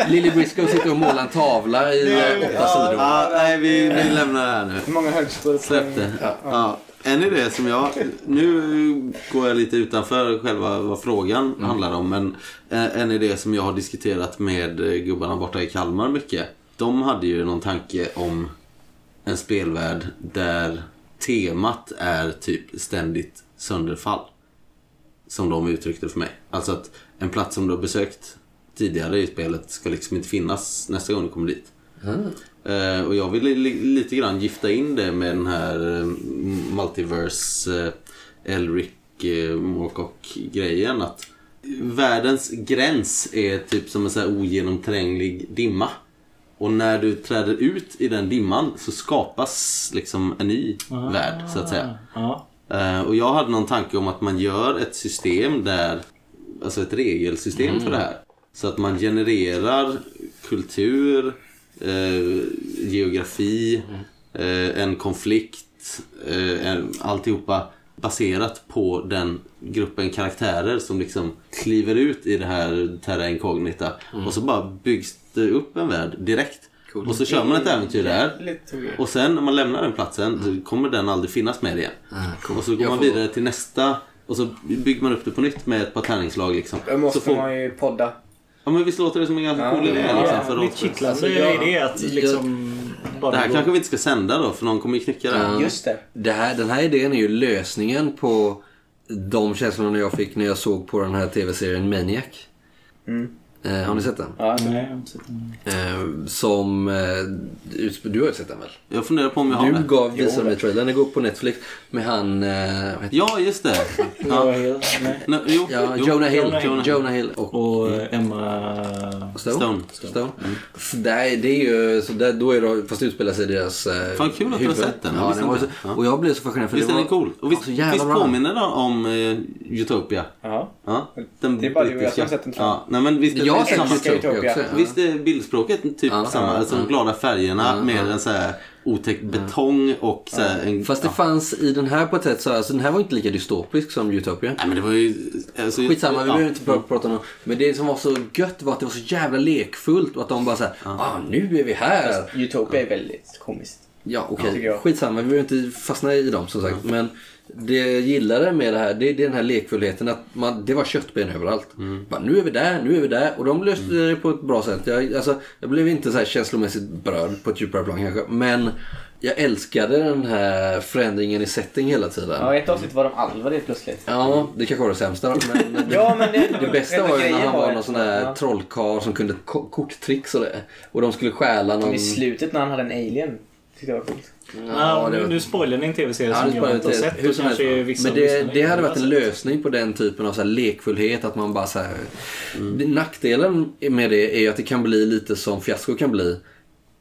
Lily Briscoe sitter och målar en tavla i eh, åtta sidor. Ja, nej, vi, vi lämnar det här nu. Hur många högskolepoäng? Släpp det. Ja. En idé som jag... Nu går jag lite utanför själva vad frågan handlar om. Men en, en idé som jag har diskuterat med eh, gubbarna borta i Kalmar mycket. De hade ju någon tanke om en spelvärld där temat är typ ständigt sönderfall. Som de uttryckte för mig. Alltså att en plats som du har besökt tidigare i spelet ska liksom inte finnas nästa gång du kommer dit. Eh, och jag ville li- lite grann gifta in det med den här eh, multiverse eh, Elric eh, Moorcock-grejen. Att världens gräns är typ som en så här ogenomtränglig dimma. Och när du träder ut i den dimman så skapas liksom en ny värld så att säga. Ja. Eh, och jag hade någon tanke om att man gör ett system där, alltså ett regelsystem för det här. Så att man genererar kultur, eh, geografi, eh, en konflikt, eh, alltihopa baserat på den gruppen karaktärer som liksom kliver ut i det här terra incognita. Och så bara byggs det upp en värld direkt. Och så kör man ett äventyr där. Och sen när man lämnar den platsen så kommer den aldrig finnas med igen. Och så går Jag man får- vidare till nästa och så bygger man upp det på nytt med ett par tärningslag liksom. Då måste så får, man ju podda. Ja men visst låter det som en ganska Ja, cool idé ja, liksom, ja. för Lite rollspel. kittlande Alltså, jag- idé att liksom... Det här kanske vi inte ska sända då för någon kommer ju knycka det. Ja. Just det. Det här, den här idén är ju lösningen på de känslorna jag fick när jag såg på den här tv-serien Maniac. Mm. Eh, har ni sett den? Ja, Nej, jag har inte sett den. Eh, som... Eh, du har ju sett den väl? Jag funderar på om jag har Du det. gav, visade mig trailern. Den går upp på Netflix med han... Eh, vad heter Ja, just det. Ja, helt, nej. Jo, Ja, jo, Jonah Hill. Jonah Jonah Hill. Hill. och, Och Emma... Stone. Stone. Stone. Så där, det är ju, så där, då är det, fast det utspelar sig i deras eh, Fan, kul att du har huvud. sett den. Ja, den var Ja. Och jag blev så fascinerad för Visst det är var den cool? Och visst, så jävla visst påminner den om Utopia? Ja. Ja, den Det är bara du och jag som har sett den, tror jag. Ja, nej, men visst är Jag har sett Utopia. Också. ja. Visst är bildspråket typ Ja, samma? ja, alltså de glada färgerna Ja, med ja. en så här otäck betong och så här en... Fast det ja. fanns i den här på ett sätt så alltså den här var inte lika dystopisk som Utopia. Nej men det var ju... Alltså, Skitsamma, vi ja. behöver inte pra- prata om det. Men det som var så gött var att det var så jävla lekfullt och att de bara såhär, ah nu är vi här. Utopia är väldigt komiskt. Ja okej, jag. skitsamma, vi behöver inte fastna i dem som sagt. Men det jag gillade med det här, det, det är den här lekfullheten att man, det var köttben överallt. Bara, nu är vi där, nu är vi där. Och de löste det på ett bra sätt. Jag, alltså, jag blev inte så här känslomässigt berörd på ett djupare plan kanske. Men jag älskade den här förändringen i setting hela tiden. Ja, ett avsnitt var de alver helt plötsligt. Ja, det kanske var det sämsta då, men (laughs) Ja, men det, det bästa var ju när han var någon sån där Ja. trollkarl som kunde ko- korttricks och det. Och de skulle stjäla någon... I slutet när han hade en alien. Tyckte jag var coolt. Ja, nu, nu spoilar ni en tv-serie Ja, som jag inte har sett. hur som helst. Men det, det hade varit en lösning på den typen av så lekfullhet. Att man bara så här, Nackdelen med det är att det kan bli lite som fiasko kan bli.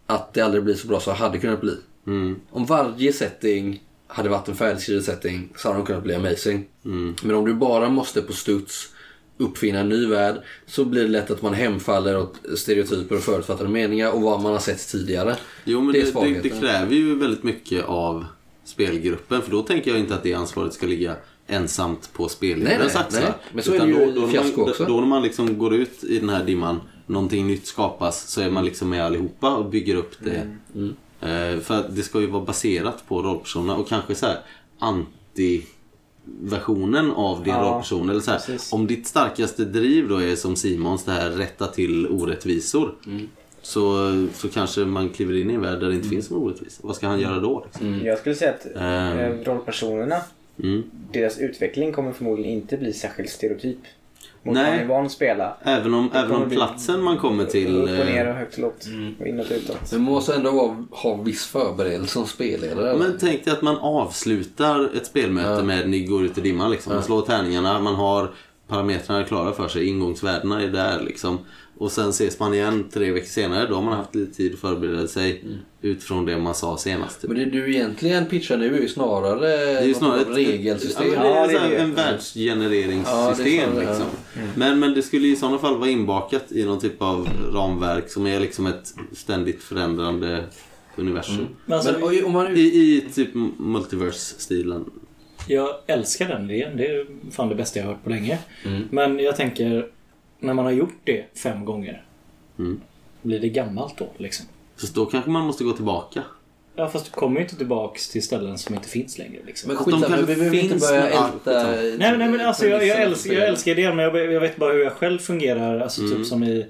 Att det aldrig blir så bra som det hade kunnat bli. Mm. Om varje setting hade varit en färdigskriven setting så hade de kunnat bli amazing. Mm. Men om du bara måste på studs uppfinna en ny värld så blir det lätt att man hemfaller åt stereotyper och förutfattade meningar och vad man har sett tidigare. Jo men Det är det, det, det kräver ju väldigt mycket av spelgruppen för då tänker jag inte att det ansvaret ska ligga ensamt på spelledarens axlar. Men så är Utan det ju då, då, i fiasko man, också. Då när man liksom går ut i den här dimman, någonting nytt skapas, så är man liksom med allihopa och bygger upp det. Mm. Eh, för det ska ju vara baserat på rollpersonerna och kanske så här anti versionen av din Ja, rollperson. Eller så här, om ditt starkaste driv då är som Simons, det här rätta till orättvisor. Mm. Så, så kanske man kliver in i en värld där det inte finns någon orättvisa. Vad ska han göra då? Liksom? Jag skulle säga att Ehm. eh, rollpersonerna, Mm. deras utveckling kommer förmodligen inte bli särskilt stereotyp. Mot Nej. vad man är van att spela. Även om, även om platsen man kommer till... Upp och ner eh, och högt och lågt. Och inåt och utåt. Man måste ändå vara, ha viss förberedelse som spelledare. eller? Men tänk dig att man avslutar ett spelmöte Ja. med ni går ut i dimman. Liksom. Man slår tärningarna, man har parametrarna klara för sig, ingångsvärdena är där. Liksom. Och sen ses man igen tre veckor senare. Då har man haft lite tid att förbereda sig utifrån det man sa senast. Typ. Men det du egentligen pitchar nu är ju snarare, Det är ju snarare av regelsystem. Ja, det är, Ja, det är en världsgenereringssystem. Ja, liksom. men, men det skulle i sådana fall vara inbakat i någon typ av ramverk som är liksom ett ständigt förändrande universum. Men alltså, Men om man I, I typ multiverse-stilen. Jag älskar den idén. Det är fan det bästa jag har hört på länge. Mm. Men jag tänker, när man har gjort det fem gånger. Mm. Blir det gammalt då liksom? Så då kanske man måste gå tillbaka. Ja fast du kommer ju inte tillbaks till ställen som inte finns längre liksom. Men skitsamma, vi behöver inte börja älta... Nej, nej men alltså jag, jag, älskar, jag älskar idén men jag, jag vet bara hur jag själv fungerar. Alltså Mm. typ som i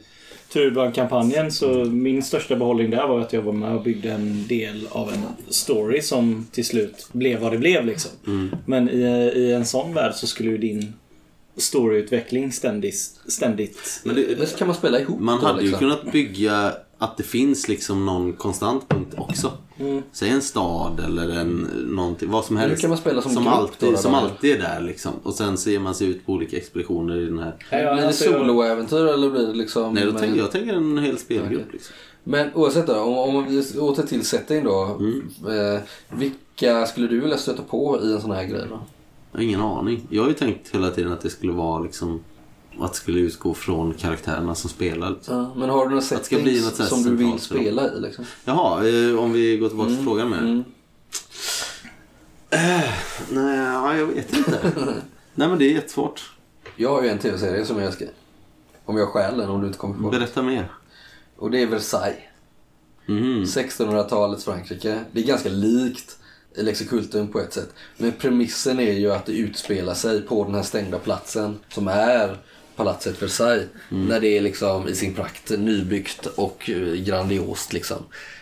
Turban-kampanjen så min största behållning där var att jag var med och byggde en del av en story som till slut blev vad det blev liksom. Mm. Men i, i en sån värld så skulle ju din storyutveckling ständigt, ständigt Men det, Men kan man spela ihop man då, hade ju liksom. kunnat bygga att det finns liksom någon konstant punkt också. Mm. Säg en stad eller en, någonting, vad som Men hur helst. kan man spela som som alltid, då, som alltid är där liksom. Och sen ser man sig ut på olika expeditioner i den här. Ja, ja, Blir det alltså, jag- soloäventyr eller blir det liksom... Nej, då med- tänker jag tänker en hel spelgrupp. Liksom. Men oavsett då, om, om vi åter till setting då. Mm. Eh, vil, Vilka skulle du vilja stöta på i en sån här grej då? Jag har ingen aning. Jag har ju tänkt hela tiden att det skulle vara liksom att det skulle utgå från karaktärerna som spelar. Liksom. Ja, men har du några settings som du vill spela i liksom? Jaha, eh, om vi går tillbaka till frågan med. Mm. Nej, ja, jag vet inte. (laughs) Nej men det är jättesvårt. Jag har ju en tv-serie som jag älskar. Om jag stjäl den om du inte kommer på. Berätta mer. Och det är Versailles. Mhm. 1600-talets Frankrike. Det är ganska likt Lexikultum på ett sätt. Men premissen är ju att det utspelar sig på den här stängda platsen som är palatset Versailles. När det är liksom i sin prakt nybyggt och eh, grandiost liksom.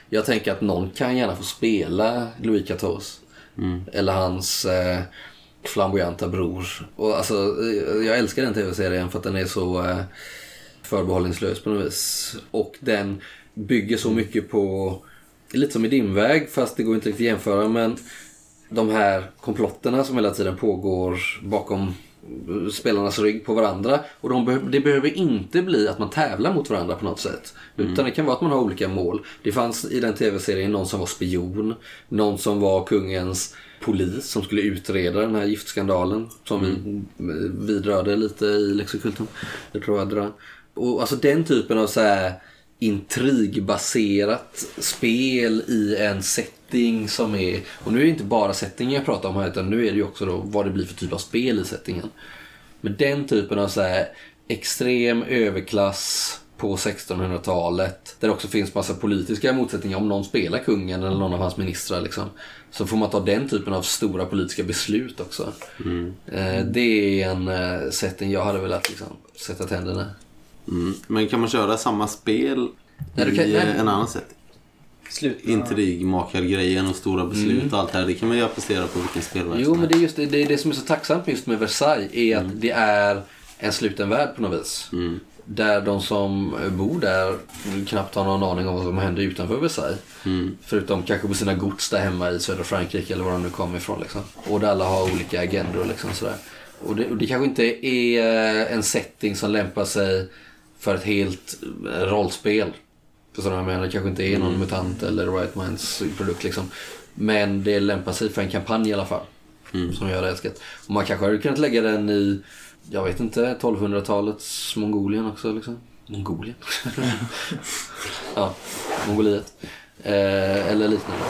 Jag tänker att någon kan gärna få spela Louis XIV. Eller hans eh, flamboyanta bror. Och alltså, eh, jag älskar den tv-serien för att den är så eh, förbehållningslös på något vis. Och den bygger så mycket på, lite som i Dimväg fast det går inte riktigt att jämföra men de här komplotterna som hela tiden pågår bakom spelarnas rygg på varandra. Och de behö- det behöver inte bli att man tävlar mot varandra på något sätt. Utan det kan vara att man har olika mål. Det fanns i den tv-serien någon som var spion, någon som var kungens polis som skulle utreda den här giftskandalen som vi vidrörde lite i Lexikultum. Det tror jag drar. Och alltså den typen av så här intrigbaserat spel i en setting som är... Och nu är det inte bara settingen jag pratar om här utan nu är det ju också då vad det blir för typ av spel i settingen. Men den typen av så här extrem överklass på 1600-talet där det också finns massa politiska motsättningar om någon spelar kungen eller någon av hans ministrar liksom. Så får man ta den typen av stora politiska beslut också. Eh, det är en eh, setting jag hade velat liksom, sätta tänderna i. Mm. Men kan man köra samma spel Nej, du kan- i nej. eh, en annan sätt? Slut. Intrigmakargrejen och stora beslut och allt det här. Det kan man ju applicera på vilken. Mm. Jo, men det är just det, det, är det som är så tacksamt just med Versailles är att det är en sluten värld på något vis. Där de som bor där knappt har någon aning om vad som händer utanför Versailles. Förutom kanske på sina gods där hemma i södra Frankrike eller var de nu kommer ifrån. Liksom. Och där alla har olika agendor. Liksom, sådär. Och det, och det kanske inte är eh, en setting som lämpar sig för ett helt eh, rollspel. Förstår du vad jag menar? Det kanske inte är någon mutant eller Right Minds produkt liksom. Men det lämpar sig för en kampanj i alla fall. Som jag hade älskat. Och man kanske hade kunnat lägga den i, jag vet inte, 1200-talets Mongolien också liksom. Mongolien? (laughs) ja, Mongoliet. Eh, eller liknande.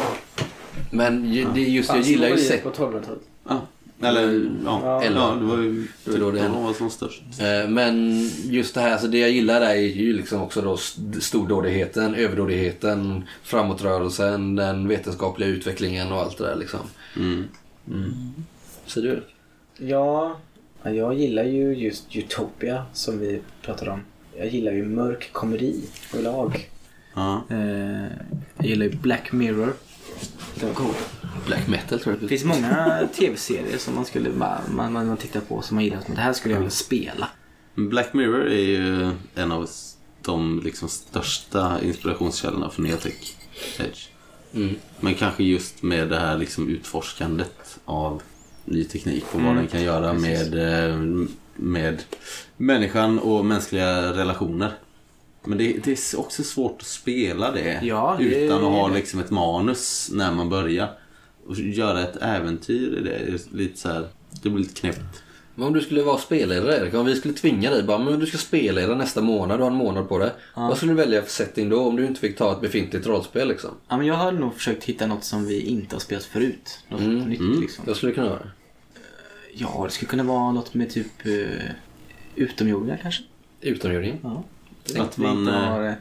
Men ju- det är just, jag gillar ju set, på 1200-talet. Ja. Eller, ja. Ja. Eller, ja, det var ju Det var då det typ hände. de var som störst. Eh, Men just det här, alltså det jag gillar där är ju liksom också då st- stordådigheten, överdådigheten, framåtrörelsen, den vetenskapliga utvecklingen och allt det där liksom. Mm. Ser du? Ja, ja, jag gillar ju just Utopia som vi pratade om. Jag gillar ju mörk komedi överlag. Ja. Eh, jag gillar ju Black Mirror. Det var cool. Black metal tror jag Det finns många tv-serier som man skulle man, man, man tittar på som man gillar. Men det här skulle jag vilja spela. Black Mirror är ju en av de liksom största inspirationskällorna för nya tech edge. Mm. Men kanske just med det här liksom utforskandet av ny teknik och vad Mm, den kan göra precis. med, eh, med människan och mänskliga relationer. Men det, det är också svårt att spela det Ja, det utan att ha det. liksom ett manus när man börjar. Och göra ett äventyr i det, är lite så här, det blir lite knäppt. Men om du skulle vara spelledare Erik, om vi skulle tvinga dig bara, men du ska spelleda nästa månad, du har en månad på det. Vad skulle du välja för setting då om du inte fick ta ett befintligt rollspel liksom? Ja, men jag har nog försökt hitta något som vi inte har spelat förut. Något nytt liksom. Jag skulle kunna vara Ja, det skulle kunna vara något med typ uh, utomjordingar kanske. utomjording. Ja. Att man, eh,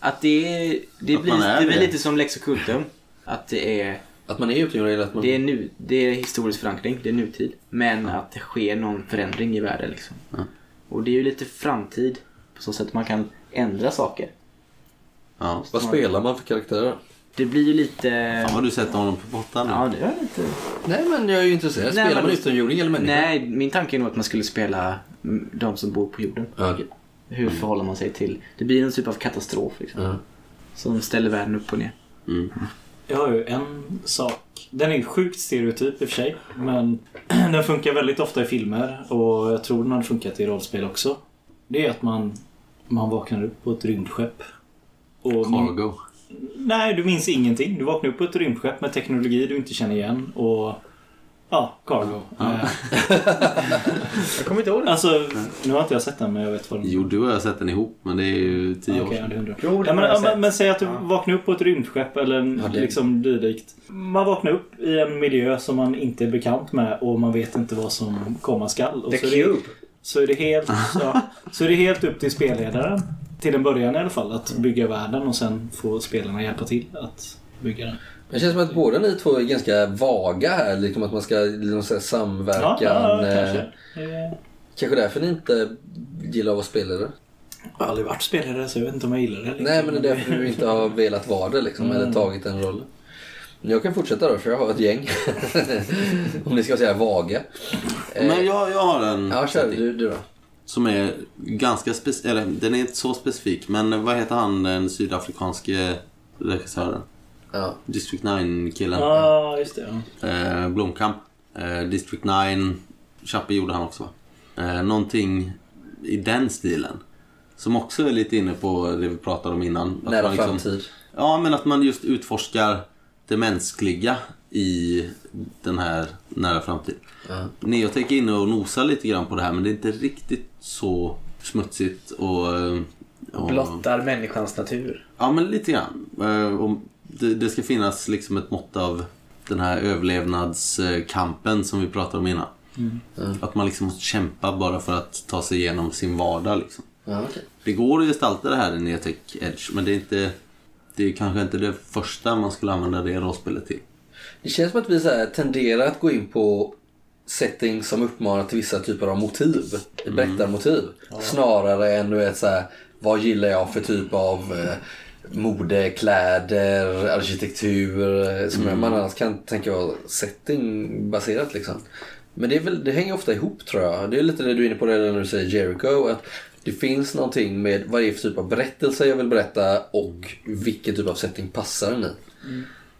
Att det är... Det Att blir man är det lite som Lex Occultum. Att det är... Att man är utomjording eller att man... Det är, nu, det är historisk förankring, det är nutid. Men att det sker någon förändring i världen liksom. Ja. Och det är ju lite framtid. På så sätt att man kan ändra saker. ja. Vad spelar man för karaktärer? Det blir ju lite... Fan vad du sätter honom på pottan nu. Ja, det är lite... Nej men jag är ju intresserad. Nej, Spelar men- man utomjording eller människa? Nej, min tanke är nog att man skulle spela de som bor på jorden. Ja, okej. Hur förhåller man sig till... Det blir en typ av katastrof liksom. Ja. Som ställer världen upp och ner. Mm. Jag har ju en sak. Den är sjukt stereotyp i och för sig. Men (clears throat) den funkar väldigt ofta i filmer. Och jag tror den hade funkat i rollspel också. Det är att man, man vaknar upp på ett rymdskepp. Och Cargo. Nej, du minns ingenting. Du vaknar upp på ett rymdskepp med teknologi du inte känner igen och... Ja, cargo. Eh, Jag kommer inte ihåg det. Alltså, nu har inte jag sett den men jag vet vad den Jo, du har sett den ihop, men det är ju tio år Okej, ja, sedan. Jo, Ja, men, ja, men, men säg att du Ja. vaknar upp på ett rymdskepp eller en, Ja, det- liksom dylikt. Man vaknar upp i en miljö som man inte är bekant med och man vet inte vad som komma skall. Och The så är det- Cube. Så är, det helt, så, så är det helt upp till spelledaren, till en början i alla fall, att bygga världen och sen får spelarna hjälpa till att bygga den. Det känns som att båda ni två är ganska vaga här. Liksom att man ska liksom, säga, samverkan. Ja, ja, eh, kanske. Eh, kanske därför ni inte gillar att vara spelare. Jag har aldrig varit spelare så jag vet inte om jag gillar det. eller Nej, men det är därför du inte har velat vara det liksom, Mm. eller tagit den rollen. Men Jag kan fortsätta då, för jag har ett gäng. (laughs) Om ni ska säga vaga. Eh, Men jag, jag har en Ja, kör du, du då. som är ganska specifik, eller den är inte så specifik, men vad heter han den sydafrikanske regissören? Ja. District 9-killen. Ja, just det. Ja. Eh, Blomkamp. Eh, District 9. Chappie gjorde han också va? Eh, någonting i den stilen. Som också är lite inne på det vi pratade om innan. Nära man liksom- framtid. Ja, men att man just utforskar det mänskliga i den här nära framtiden. Ja. Neotech är inne och nosar lite grann på det här men det är inte riktigt så smutsigt och... eh, och Blottar människans natur. Ja, men lite grann. Eh, och Det, det ska finnas liksom ett mått av den här överlevnadskampen som vi pratade om innan. Att man liksom måste kämpa bara för att ta sig igenom sin vardag. Liksom. Ja, okej. Det går att gestalta det här i Neotech Edge men det är inte... Det är kanske inte det första man skulle använda det rollspelet till. Det känns som att vi så här tenderar att gå in på settings som uppmanar till vissa typer av motiv. Berättarmotiv. Snarare än du vet så här, vad gillar jag för typ av eh, mode, kläder, arkitektur. Som man annars kan tänka vara settingbaserat liksom. Men det, är väl, det hänger ofta ihop tror jag. Det är lite det du är inne på redan när du säger Jericho. Att det finns någonting med vad det är för typ av berättelse jag vill berätta och vilken typ av setting passar den i.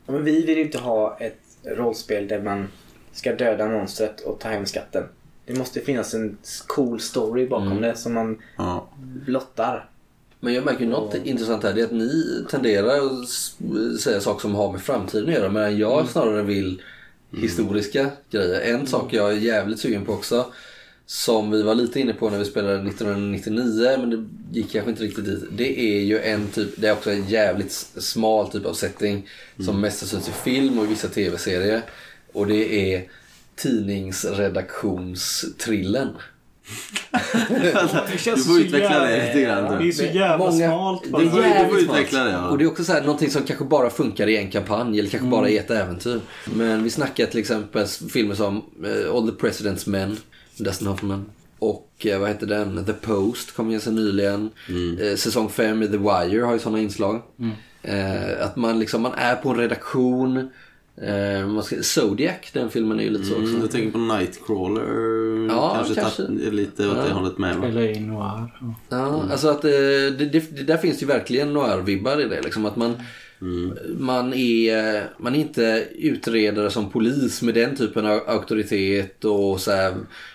Ja, Men vi vill ju inte ha ett rollspel där man ska döda monstret och ta hem skatten. Det måste finnas en cool story bakom det som man Ja. blottar. Men jag märker ju något intressant här. Det är att ni tenderar att säga saker som har med framtiden att göra. Men jag snarare vill historiska grejer. En sak jag är jävligt sugen på också. Som vi var lite inne på när vi spelade 1999 men det gick kanske inte riktigt dit. Det är ju en typ, det är också en jävligt smal typ av setting. Som mest syns i film och i vissa tv-serier. Och det är tidningsredaktionstrillen. Du får utveckla det lite grann. Det är så jävla Många- smalt. Det är Du får utveckla det, ja. Och det är också så här, någonting som kanske bara funkar i en kampanj eller kanske bara i ett äventyr. Men vi snackar till exempel filmer som eh, All the President's Men, Dustin Hoffman. Och eh, vad heter den? The Post kom ganska nyligen. Eh, säsong 5 i The Wire har ju sådana inslag. Eh, att man liksom, man är på en redaktion. Eh, man ska, Zodiac, den filmen är ju lite så också. Mm, jag tänker på Nightcrawler. Ja, kanske, kanske. tatt- lite åt det hållet med. Va? Eller i noir. Ja. Ja, alltså att eh, det, det, det, där finns ju verkligen noir-vibbar i det. Liksom att man, man, är, man är inte utredare som polis med den typen av auktoritet och så här,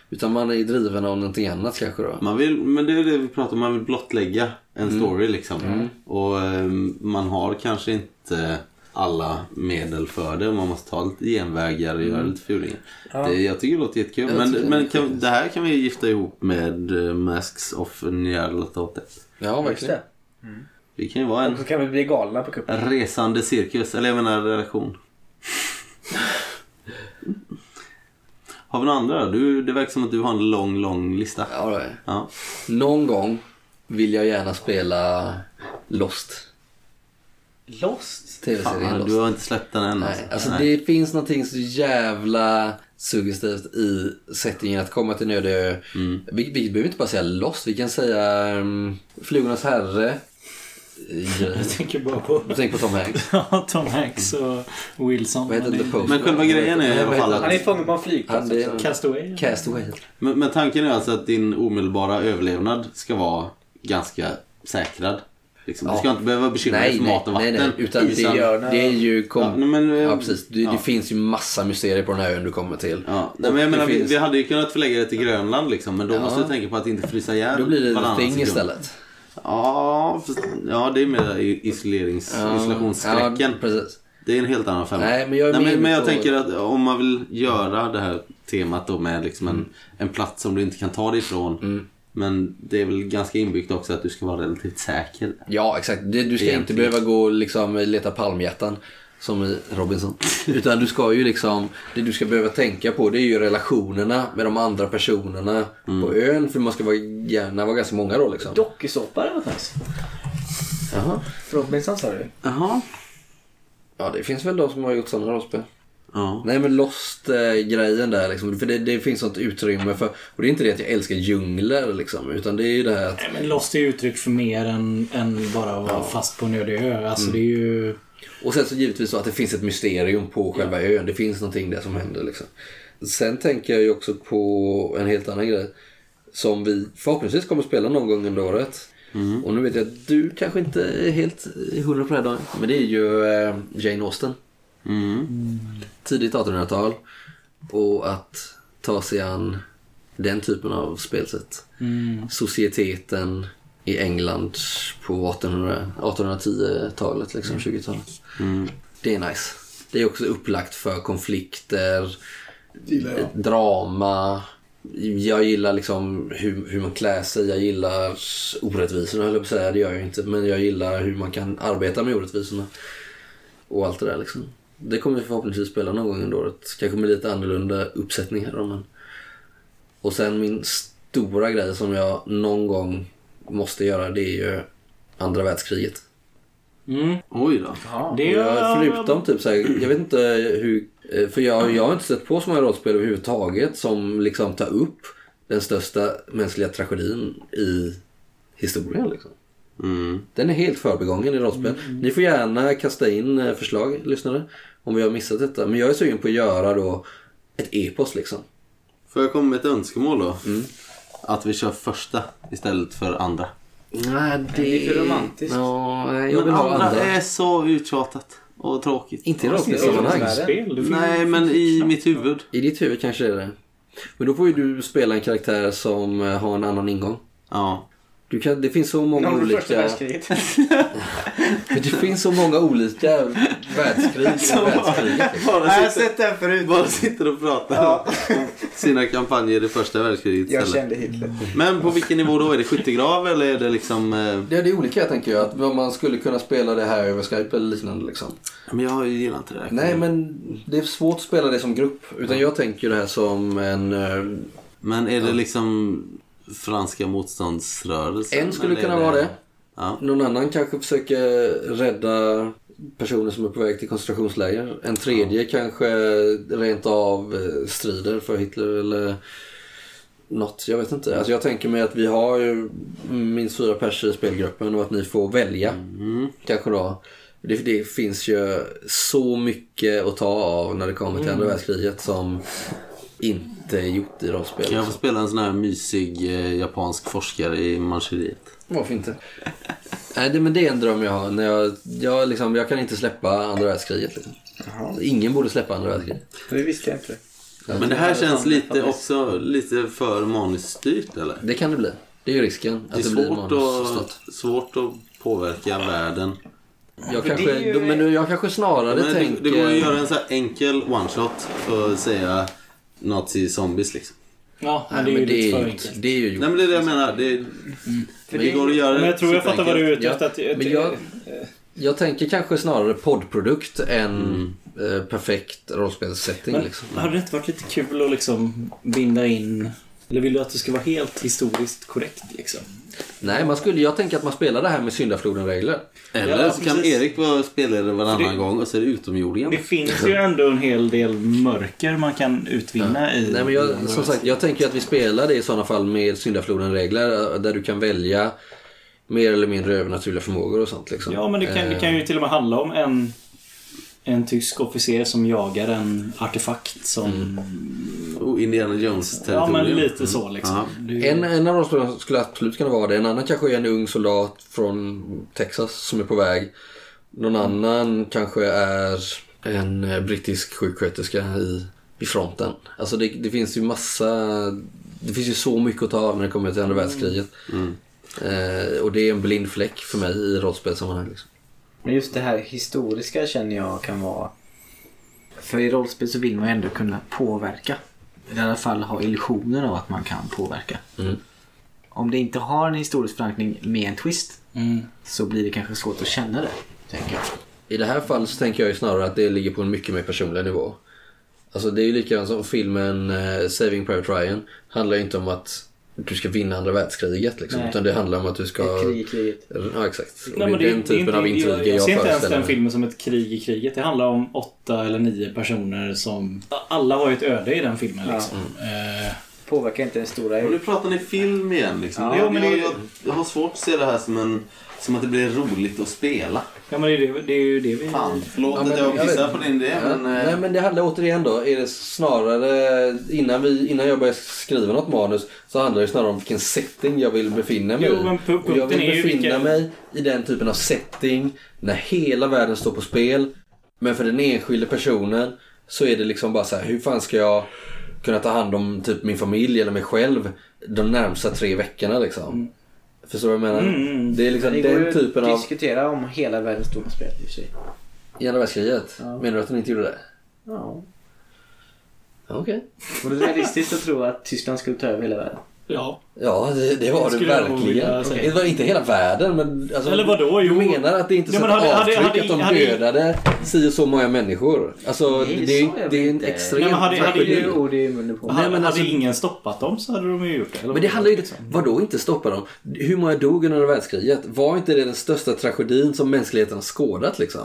utan man är driven av någonting annat kanske då. Man vill, men det är det vi pratar om, man vill blottlägga en story liksom. Och eh, man har kanske inte alla medel för det. Man måste ta lite genvägar och göra lite fulingar. Det, jag tycker det låter jättekul. Jag Men, men kan, det här kan vi gifta ihop med eh, Masks of Nyarlathotep. Ja, verkligen. det. Vi kan ju vara en Och så kan vi bli galna på kuppen. resande cirkus, eller jag menar redaktion. Har vi några andra då? Du, det verkar som att du har en lång, lång lista. Ja, det är. Ja. Någon gång vill jag gärna spela Lost. Lost? Tv-serien Lost. du har inte släppt den än Nej, alltså Nej. det finns någonting så jävla suggestivt i settingen att komma till en öde. Mm. Vi, vi behöver inte bara säga Lost, vi kan säga um, Flugornas herre. (laughs) Jag tänker bara på Du tänker på Tom Hanks. (laughs) Ja, Tom Hanks och Wilson. Vad heter Men The Post? Men själva grejen är i alla fall att- Han är fången på en flygplats är- också. Castaway. Castaway. Men, men tanken är alltså att din omedelbara överlevnad ska vara ganska säkrad. Liksom. Du Ja. ska inte behöva bekymra dig Nej, för nej, mat och nej, vatten. nej. Utan det, Isbjörnar. det är ju... Kom... Ja, nej, men, eh, Ja, precis. Det, det finns ju massa mysterier på den här ön du kommer till. Ja, nej, men jag menar, vi, finns- vi hade ju kunnat förlägga det till Grönland liksom, men då måste du tänka på att inte frysa ihjäl Då blir det The Thing sekund. istället. Ja, fast- ja det är mer isolerings, isolationsskräcken. Precis. Det är en helt annan femma. Nej, men jag Nej, men, men jag på- tänker att om man vill göra det här temat då med liksom en, en plats som du inte kan ta dig ifrån. Mm. Men det är väl ganska inbyggt också att du ska vara relativt säker. Ja, exakt. Du ska inte Egentligen. behöva gå och liksom leta palmhjärtan som i Robinson. (laughs) Utan du ska ju liksom, det du ska behöva tänka på det är ju relationerna med de andra personerna på ön. För man ska vara, gärna vara ganska många då liksom. Dokusåpa eller nice. Jaha. Robinson sa du? Jaha. Ja, det finns väl de som har gjort sådana rollspel. Ja. Nej men Lost-grejen där liksom. För det, det finns sånt utrymme för, och det är inte det att jag älskar djungler liksom. Utan det är ju det här att Nej, men Lost är uttryck för mer än, än bara att vara fast på en öde ö. Alltså det är ju... Och sen så givetvis så att det finns ett mysterium på själva ön. Det finns någonting där som händer liksom. Sen tänker jag ju också på en helt annan grej. Som vi förhoppningsvis kommer att spela någon gång under året. Och nu vet jag att du kanske inte är helt hundra på det här dagen. Men det är ju eh, Jane Austen. Mm. Tidigt 1800-tal. Och att ta sig an den typen av spelsätt. Societeten i England på 1800, 1810-talet, liksom 20-talet. Det är nice. Det är också upplagt för konflikter, drama. Jag gillar liksom hur, hur man klär sig. Jag gillar orättvisorna, höll jag på att säga. Det gör jag inte. Men jag gillar hur man kan arbeta med orättvisorna. Och allt det där liksom. Det kommer vi förhoppningsvis spela någon gång under året. Kanske med lite annorlunda uppsättning här men... Och sen min stora grej som jag någon gång måste göra det är ju andra världskriget. Mm. Oj då. Det är... förutom typ såhär, jag vet inte hur... För jag, jag har inte sett på så många rollspel överhuvudtaget som liksom tar upp den största mänskliga tragedin i historien. Liksom. Mm. Den är helt förbigången i rollspel. Ni får gärna kasta in eh, förslag, lyssnare, om vi har missat detta. Men jag är sugen på att göra då ett epos liksom. Får jag komma med ett önskemål då? Mm. Att vi kör första istället för andra. Nej, det... Det är för romantiskt. Ja, nej, jag vill ha andra andra. är så uttjatat och tråkigt. Inte i rollspelssammanhang. Nej, men i mitt huvud. I ditt huvud kanske det är det. Men då får ju du spela en karaktär som eh, har en annan ingång. Ja. Du kan, det finns så många Om det första olika... världskriget. (laughs) Det finns så många olika världskrig (laughs) i världskriget. Bara Jag har sitter, sett den förut. bara sitter och pratar om sina kampanjer i första världskriget Jag kände Hitler. Men på vilken nivå då? Är det skyttegrav eller är det liksom... Eh... Det, det är olika tänker jag. Att man skulle kunna spela det här över Skype eller liknande liksom. Men jag gillar inte det där. Nej men det är svårt att spela det som grupp. Utan jag tänker det här som en... eh, Men är det liksom franska motståndsrörelsen? En skulle kunna vara det. Ja. Någon annan kanske försöker rädda personer som är på väg till koncentrationsläger. En tredje kanske rent av eh, strider för Hitler eller något. Jag vet inte. Alltså jag tänker mig att vi har ju minst fyra personer i spelgruppen och att ni får välja. Kanske då. Det, det finns ju så mycket att ta av när det kommer till andra världskriget som inte gjort i rollspel. Jag får spela en sån här mysig eh, japansk forskare i Manchuriet. Varför inte? (laughs) Nej, det, men det är en dröm jag har. När jag, jag, liksom, jag kan inte släppa andra världskriget. Liksom. Ingen borde släppa andra världskriget. Det visste jag inte. Men det här känns lite också lite för manusstyrt eller? Det kan det bli. Det är ju risken. Det Att är det, blir svårt manusstyrt. att, svårt att påverka världen. Jag kanske, det ju- men jag kanske snarare Men det, tänker... det går att göra en så här enkel one-shot för att säga nazi-zombies liksom. Ja, men Nej, det är ju det, lite för enkelt. det är ju gjort. Nej men det är det jag menar. Det, det går att göra Men jag tror jag fattar vad du är ute efter. Men jag- Jag tänker kanske snarare poddprodukt än eh, perfekt rollspelssetting. Men Liksom. hade det inte varit lite kul att liksom binda in... Eller vill du att det ska vara helt historiskt korrekt liksom? Nej, man skulle, jag tänker att man spelar det här med syndafloden-regler. Eller Ja, så kan precis. Erik vara spelare varannan det- gång och så är det utomjordingar. Det finns ju ändå en hel del mörker man kan utvinna i... Nej, men jag, som sagt, jag tänker att vi spelar det i sådana fall med syndafloden-regler eh, där du kan välja mer eller mindre övernaturliga förmågor och sånt. Liksom. Ja, men det kan, det kan ju till och med handla om en, en tysk officer som jagar en artefakt som... Oh, Indiana Ja, Jones-territorium. men lite så liksom. Ja. Ju- En, en av de spelen skulle absolut kunna vara det. En annan kanske är en ung soldat från Texas som är på väg. Någon annan kanske är en eh, brittisk sjuksköterska i, i fronten. Alltså det, det finns ju massa... Det finns ju så mycket att ta av när det kommer till andra världskriget. Eh, och det är en blind fläck för mig i rollspelssammanhang. Liksom. Men just det här historiska känner jag kan vara... För i rollspel så vill man ju ändå kunna påverka. I alla fall ha illusionen av att man kan påverka. Mm. Om det inte har en historisk förankring med en twist Mm. så blir det kanske svårt att känna det. Tänker jag. I det här fallet så tänker jag ju snarare att det ligger på en mycket mer personlig nivå. Alltså det är ju likadant som filmen eh, Saving Private Ryan. Handlar ju inte om att du ska vinna andra världskriget liksom. Nej. Utan det handlar om att du ska... Ett krig i kriget. Ja exakt. Och Nej, det men är det, den det typen av inte- intriger jag, jag, jag ser inte ens den filmen som ett krig i kriget. Det handlar om åtta eller nio personer som... Alla har ju ett öde i den filmen Ja. liksom. Eh, Påverkar inte den stora... Och nu pratar ni film igen liksom. Ja, jag, men jag, det- jag, jag har svårt att se det här som, en, som att det blir roligt att spela. ja men det är, det, det är ju det vi... Fan, förlåt Ja, att men jag jag pissar vet- på din idé Ja, men... eh, Nej men det handlar återigen då, är det snarare innan, vi, innan jag börjar skriva något manus så handlar det snarare om vilken setting jag vill befinna mig Jo, i. Och jag vill befinna vilken- mig i den typen av setting när hela världen står på spel. Men för den enskilde personen så är det liksom bara så här, hur fan ska jag kunna ta hand om typ min familj eller mig själv de närmsta tre veckorna liksom. Förstår du vad jag menar? Mm, mm. Det är liksom Det den typen av... diskutera om hela världen står på spel i sig. I andra världskriget? Ja. Menar du att den inte gjorde det? Ja. Okej. Vore det realistiskt att tro att Tyskland skulle ta över hela världen? Ja. Ja, det, det var det nog verkligen. säga. Det var inte hela världen, men... Alltså, Eller vadå? Jo. Du menar att det inte hade- hade- avtryck hade- att de hade- dödade si och så många människor? Alltså, Nej, det, är, det är en inte. extrem Nej, men hade- hade tragedi. Det på mig. Nej, hade, men hade alltså- ingen stoppat dem så hade de ju gjort det. Men det handlar ju inte... Vadå inte stoppa dem? Hur många dog under världskriget? Var inte det den största tragedin som mänskligheten har skådat liksom?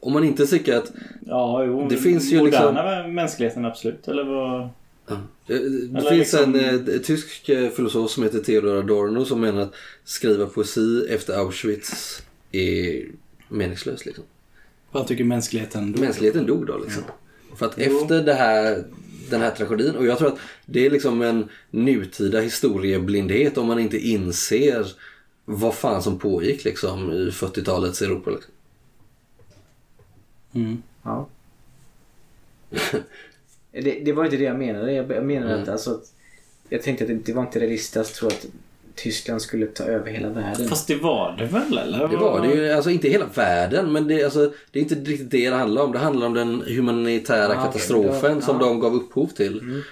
Om man inte tycker att... Ja, jo. Det finns ju liksom- moderna mänskligheten absolut. Eller vad? Ja. Det, det Eller finns liksom- en eh, tysk eh, filosof som heter Theodor Adorno som menar att skriva poesi efter Auschwitz är meningslöst. Liksom. Vad tycker mänskligheten då? Mänskligheten dog då liksom. För att efter det här, den här tragedin, och jag tror att det är liksom en nutida historieblindhet om man inte inser vad fan som pågick liksom i 40-talets Europa. Liksom. Mm. Ja. (laughs) det, det var inte det jag menade. Jag, jag menade Mm. att, alltså, att jag tänkte att det, det var inte realistiskt att tro att Tyskland skulle ta över hela världen. Fast det var det väl? Eller? Det var det ju, alltså inte hela världen men det, alltså, det är inte riktigt det det handlar om. Det handlar om den humanitära Ah, katastrofen Ja, som ja. de gav upphov till.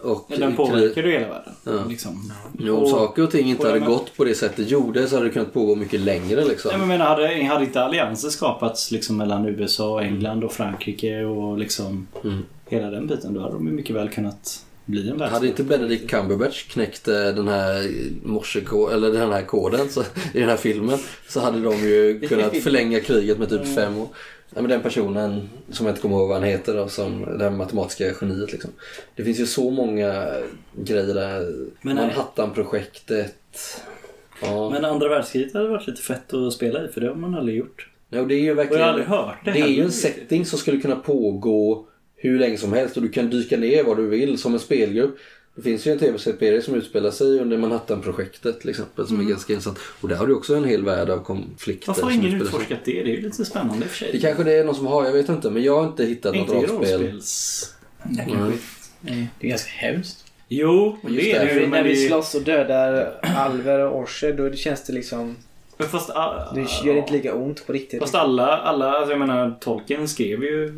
Och Men den påverkar ju hela världen. Liksom. Jo, om saker och ting inte hade men- gått på det sättet gjorde så hade det kunnat pågå mycket längre liksom. Nej, men jag menar, hade, hade inte allianser skapats liksom mellan USA, och England och Frankrike och liksom Mm. Hela den biten. Då hade de ju mycket väl kunnat bli en Hade världsdel. inte Benedict Cumberbatch knäckt eh, den här eller den här koden så, i den här filmen så hade de ju kunnat (laughs) förlänga kriget med typ fem år. Ja, men den personen, som jag inte kommer ihåg vad han heter, då, som det här matematiska geniet liksom. Det finns ju så många grejer där. Nej. Manhattan-projektet. Ja. Men andra världskriget hade varit lite fett att spela i för det har man aldrig gjort. ja, och det är ju Och verkligen... jag har aldrig hört det Det är ju en setting som skulle kunna pågå hur länge som helst och du kan dyka ner var du vill som en spelgrupp. Det finns ju en tv-serie som utspelar sig under Manhattan-projektet till exempel som är ganska intressant. Och där har du också en hel värld av konflikter. Varför har som ingen utforskat det? Det är ju lite spännande i och för sig. Det kanske det är någon som har, jag vet inte. Men jag har inte hittat något inte i rollspel. rollspels... Nej, Mm. Det är ganska hemskt. Jo, Just det är det, det När, vi, det- slåss och dödar alver och orcher då känns det liksom... Men fast, ah, Det gör inte lika ont på riktigt. Fast alla, alla alltså jag menar Tolkien skrev ju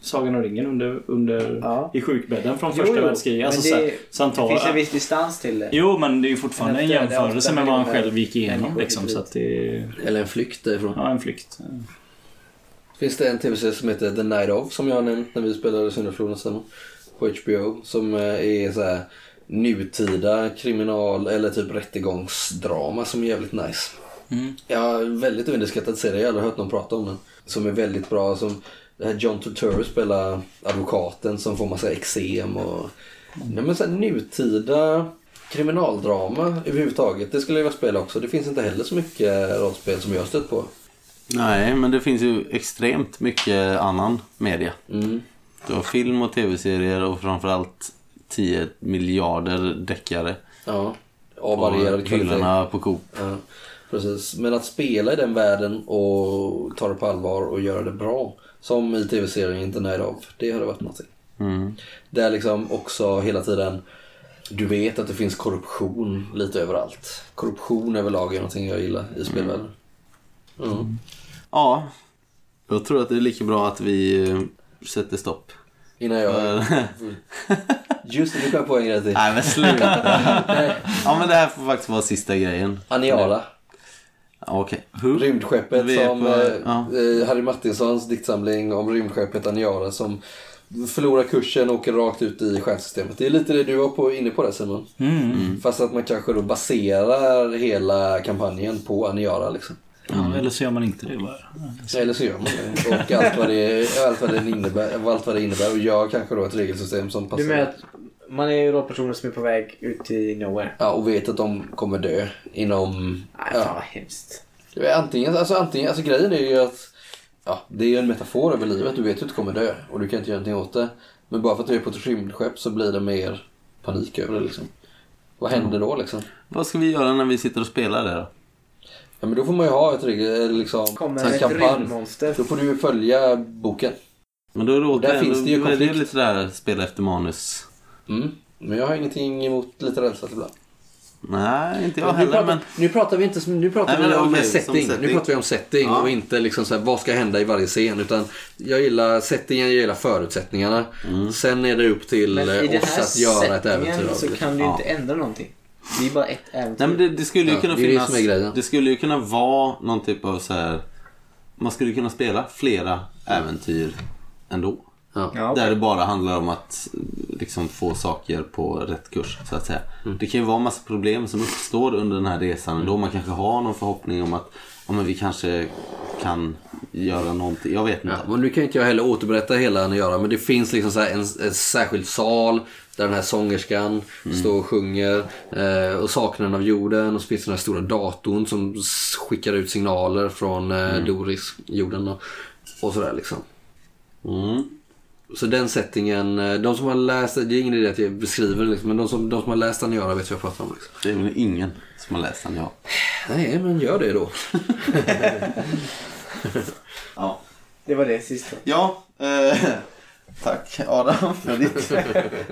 Sagan om ringen under, under Ja. i sjukbädden från Jo, första världskriget. Alltså, det- tar, Det finns en viss distans till det. Jo, men det är ju fortfarande en jämförelse med vad han själv gick igenom. Liksom, så det Eller en flykt därifrån. ja, en flykt. Finns det en tv-serie som heter The Night Of som jag har nämnt när vi spelade Syndafloden. På HBO. Som eh, är så här nutida kriminal eller typ rättegångsdrama som är jävligt nice. Mm. Ja, väldigt underskattad serie. Jag har aldrig hört någon prata om den. Som är väldigt bra. Som det här John Turturro spelar advokaten som får massa eksem och... Nej, men så här, nutida kriminaldrama överhuvudtaget. Det skulle jag vilja spela också. Det finns inte heller så mycket rollspel som jag har stött på. Nej, men det finns ju extremt mycket annan media. Mm. Du har film och tv-serier och framförallt 10 miljarder deckare. Ja. Av varierad kvalitet. hyllorna på Coop. Ja, precis. Men att spela i den världen och ta det på allvar och göra det bra. Som i tv-serien The Night Of. Det hade varit någonting. Mm. Där liksom också hela tiden Du vet att det finns korruption lite överallt. Korruption överlag är någonting jag gillar i spelvärlden. Mm. Ja, jag tror att det är lika bra att vi eh, sätter stopp. Innan jag... (laughs) Just det, nu kom jag på en grej till. Nej men sluta. (laughs) ja men det här får faktiskt vara sista grejen. Aniara. Hur? Rymdskeppet Vi som på- eh, ja. eh, Harry Mattinsons diktsamling om rymdskeppet Aniara som förlorar kursen och åker rakt ut i stjärnsystemet. Det är lite det du var på, inne på där Simon. Mm. Fast att man kanske då baserar hela kampanjen på Aniara liksom. Ja, eller så gör man inte det bara. Eller så gör man det. Och allt vad det, allt vad det, innebär, allt vad det innebär. Och gör kanske då ett regelsystem som passar. Du menar att man är ju rollpersoner som är på väg ut till nowhere? Ja, och vet att de kommer dö inom... Nej, fan Ja, vad hemskt. Det är Antingen, alltså, antingen, alltså grejen är ju att ja, det är ju en metafor över livet. Du vet att du kommer dö och du kan inte göra någonting åt det. Men bara för att du är på ett rymdskepp så blir det mer panik över det liksom. Vad händer då liksom? Vad ska vi göra när vi sitter och spelar det då? Ja men då får man ju ha ett regel, liksom, Kommer en ett kampanj. rymdmonster. Då får du ju följa boken. Men då är det återigen, finns det ju då är det konflikt. lite där spela efter manus. Mm. Men jag har ingenting emot lite rädsla ibland. Nej, inte jag Men nu, heller pratar, men... nu pratar vi inte nu pratar Nej, vi om som setting. setting. Nu pratar vi om setting Ja. och inte liksom så här, vad ska hända i varje scen. Utan jag gillar settingen, jag gillar förutsättningarna. Sen är det upp till oss att göra ett äventyr så det. kan du ju Ja. inte ändra någonting. Det är bara ett äventyr. Nej men det, det skulle ju Ja, kunna det det finnas... grejen. Det skulle ju kunna vara någon typ av så här. Man skulle kunna spela flera äventyr ändå. Ja. Ja. Där det bara handlar om att liksom få saker på rätt kurs så att säga. Mm. Det kan ju vara massa problem som uppstår under den här resan då man kanske har någon förhoppning om att ja, men vi kanske kan göra någonting. Jag vet inte. Ja, men nu kan inte jag heller återberätta hela Aniara men det finns liksom så här en, en särskild sal där den här sångerskan står och sjunger eh, och saknaden av jorden och så finns den här stora datorn som skickar ut signaler från eh, Doris, jorden och, och sådär liksom. Mm. Så den settingen, eh, de som har läst, det är ingen idé att jag beskriver det liksom, men de som, de som har läst Aniara vet vad jag pratar om. Liksom. Det är väl ingen som har läst ja. Nej, men gör det då. (laughs) Ja. Det var det sista. Ja, eh, tack Adam för ditt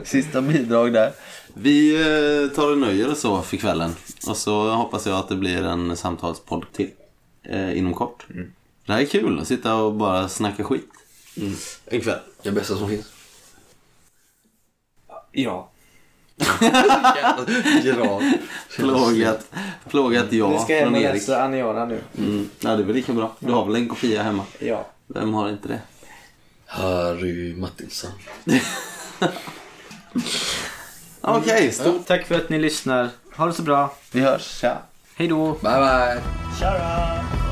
(laughs) sista bidrag där. Vi eh, tar och nöjer oss så för kvällen. Och så hoppas jag att det blir en samtalspodd till eh, inom kort. Det här är kul att sitta och bara snacka skit. En kväll. Det bästa som finns. Ja. (laughs) Gerard. Plågat, plågat ja Du ska hem och läsa Aniara nu. Mm. Ja, det är väl lika bra. Du har väl en kopia hemma? Ja. Vem har inte det? Harry Mattinsson. (laughs) Okej, stort. Tack för att ni lyssnar. Ha det så bra. Vi hörs. Tja. Hej då. Bye bye. Tja!